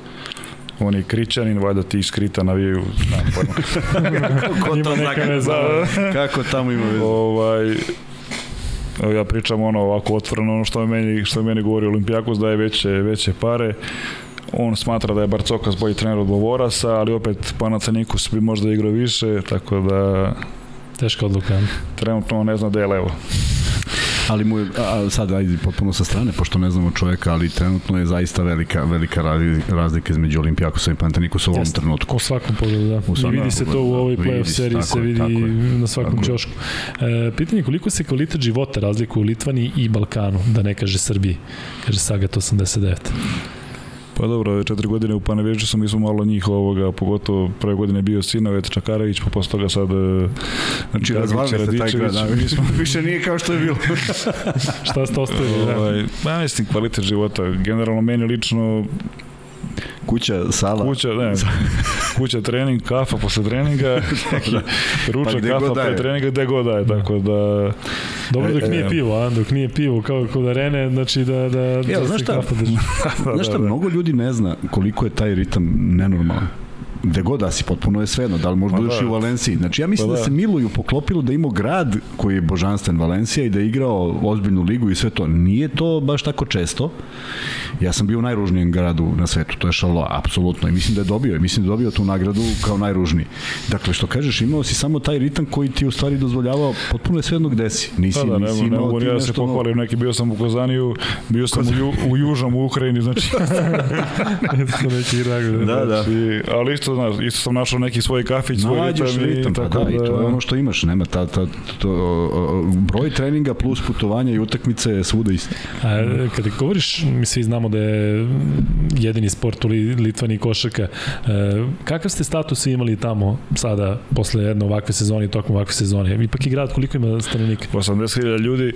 On je kričanin, valjda ti iz Krita navijaju, znam pojma. Ko Ima neka veza. Kako tamo ima veze? ovaj, evo ja pričam ono ovako otvoreno, ono što meni, što meni govori Olimpijakos da je veće, veće pare. On smatra da je Barcokas bolji trener od Bovorasa, ali opet Panathinaikos bi možda igrao više, tako da Teška odluka. trenutno ne zna da je levo. Ali mu je, a, sad ajde potpuno sa strane, pošto ne znamo čoveka, ali trenutno je zaista velika, velika razlika između Olimpijakosa i Pantanikosa u ovom Jeste. trenutku. U svakom pogledu, da. U svakom I vidi se to u da. ovoj playoff se, seriji, se vidi tako je. na svakom ćošku. E, pitanje je koliko se kvalitet života razlikuje u Litvani i Balkanu, da ne kaže Srbiji, kaže Sagat 89. Pa dobro, ove četiri godine u Panevežu sam mi smo malo njih ovoga, pogotovo prve godine bio Sinovet, Čakarević, pa posle toga sad e, Znači, taj Radičević, grad, da, mi smo više nije kao što je bilo. Šta ste ostavili? Da? Ovaj, pa mislim kvalitet života. Generalno meni lično Kuća, sala. kuća, ne, kuća trening, kafa posle treninga, ručak, Pa gde kafa pre daje. treninga, gde god daje, tako da... Dobro dok E, nije e, pivo, a dok nije pivo, kao kod arene, znači da, da, da znaš se šta? kafa drži. Znaš šta, mnogo ljudi ne zna koliko je taj ritam nenormalan gde god da si, potpuno je svejedno, da li možda budeš da. i u Valenciji. Znači, ja mislim Pa da. da. se Miluju poklopilo da ima grad koji je božanstven Valencija i da je igrao ozbiljnu ligu i sve to. Nije to baš tako često. Ja sam bio u najružnijem gradu na svetu, to je Šalo, apsolutno. I mislim da je dobio, i mislim da je dobio tu nagradu kao najružniji. Dakle, što kažeš, imao si samo taj ritam koji ti u stvari dozvoljavao, potpuno je svejedno gde si. Nisi, Pa da, ne, nisi ne imao ni ja da se pohvalim, neki bio sam u Kozaniju, bio sam u, ju, u Južnom u Ukrajini, znači. Da, da. znači ali isto znaš, isto sam našao neki svoj kafić, svoj Nađeš ritam, ritam, i pa tako da, i to je ono što imaš, nema ta, ta, to, broj treninga plus putovanja i utakmice je svuda isto. A, kada govoriš, mi svi znamo da je jedini sport u Litvani košaka, e, kakav ste status imali tamo sada, posle jedne ovakve sezone i tokom ovakve sezone? Ipak je grad, koliko ima stanovnika? 80.000 ljudi,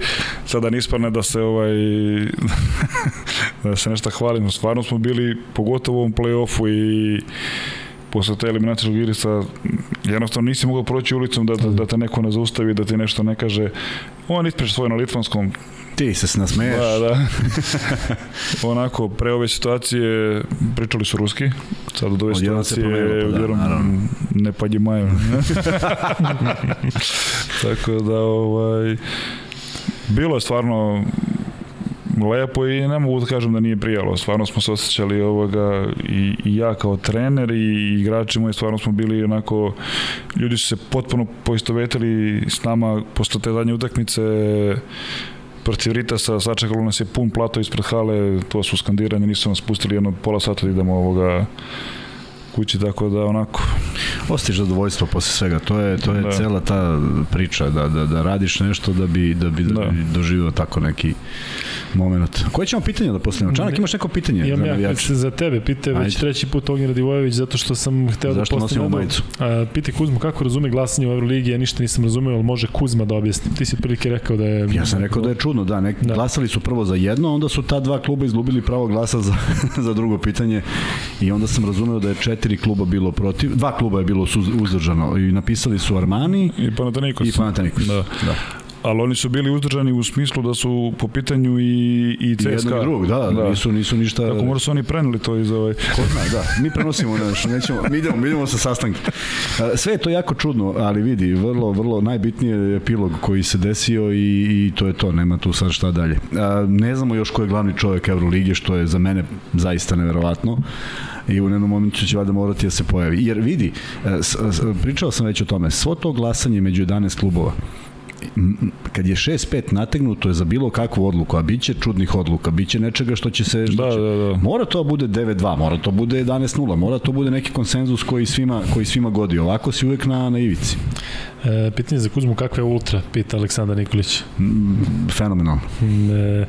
sada nispadne da se ovaj da se nešto hvalimo, stvarno smo bili pogotovo u ovom play-offu i posle te eliminacijskog igrica jednostavno nisi mogao proći ulicom da, da, da te neko ne zaustavi, da ti nešto ne kaže on ispriča svoje na litvanskom ti se nasmeješ. Da, da. Onako, pre ove situacije pričali su ruski, sad od ove situacije pa da, ne padjimaju. Tako da, ovaj, bilo je stvarno lepo i ne mogu da kažem da nije prijalo. Stvarno smo se osjećali ovoga i, i ja kao trener i igrači moji stvarno smo bili onako ljudi su se potpuno poistovetili s nama posle te zadnje utakmice protiv Ritasa, sačekalo nas je pun plato ispred hale, to su skandiranje, nisu nas pustili jedno pola sata da idemo ovoga kući, tako da onako... Ostiš zadovoljstvo posle svega, to je, to je da. cela ta priča, da, da, da radiš nešto da bi, da bi, da. da bi doživio tako neki moment. Koje ćemo pitanje da postavimo? Čanak, imaš neko pitanje? Imam ja, ja za tebe, pite već treći put Ognjen Radivojević, zato što sam hteo Zašto da postavim... Zašto majicu? Pite Kuzmu, kako razume glasanje u Euroligi? Ja ništa nisam razumeo, ali može Kuzma da objasni. Ti si otprilike rekao da je... Ja sam rekao da je čudno, da, nek, da. glasali su prvo za jedno, onda su ta dva kluba izgubili pravo glasa za, za drugo pitanje i onda sam razumeo da je četiri kluba bilo protiv, dva kluba je bilo uzdržano i napisali su Armani i Panathinaikos. I Panathinaikos. Da. da ali oni su bili uzdržani u smislu da su po pitanju i, i CSKA. I jednog drugog, da, da, nisu, nisu ništa... Kako možda su oni preneli to iz ovaj... Ko zna, da, mi prenosimo nešto, nećemo, mi idemo, mi idemo sa sastanka. Sve je to jako čudno, ali vidi, vrlo, vrlo najbitnije je epilog koji se desio i, i to je to, nema tu sad šta dalje. Ne znamo još ko je glavni čovjek Evrolige, što je za mene zaista neverovatno i u jednom momentu će valjda morati da se pojavi. Jer vidi, pričao sam već o tome, svo to glasanje među 11 klubova, kad je 6-5 nategnuto je za bilo kakvu odluku, a biće čudnih odluka, biće nečega što će se... Što da, će, da, da. Mora to bude 9-2, mora to bude 11-0, mora to bude neki konsenzus koji svima, koji svima godi. Ovako si uvek na, na ivici. E, pitanje za Kuzmu, kakva je ultra, pita Aleksandar Nikolić. Mm, fenomenalno. Mm, e,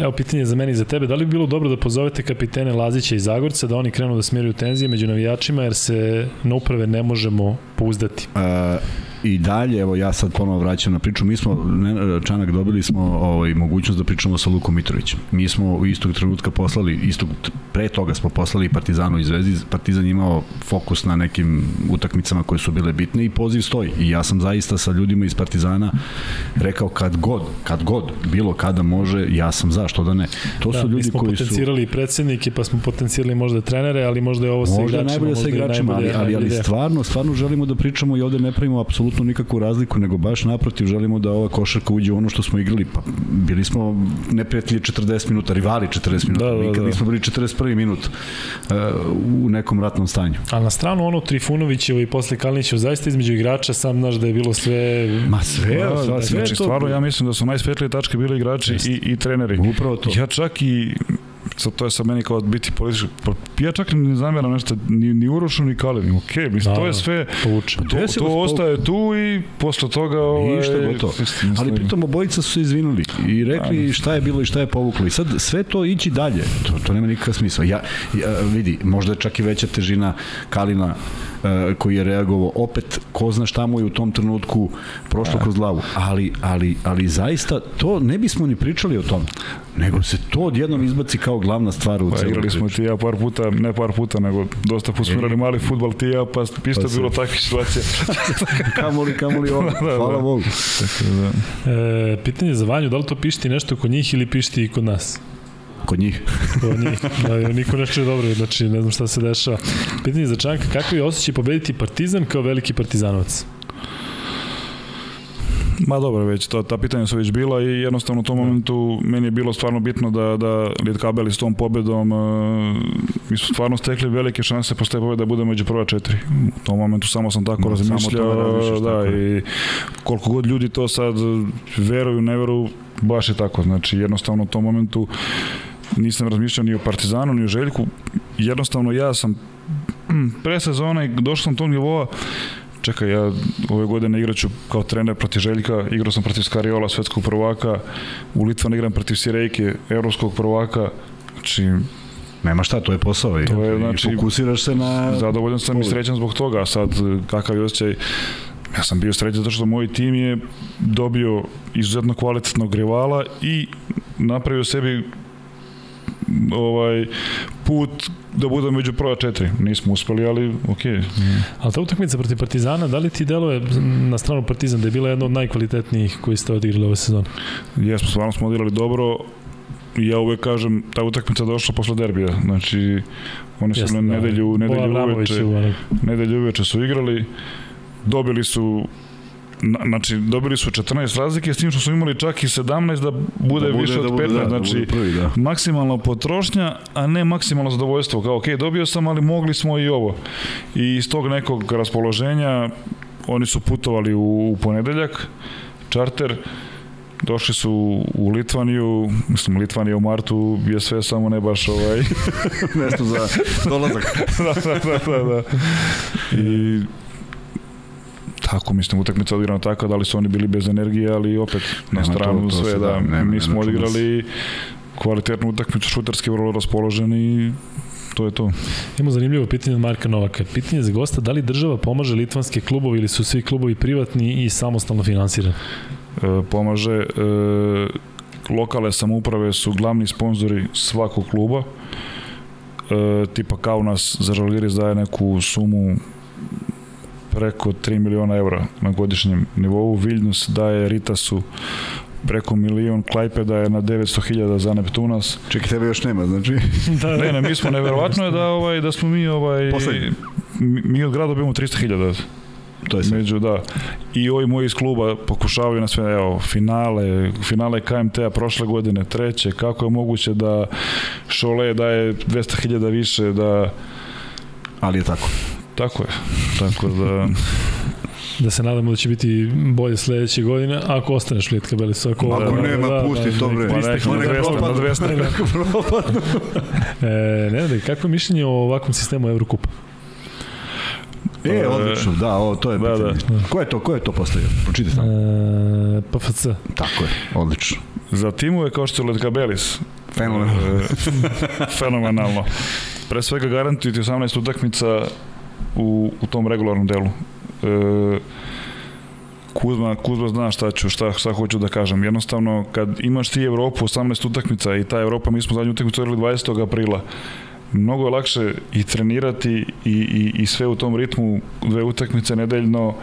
evo, pitanje za meni i za tebe. Da li bi bilo dobro da pozovete kapitene Lazića i Zagorca da oni krenu da smiraju tenzije među navijačima jer se na uprave ne možemo pouzdati? E, i dalje, evo ja sad ponovo vraćam na priču, mi smo, ne, Čanak, dobili smo ovaj, mogućnost da pričamo sa Lukom Mitrovićem. Mi smo u istog trenutka poslali, istog, pre toga smo poslali Partizanu i Zvezdi, Partizan imao fokus na nekim utakmicama koje su bile bitne i poziv stoji. I ja sam zaista sa ljudima iz Partizana rekao kad god, kad god, bilo kada može, ja sam za, što da ne. To da, su ljudi koji su... potencirali predsednike, pa smo potencirali možda trenere, ali možda je ovo sa igračima. Možda najbolje sa igračima, ali, ali, ali stvarno, stvarno želimo da pričamo i ovde ne pravimo apsolutno nikakvu razliku, nego baš naprotiv želimo da ova košarka uđe u ono što smo igrali. Pa bili smo neprijatelji 40 minuta, rivali 40 minuta. Da, da, Nikad da. nismo bili 41. minut uh, u nekom ratnom stanju. A na stranu ono Trifunovićevo i posle Kalinićev, zaista između igrača sam znaš da je bilo sve... Ma sve, da, sva, sve, sve znači, to... stvarno ja mislim da su najsvetlije tačke bili igrači i, i treneri. Upravo to. Ja čak i sad to je sa meni kao biti politički, pa ja čak ne zamjeram nešto, ni, ni Urošu, ni Kalin, ok, mislim, da, to je sve, povuče. to, to, to ostaje tu i posle toga... Ovaj, Ništa gotovo. Ali pritom obojica su se izvinuli i rekli da. šta je bilo i šta je povuklo i sad sve to ići dalje, to, to nema nikakav smisla. Ja, ja, vidi, možda je čak i veća težina Kalina uh, koji je reagovao opet ko zna šta mu je u tom trenutku prošlo kroz glavu ali, ali, ali zaista to ne bismo ni pričali o tom nego se to odjednom izbaci kao glavna stvar u pa, igrali smo ti ja par puta, ne par puta nego dosta puta smo igrali mali futbal ti ja pa isto pa bilo takve situacije kamoli, kamoli ovo, da, da, hvala da. Bogu da. E, pitanje za Vanju, da li to pišti nešto kod njih ili pišti i kod nas? kod njih. kod njih, da, niko ne čuje dobro, znači ne znam šta se dešava. Pitanje za Čanka, kako je osjećaj pobediti Partizan kao veliki Partizanovac? Ma dobro, već to, ta pitanja su već bila i jednostavno u tom da. momentu meni je bilo stvarno bitno da, da Litkabeli s tom pobedom uh, mi su stvarno stekli velike šanse posle pobeda da bude među prva četiri. U tom momentu samo sam tako no, razmišljao, da, i koliko god ljudi to sad veruju, ne veruju, baš je tako. Znači, jednostavno u tom momentu nisam razmišljao ni o Partizanu, ni o Željku. jednostavno ja sam pre sezone došao sam tog nivoa čekaj, ja ove godine igraću kao trener protiv Željka, igrao sam protiv Skariola, svetskog prvaka, u Litvan igram protiv Sirejke, evropskog prvaka, znači Nema šta, to je posao i, To je, i znači, fokusiraš se na... zadovoljan sam i srećan zbog toga, a sad kakav je osjećaj? Ja sam bio srećan zato što moj tim je dobio izuzetno kvalitetnog rivala i napravio sebi ovaj put da bude među prva četiri. Nismo uspeli, ali okej. Okay. Ali ta utakmica protiv Partizana, da li ti deluje na stranu Partizan da je bila jedna od najkvalitetnijih koji ste odigrali ove sezone? Jesmo, stvarno smo odigrali dobro. Ja uvek kažem, ta utakmica došla posle derbija. Znači, oni su Jeste, na da. nedelju, Bojan nedelju uveče, nedelju uveče su igrali, dobili su znači dobili su 14 razlike s tim što su imali čak i 17 da bude, Da bude- više da od bude, 15 da, da znači bude prvi, da. maksimalna potrošnja a ne maksimalno zadovoljstvo kao ok dobio sam ali mogli smo i ovo i iz tog nekog raspoloženja oni su putovali u, u ponedeljak čarter došli su u Litvaniju, mislim Litvanija u martu je sve samo ne baš ovaj Mesto za dolazak. da, da, da, da, da. I tako, mislim, utakmica odigrana tako, da li su oni bili bez energije, ali opet na Nema stranu to- to sve, da, da, nema, mi ne smo odigrali kvalitetnu utakmicu, šuterski vrlo raspoloženi i to je to. Imamo zanimljivo pitanje od Marka Novaka. Pitanje za gosta, da li država pomaže litvanske klubovi ili su svi klubovi privatni i samostalno finansirani? E, pomaže, e, lokale samouprave su glavni sponzori svakog kluba, e, tipa kao nas za Žalgiris daje neku sumu preko 3 miliona evra na godišnjem nivou, Viljnus daje Ritasu preko milion, Klajpeda je na 900.000 za Neptunas. Čekaj, tebe još nema, znači... da, Ne, ne, mi smo neverovatno je da ovaj da smo mi ovaj Poslednji. mi, mi od grada dobijemo 300.000 To je sve. Među, da. I ovi moji iz kluba pokušavaju na sve, evo, finale, finale KMT-a prošle godine, treće, kako je moguće da Šole daje 200.000 više, da, Ali je tako. Tako je, tako da, da se nadamo da će biti bolje sledeće godine, ako ostaneš Litka Belis. Ako, Ako nema, pusti to, bre. pa Niste neka, ko na neka 200, na propadnu. 200. E, ne, ne, kakvo je mišljenje o ovakvom sistemu Evrokupa? E, odlično, da, o, to je Da, pitanje. da. Ko je to, ko je to postavio? Pročitaj tamo. E, PFC. Tako je, odlično. Za timove kao što je Letka Belis, Fenomenalno. e, fenomenalno. Pre svega garantuju ti 18 utakmica u, u tom regularnom delu. E, Kuzma, Kuzma zna šta ću, šta, šta hoću da kažem. Jednostavno, kad imaš ti Evropu 18 utakmica i ta Evropa, mi smo zadnju utakmicu odigrali 20. aprila, mnogo je lakše i trenirati i, i, i sve u tom ritmu, dve utakmice nedeljno,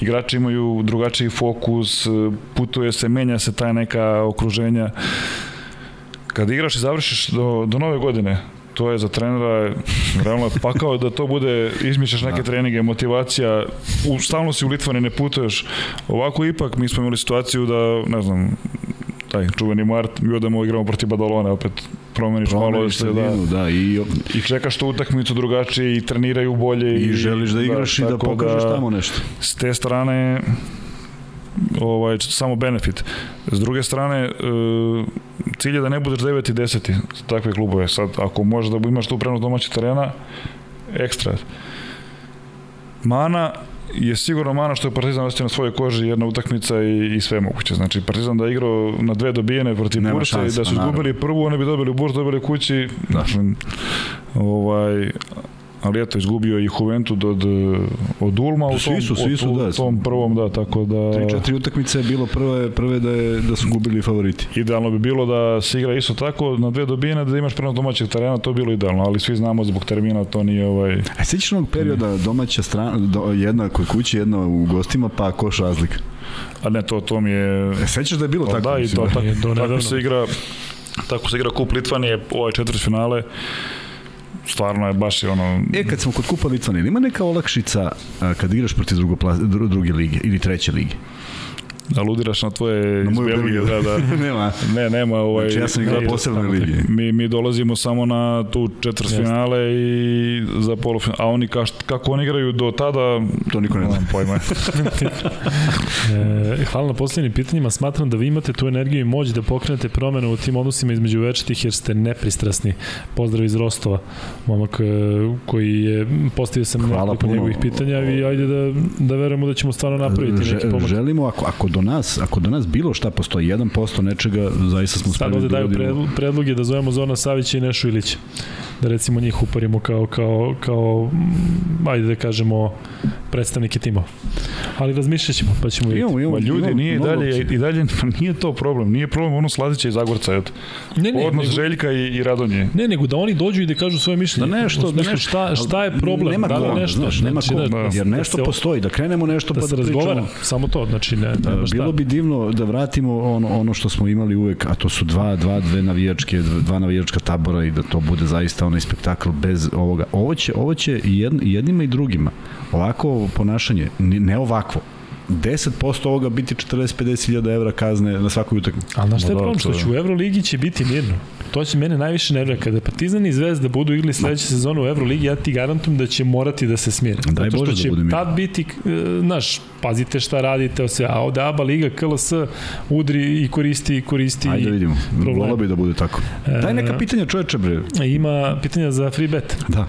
igrači imaju drugačiji fokus, putuje se, menja se taj neka okruženja. Kad igraš i završiš do, do nove godine, to je za trenera realno pakao da to bude, izmišljaš neke treninge, motivacija, u, stalno si u Litvani, ne putuješ. Ovako ipak mi smo imali situaciju da, ne znam, taj čuveni Mart, mi odemo igramo protiv Badalone, opet promeniš malo Promeniš se, da, sredinu, da, i, i čekaš tu utakmicu drugačije i treniraju bolje. i želiš da igraš i da pokažeš tamo nešto. S te strane ovaj, samo benefit. S druge strane, e, cilj je da ne budeš 9 i 10 za takve klubove. Sad, ako možeš da imaš tu prenos domaćeg terena, ekstra. Mana je sigurno mana što je Partizan ostio na svojoj koži jedna utakmica i, i sve moguće. Znači, Partizan da je igrao na dve dobijene protiv Nema Bursa i da su izgubili prvu, oni bi dobili Burs, dobili kući. Da. Ovaj, ali eto, izgubio i Juventud od, od Ulma u Svi tom, su, svi od- su, u da. tom prvom, da, tako da... Tri, četiri utakmice je bilo prve, prve da, je, da su gubili favoriti. Idealno bi bilo da se igra isto tako na dve dobijene, da imaš prenos domaćeg terena, to bi bilo idealno, ali svi znamo zbog termina to nije ovaj... A sećaš onog perioda domaća strana, do, jedna kod kući, jedna u gostima, pa koš razlika. A ne, to, to mi je... E, sećaš da je bilo Pa tako? da, i to, tako, Je do tako nedavno. se igra tako se igra kup Litvanije, ovaj četvrt finale, stvarno je baš je ono... E, kad smo kod Kupa Litvanije, ima neka olakšica kad igraš protiv drugopla, dru, druge lige ili treće lige? Aludiraš na tvoje Na iz moju Belgije, Belgiju. da, da. Nema. Ne, nema ovaj... Znači ja sam igrao ne, posebne ligi. Mi, mi dolazimo samo na tu četvrtfinale i za polufinale. A oni kaš, kako oni igraju do tada, To niko ne zna. pojma. E, hvala na posljednjim pitanjima. Smatram da vi imate tu energiju i moć da pokrenete promene u tim odnosima između večetih jer ste nepristrasni. Pozdrav iz Rostova, momak e, koji je postavio sam nekoliko njegovih pitanja i ajde da, da verujemo da ćemo stvarno napraviti neki Že- pomak. želimo, ako, ako, do nas, ako do nas bilo šta postoji, 1% nečega, zaista smo Sad spremni ovde da daju predloge da zovemo Zorana Savića i Nešu Ilića. Da recimo njih uparimo kao, kao, kao mm, ajde da kažemo, predstavnike timova. Ali razmišljat ćemo, pa ćemo vidjeti. Imamo, imamo, Ma ljudi, imamo nije i dalje, i dalje, pa nije to problem. Nije problem ono Slazića i Zagorca. Eto. Ne, ne, Odnos nego, Željka i, i Radonje. ne, nego da oni dođu i da kažu svoje mišljenje. Da nešto, da nešto. Šta, šta je problem? Nema da li nešto? znaš, nema Znači, ko, da- jer da nešto se- postoji, da krenemo nešto da pa da pričamo. samo to, znači ne, Da, šta. bilo bi divno da vratimo ono, ono što smo imali uvek, a to su dva, dva, dve navijačke, dva navijačka tabora i da to bude zaista onaj spektakl bez ovoga. Ovo će, ovo će i jed, i jednima i drugima. Ovako ponašanje, ne ovakvo, 10% ovoga biti 40-50 hiljada evra kazne na svakoj utakmici. Ali znaš šta je da, problem? to Što će u Euroligi će biti mirno. To će mene najviše nervira. Kada Partizan i Zvezda budu igrali sledeće sezone u Euroligi, ja ti garantujem da će morati da se smire. Daj Zato Bože što da će bude mirno. tad biti, e, znaš, pazite šta radite, sve, a ovde ABA Liga, KLS udri i koristi, koristi. Ajde da vidimo. Volao bi da bude tako. Daj neka E, pitanja čoveče bre. Ima pitanja za free bet. Da.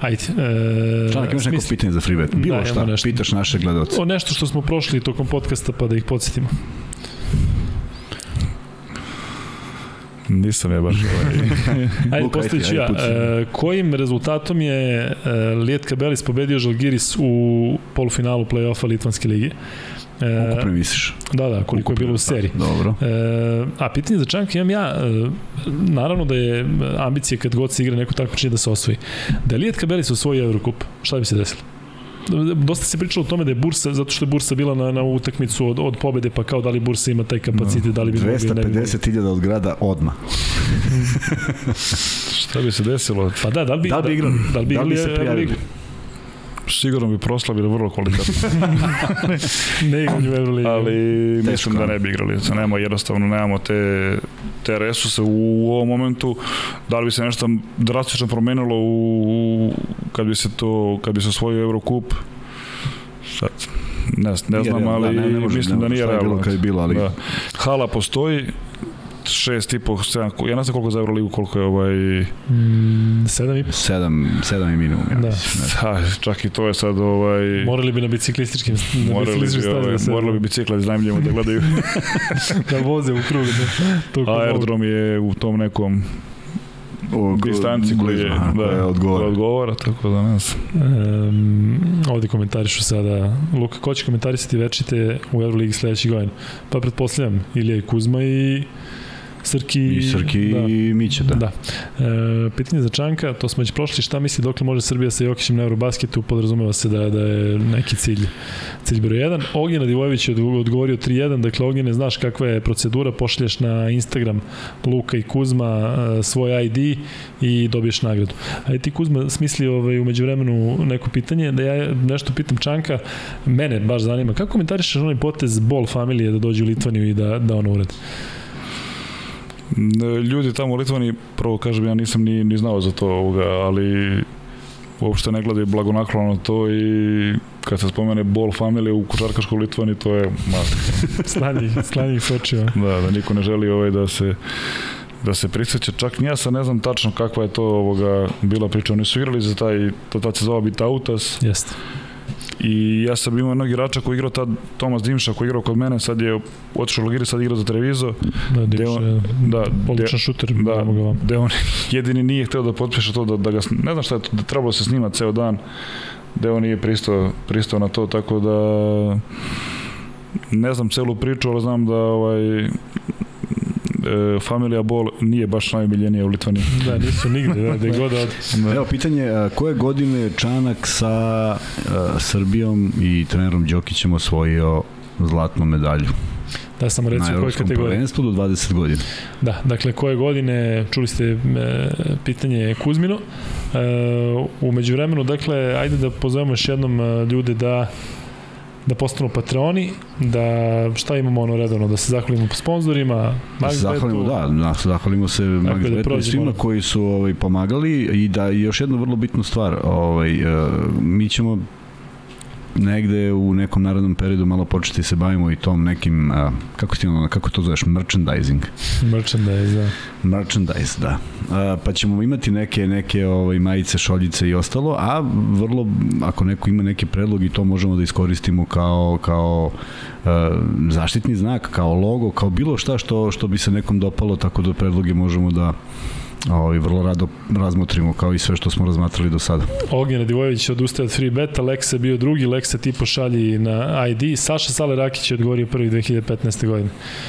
Ajde. E, Članak, imaš neko smisli- pitanje za free bet? Bilo Da, šta, nešto. pitaš naše gledalce. O nešto što smo prošli tokom podcasta pa da ih podsjetimo. Nisam je baš ovaj... Ajde, postavit ću ja. E, kojim rezultatom je e, Lijet Kabelis pobedio Žalgiris u polufinalu play-offa Litvanske lige? E, Ukupno misliš? da, da, koliko je bilo u seriji. Dobro. E, a pitanje za Čanka imam ja, e, naravno da je ambicija kad god se igra neko takmičenje da se osvoji. Da je Lijet Kabelis osvojio Eurocup, šta bi se desilo? Dosta se pričalo o tome da je Bursa, zato što je Bursa bila na, na utakmicu od, od pobede, pa kao da li Bursa ima taj kapacitet, da li bi mogli, ne bi mogli. 250.000 od grada odma. Šta bi se desilo? Pa da, da li bi, Da li bi igrali? Da li bi, Da li bi se prijavili? Sigurno bi proslavili vrlo kvalitetno, Ne igraju u Euroligi. ali Teško, mislim da ne bi igrali. Nema, jednostavno nemamo te, te resurse u ovom momentu. Da li bi se nešto drastično promenilo u, kad bi se to, kad bi se osvojio Eurocup? Sad, ne, ne znam, ali da, ne, ne mislim ne da nije realno. kad je bilo, ali- Da. Hala postoji, šest i po, sedam, ja ne znam koliko za Euroligu, koliko je ovaj... Mm, sedam i po. 7, 7 je minimum, ja Da. mislim. Ha, čak i to je sad ovaj... Morali bi na biciklističkim na Morali bi, biciklističkim ovaj, da se morali bi bicikla da iznajmljamo da gledaju. da voze u krug. Da. Aerodrom je u tom nekom O, distanci koji je, je da, odgovor. koja odgovara, tako da ne znam. Um, ovde komentarišu sada Luka, ko će komentarisati večite u Euroligi sledeće godine? Pa pretpostavljam Ilija i Kuzma i Srki I Srki da. i Miće, da. Da. E, pitanje za Čanka, to smo već prošli, šta misli dokle može Srbija sa Jokićem na Eurobasketu, podrazumeva se da, da je neki cilj, cilj broj 1. Ognjena Divojević je odgo- odgovorio 3-1, dakle Ognjene znaš kakva je procedura, pošalješ na Instagram Luka i Kuzma e, svoj ID i dobiješ nagradu. A ti Kuzma smisli ovaj, umeđu vremenu neko pitanje, da ja nešto pitam Čanka, mene baš zanima, kako komentarišeš onaj potez Bol familije da dođe u Litvaniju i da, da ono uradi? Ljudi tamo u Litvani, prvo kažem, ja nisam ni, ni znao za to, ovoga, ali uopšte ne gledaju blagonaklono na to i kad se spomene Ball Family u košarkaškoj Litvani, to je mat. Slanjih, slanjih sočeva. Da, da niko ne želi ovaj da se da se prisjeća, čak ni ja sad ne znam tačno kakva je to ovoga bila priča, oni su igrali za taj, to tad se zvao Bitautas Jeste. I ja sam imao jednog igrača koji je igrao tad, Tomas Dimša koji je igrao kod mene, sad je otišao u Logiri, sad igra za Trevizo, Da, Dimša on- je da, odličan šuter, da, da, gde on jedini nije hteo da potpiše to, da, da ga, ne znam šta je to, da trebalo se snima ceo dan, gde on nije pristao, pristao na to, tako da ne znam celu priču, ali znam da ovaj, Familia Ball nije baš najomiljenija u Litvaniji. Da, nisu nigde, da, gde god od... Evo, pitanje, koje godine Čanak sa a, Srbijom i trenerom Đokićem osvojio zlatnu medalju? Da, samo na recimo koje kategorije. prvenstvu do 20 godina. Da, dakle, koje godine, čuli ste e, pitanje Kuzmino, e, umeđu vremenu, dakle, ajde da pozovemo još jednom e, ljude da da postanu patroni, da šta imamo ono redovno, da se zahvalimo po sponzorima, Da se zahvalimo, da, da zahvalimo se Max da svima koji su ovaj, pomagali i da još jednu vrlo bitnu stvar, ovaj, uh, mi ćemo negde u nekom narednom periodu malo početi se bavimo i tom nekim, uh, kako, ti ono, kako to zoveš, merchandising. Merchandise, da. Merchandise, da. A, pa ćemo imati neke neke ovaj majice, šoljice i ostalo, a vrlo ako neko ima neki predlog i to možemo da iskoristimo kao kao a, zaštitni znak, kao logo, kao bilo šta što što bi se nekom dopalo, tako da predloge možemo da ovaj, vrlo rado razmotrimo kao i sve što smo razmatrali do sada. Ognjen Radivojević odustaje od free beta, Leksa bio drugi, Leksa ti pošalji na ID, Saša Sale Rakić je odgovorio prvi 2015. godine.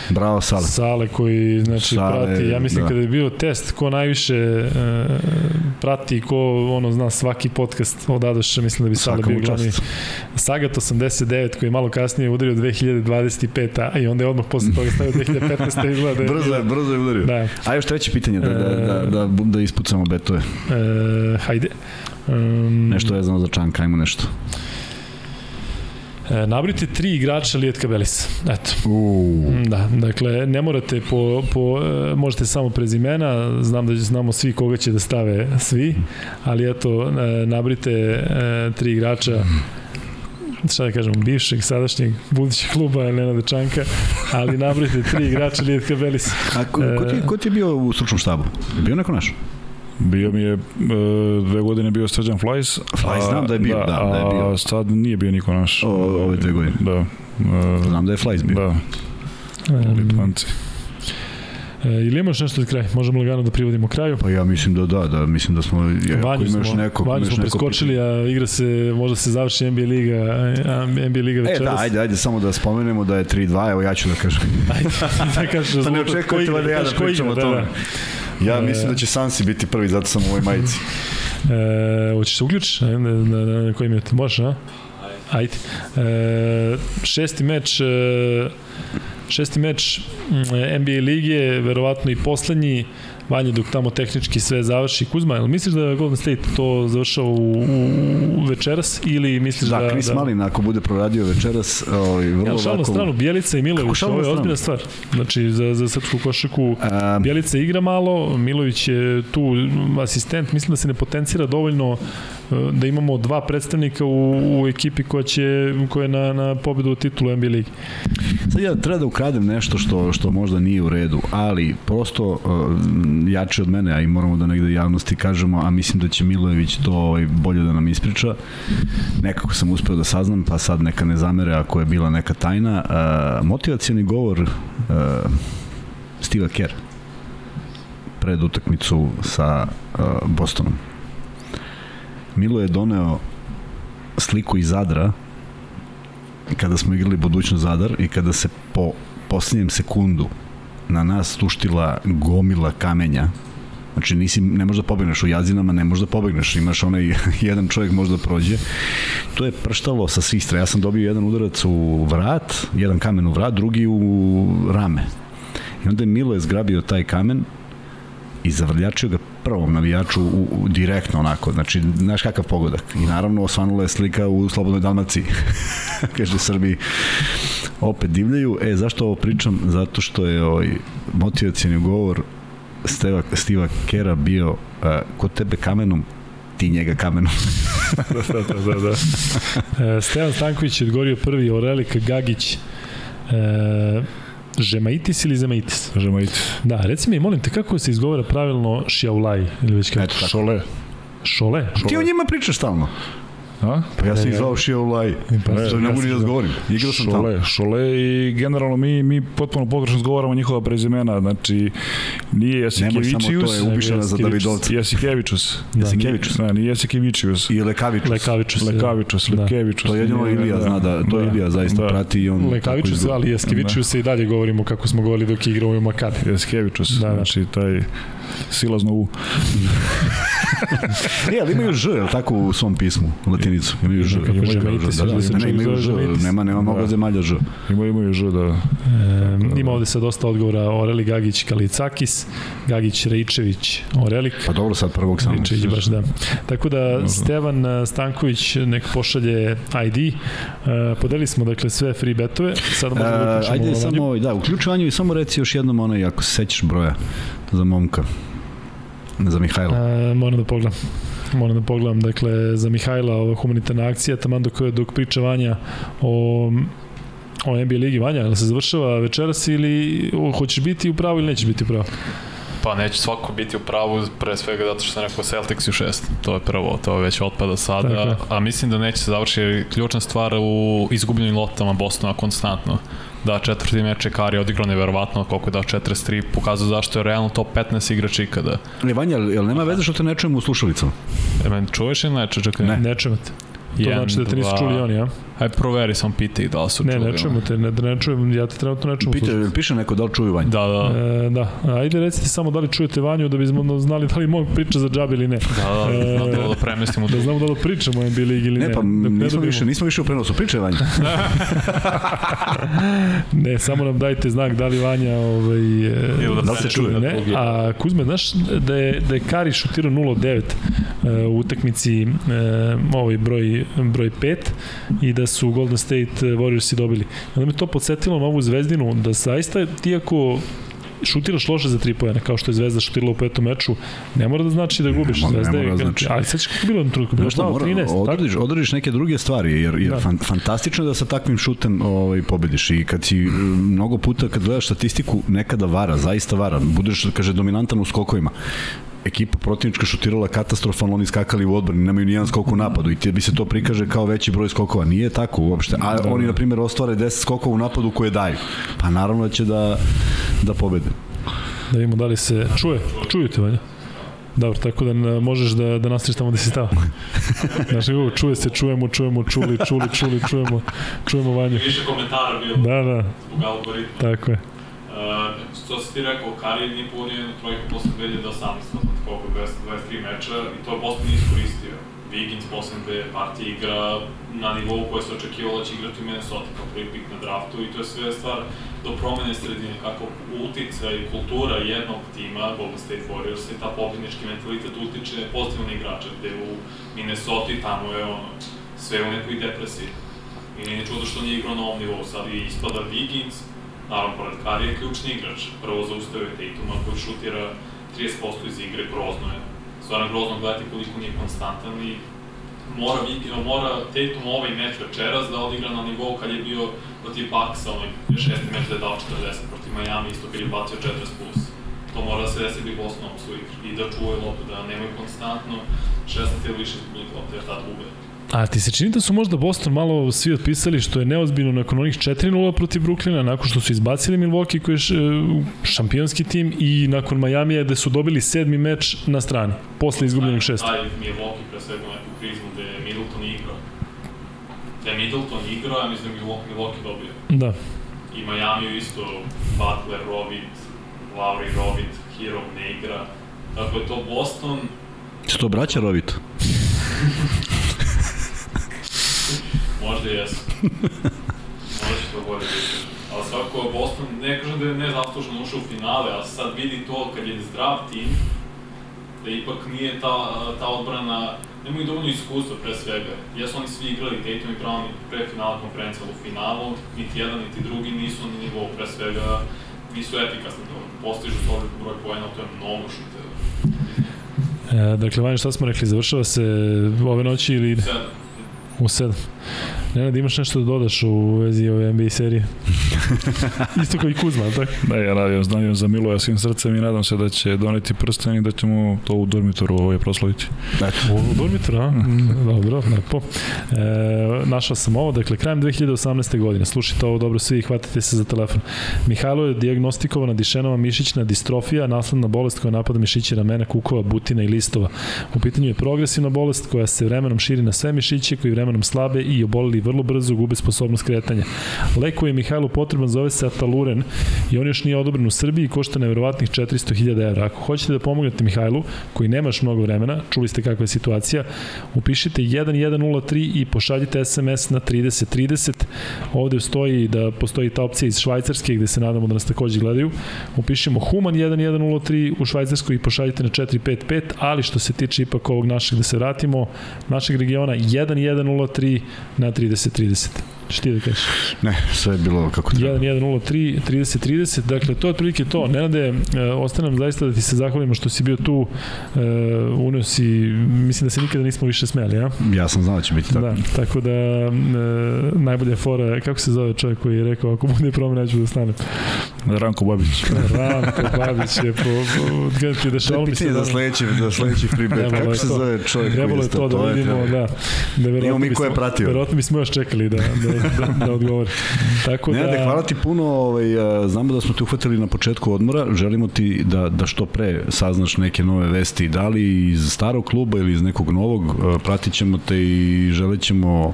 Bravo, Sale. Sale koji znači Sale, prati, ja mislim da. kada je bio test ko najviše e, prati, ko ono zna svaki podcast od Adoša, mislim da bi Sale Svaka bio glavni. čast. Sagat 89 koji je malo kasnije udario 2025, a i onda je odmah posle toga stavio 2015. izgleda da Brzo je, brzo je udario. Da. A još treće pitanje, da, da, da, da, da ispucamo betove. E, hajde. Um, Nešto vezano za Čanka, ajmo nešto. E, nabrite tri igrača Lijetka Belisa. Eto. Uuu. Da, dakle, ne morate po, po e, možete samo prezimena, znam da znamo svi koga će da stave svi, ali eto, e, nabrite e, tri igrača šta da kažem, bivšeg, sadašnjeg, budućeg kluba Nenada Čanka, ali nabrite tri igrača Lijetka Belisa. A ko, ko, ti, ko ti je bio u stručnom štabu? Je bio neko naš? Bio mi je, e, dve godine bio Srđan Flajs. Flajs, znam da je bio, da, da je bio. A sad nije bio niko naš. O, ove dve godine. Da. e, Znam da je Flies bio. Da, Um. E, ili imaš nešto za kraj? Možemo lagano da privodimo kraju. Pa ja mislim da da, da mislim da smo ja, ako Vanju imaš smo, neko, Vanju smo neko preskočili, a igra se, možda se završi NBA Liga, a, NBA Liga pitanje. E, večeras. da, ajde, ajde, samo da spomenemo da je 3-2, evo ja ću da kažem. Ajde, da kažeš Pa ne očekujete valjda ja da pričam o tome. Da, Ja E, mislim da će Sansi biti prvi, zato sam u ovoj majici. da. E, hoćeš se uključiš? Ajde, na, na, na, na koji minut? Možeš, a? Ajde. E, šesti meč e, šesti meč mm, NBA lige, verovatno i poslednji Vanja dok tamo tehnički sve završi. Kuzma, jel misliš da Golden State to završao u, u, u večeras ili misliš da... Da, Chris da, Malin ako bude proradio večeras, ovaj vrlo Ja, šalno lako. stranu, Bjelica i Milović, ovo je ozbiljna stvar. Znači, za, za srpsku košaku Um, Bjelica igra malo, Milović je tu asistent, mislim da se ne potencira dovoljno da imamo dva predstavnika u, u ekipi koja će koja je na, na pobedu u titulu NBA ligi. Sad ja treba da ukradem nešto što, što možda nije u redu, ali prosto uh, jači od mene, a i moramo da negde javnosti kažemo, a mislim da će Milojević to ovaj, bolje da nam ispriča. Nekako sam uspeo da saznam, pa sad neka ne zamere ako je bila neka tajna. Uh, motivacijani govor uh, Steve'a Kerr pred utakmicu sa uh, Bostonom. Milo je doneo sliku iz Zadra kada smo igrali budućnost Zadar i kada se po posljednjem sekundu na nas tuštila gomila kamenja Znači nisi, ne možeš da pobegneš u jazinama, ne možeš da pobegneš, imaš onaj jedan čovjek možda prođe. To je prštalo sa svih strana. Ja sam dobio jedan udarac u vrat, jedan kamen u vrat, drugi u rame. I onda je Milo je zgrabio taj kamen i zavrljačio ga prvom navijaču u, u, direktno onako, znači, znaš kakav pogodak. I naravno osvanula je slika u Slobodnoj Dalmaciji. Kaže Srbi, opet divljaju. E, zašto ovo pričam? Zato što je ovaj motivacijani govor Steva, Stiva Kera bio uh, kod tebe kamenom, ti njega kamenom. da, da, da, da. E, Stevan Stanković je odgovorio prvi, Orelika Gagić. E, Žemaitis ili Zemaitis? Žemajte. Da, reci mi, molim te, kako se izgovara pravilno Šiaulaj? Ili već kako? Eto tako. Šole. Šole? Ti o njima pričaš stalno. A? Pa ja sam Ne, ih zvao Šio Ulaj. Pa, ne ja mogu ni da zgovorim. Igrao sam tamo. Šole, šole i generalno mi, mi potpuno pogrešno zgovaramo njihova prezimena, znači nije Nemoj samo Jasikevičius, to je upišena za Davidovca. Jasikevičus. Jasikevičius. Da, nije Jasikevičius. I Lekavičus. Lekavičus. Lekavičus, Da. Lekevičus. To jedino Ilija zna da, to Ilija zaista da. prati i on izgleda. ali Jaskeviću se i dalje govorimo kako smo govorili dok je igrao u Makabi. Da, da. znači taj silazno u. E, ali imaju Ž, je li tako u svom pismu, latinicu. Imaju Ž. Imaju da, da se da, ne, imaju Ž. Nema, nema mnogo Da. zemalja Ž. Ima, imaju Ž, da. E, ima ovde sad dosta odgovora Oreli Gagić Kalicakis, Gagić Rejčević Orelik. Pa dobro, sad prvog samo. Rejčević baš da. Tako da Stevan e, Stanković nek pošalje ID. E, podeli smo dakle sve free betove. Sada možemo da E, uključimo ajde samo, da, uključuju i samo reci još jednom onaj, ako se sećaš broja za momka. Za Mihajla. E, moram da pogledam. Moram da pogledam. Dakle, za Mihajla ova humanitarna akcija, taman dok, dok priča Vanja o o NBA ligi Vanja, jel se završava večeras ili o, hoćeš biti u pravu ili nećeš biti u pravu? Pa neće svako biti u pravu, pre svega zato što sam rekao Celtics u šest. To je prvo, to već otpada Tako je. sada. A mislim da neće se završiti jer ključna stvar u izgubljenim loptama Bostona konstantno. Da, četvrti meč je Kari odigrao neverovatno koliko je dao 43, pokazao zašto je realno top 15 igrač ikada. E, Vanja, jel, nema veze što te ne čujemo u slušalicama? E, men, čuješ ili neče? Čekaj. Ne. Ne čujemo te. To Jedan, znači da te nisu čuli oni, a? Aj proveri sam pita ih da li su Ne, čuli. ne čujemo te, ne, ne čujem, ja te trenutno ne čujem. Pita, jel piše neko da li čuju Vanja? Da, da, E, da, ajde recite samo da li čujete Vanju da bismo znali da li mog priča za džabe ili ne. da, da, E, da, da, da premestimo Da znamo da li pričamo o NBA ligi ili ne. Ne, pa ne nismo više, nismo više u prenosu. Pričaj Vanja. Ne, samo nam dajte znak da li Vanja ovaj, e, da Da li se čuje? Ne, a Kuzme, znaš da je, da je Kari šutirao 0-9 e, u utakmici e, ovaj broj, broj 5 i da su Golden State Warriorsi dobili. Onda me to podsjetilo na ovu zvezdinu, da zaista ti ako šutiraš loše za 3 pojene, kao što je Zvezda šutirala u petom meču, ne mora da znači da gubiš. Ne mora- ne Zvezda je, mora da znači. ali sad kako je bilo na trenutku, bilo šta, 2 mora, 13, tako? odradiš, odradiš neke druge stvari, jer, jer Da. fan, fantastično je da sa takvim šutem ovaj, pobediš i kad si m, mnogo puta, kad gledaš statistiku, nekada vara, zaista vara, budeš, kaže, dominantan u skokovima ekipa protivnička šutirala katastrofalno, oni skakali u odbrani, nemaju ni jedan skok u napadu i ti bi se to prikaže kao veći broj skokova. Nije tako uopšte. A Da. oni, na primjer, ostvare 10 skokova u napadu koje daju. Pa naravno da će da, da pobede. Da vidimo da li se čuje. Čuju te, Vanja? Dobro, tako da možeš da, da nastaviš tamo gde si stao. Znaš kako, čuje se, čujemo, čujemo, čuli, čuli, čuli, čujemo, čujemo Vanju. Više komentara bilo Da, da, zbog algoritma. tako je. Uh, što si ti rekao, Kari nije pogodio jednu trojku posle 2018. od koliko, 223 meča i to je nije iskoristio. Wiggins posle dve partije igra na nivou koje se očekivalo da će igrati u Minnesota kao prvi pik na draftu i to je sve stvar do promene sredine, kako utica i kultura jednog tima, Golden State Warriors i ta pobjednički mentalitet utiče pozitivno na igrača, gde u Minnesota tamo je ono, sve u nekoj depresiji. I nije ni čudo što nije igrao na ovom nivou, sad i ispada Wiggins, naravno pored Kari je ključni igrač. Prvo zaustavio Tatuma koji šutira 30% iz igre, grozno je. Stvarno grozno gledati koliko nije konstantan i mora, Wiggins- mora Tatum ovaj meč večeras da odigra na nivou kad je bio protiv Bucksa, onaj šesti meč da je dao 40 protiv Miami, isto kad je bacio 40 plus. To mora da se desi bi Boston u svoj igri i da čuvaju loptu, da nemaju konstantno 16 ili više izgubljenih lopte, jer tad gube. A ti se čini da su možda Boston malo svi otpisali što je neozbiljno nakon onih 4-0 protiv Brooklyna, nakon što su izbacili Milwaukee koji je e, šampionski tim i nakon Majamija gde su dobili sedmi meč na strani, posle izgubljenog šesta. Taj Milwaukee pre svega neku krizmu gde je Middleton igrao. Da je Middleton igrao, ja mislim da je Milwaukee, Milwaukee dobio. Da. I Miami isto Butler, Rovit, Lauri Rovit, Hero ne igra. Dakle, to Boston, Se to braća Rovito? Možda jesu. možda to bolje biti. Ali svako Boston, ne kažem da je nezasluženo ušao u finale, ali sad vidi to kad je zdrav tim, da ipak nije ta, ta odbrana, nemaju dovoljno iskustva pre svega. Jesu oni svi igrali Tatum i Brown pre finala konferencija, ali u finalu niti jedan niti drugi nisu na nivou pre svega nisu efikasni, to postižu solid broj poena, to je mnogo šuteva. E, dakle, Vanja, šta smo rekli, završava se ove noći ili ide? Sedam. U 7. Nenad, imaš nešto da dodaš u vezi ove NBA serije? Isto kao i Kuzma, tako? Da, ja navijam, navijam za Miloja svim srcem i nadam se da će doneti prsten i da ćemo to u dormitoru ovaj proslaviti. U dormitoru, a? Mm, Dobro, lepo. E, našao sam ovo, dakle, krajem 2018. godine, slušajte ovo dobro svi i hvatite se za telefon. Mihajlo je diagnostikovana dišenova mišićna distrofija, nasledna bolest koja napada mišiće ramena, kukova, butina i listova. U pitanju je progresivna bolest koja se vremenom širi na sve mišiće koji vremenom slabe i oboleli vrlo brzo gube sposobnost kretanja. Leku je Mihajlo potrebno potreban, zove se Ataluren i on još nije odobren u Srbiji i košta neverovatnih 400.000 evra. Ako hoćete da pomognete Mihajlu, koji nemaš mnogo vremena, čuli ste kakva je situacija, upišite 1103 i pošaljite SMS na 3030. Ovde stoji da postoji ta opcija iz Švajcarske gde se nadamo da nas takođe gledaju. Upišemo Human 1103 u Švajcarskoj i pošaljite na 455, ali što se tiče ipak ovog našeg da se vratimo, našeg regiona 1103 na 3030. Šta ti da kažeš? Ne, sve je bilo kako treba. 1103 3030, dakle to je otprilike to. Nenade, e, ostane nam zaista da ti se zahvalimo što si bio tu, e, unio si, mislim da se nikada nismo više smeli, ja? Ja sam znao da će biti tako. Da, tako da e, najbolja fora, kako se zove čovjek koji je rekao ako bude promena neću da stanem. Ranko Babić. Ranko Babić je po, po kada ti dešalo mi se da sledeći, da sledeći free bet. Trebalo Kako se to. zove čovjek Trebalo koji je to da vidimo, da. Da, Imamo verovatno mi ko je pratio. Verovatno bismo još čekali da, da, da, da odgovori. Tako Ne, da... da, hvala ti puno, ovaj, a, znamo da smo te uhvatili na početku odmora, želimo ti da, da što pre saznaš neke nove vesti, da li iz starog kluba ili iz nekog novog, a, pratit ćemo te i želit ćemo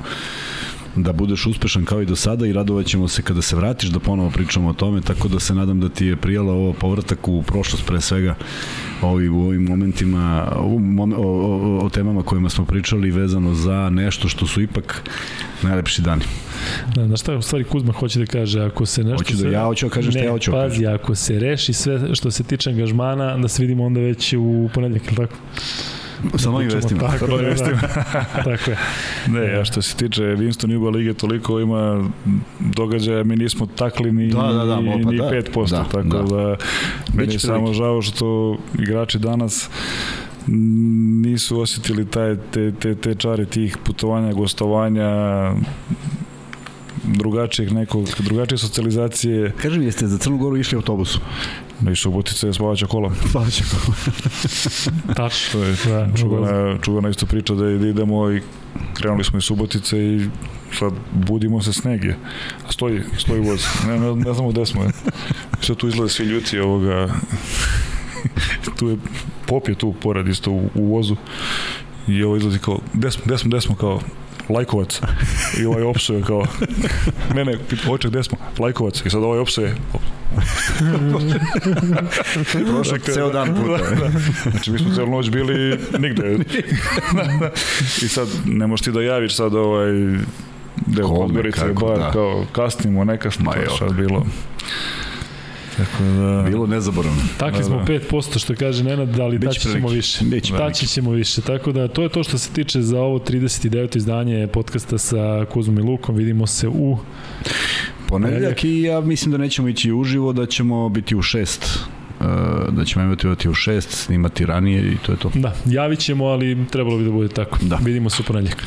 da budeš uspešan kao i do sada i radovat ćemo se kada se vratiš da ponovo pričamo o tome, tako da se nadam da ti je prijala ovo povratak u prošlost pre svega ovi, u ovim momentima, u mom, o, o, o temama kojima smo pričali vezano za nešto što su ipak najlepši dani. Da, znaš šta u stvari Kuzma hoće da kaže, ako se nešto... Hoću da- ja hoću da kažem šta ja hoću da pazi, ako se reši sve što se tiče angažmana, da se vidimo onda već u ponedljak, ili tako? Sa novim vestima. Tako, novim da, vestima. da. tako je. Ne, a što se tiče Winston Juba lige, toliko ima događaja, mi nismo takli ni, Da, da, da, ni, pa ni da. 5%, Da, tako da. da, meni je samo prilike. žao što igrači danas nisu osjetili taj, te, te, te čare tih putovanja, gostovanja, drugačijeg nekog, drugačije socijalizacije, Kaži mi, jeste za Crnu Goru išli autobusom? I Subotica je spavaća kola. Spavaća Tačno. To je Da, čuvena, čuvena isto priča da, da idemo i krenuli smo iz Subotice i sad budimo se sneg je. A stoji, stoji voz. Ne, ne, ne znamo gde smo. Je. Sve tu izgleda svi ljuti ovoga. tu je, pop je tu pored isto u, u vozu. I ovo izlazi kao, gde smo, gde smo, gde smo, kao, Lajkovac. I ovaj opsuje kao, ne, ne, pita, oče, gde smo? Lajkovac. I sad ovaj opsuje, Prošao ceo dan puta. Znači, mi smo celu noć bili nigde. I sad, ne možeš ti da javiš sad ovaj deo Kome, Podgorice, kako, bar da. kao kasnimo, ne kasnimo, je bilo. Tako da... Bilo nezaboravno. Takli smo Da, da. 5%, što kaže Nenad, da ali daći ćemo više. Biće. Daći ćemo više. Tako da, to je to što se tiče za ovo 39. izdanje podcasta sa Kuzmom i Lukom. Vidimo se u... Ponedljak i ja mislim da nećemo ići uživo, da ćemo biti u šest Uh, da ćemo emitovati u šest, snimati ranije i to je to. Da, javit ćemo, ali trebalo bi da bude tako. Da. Vidimo se u ponedljak.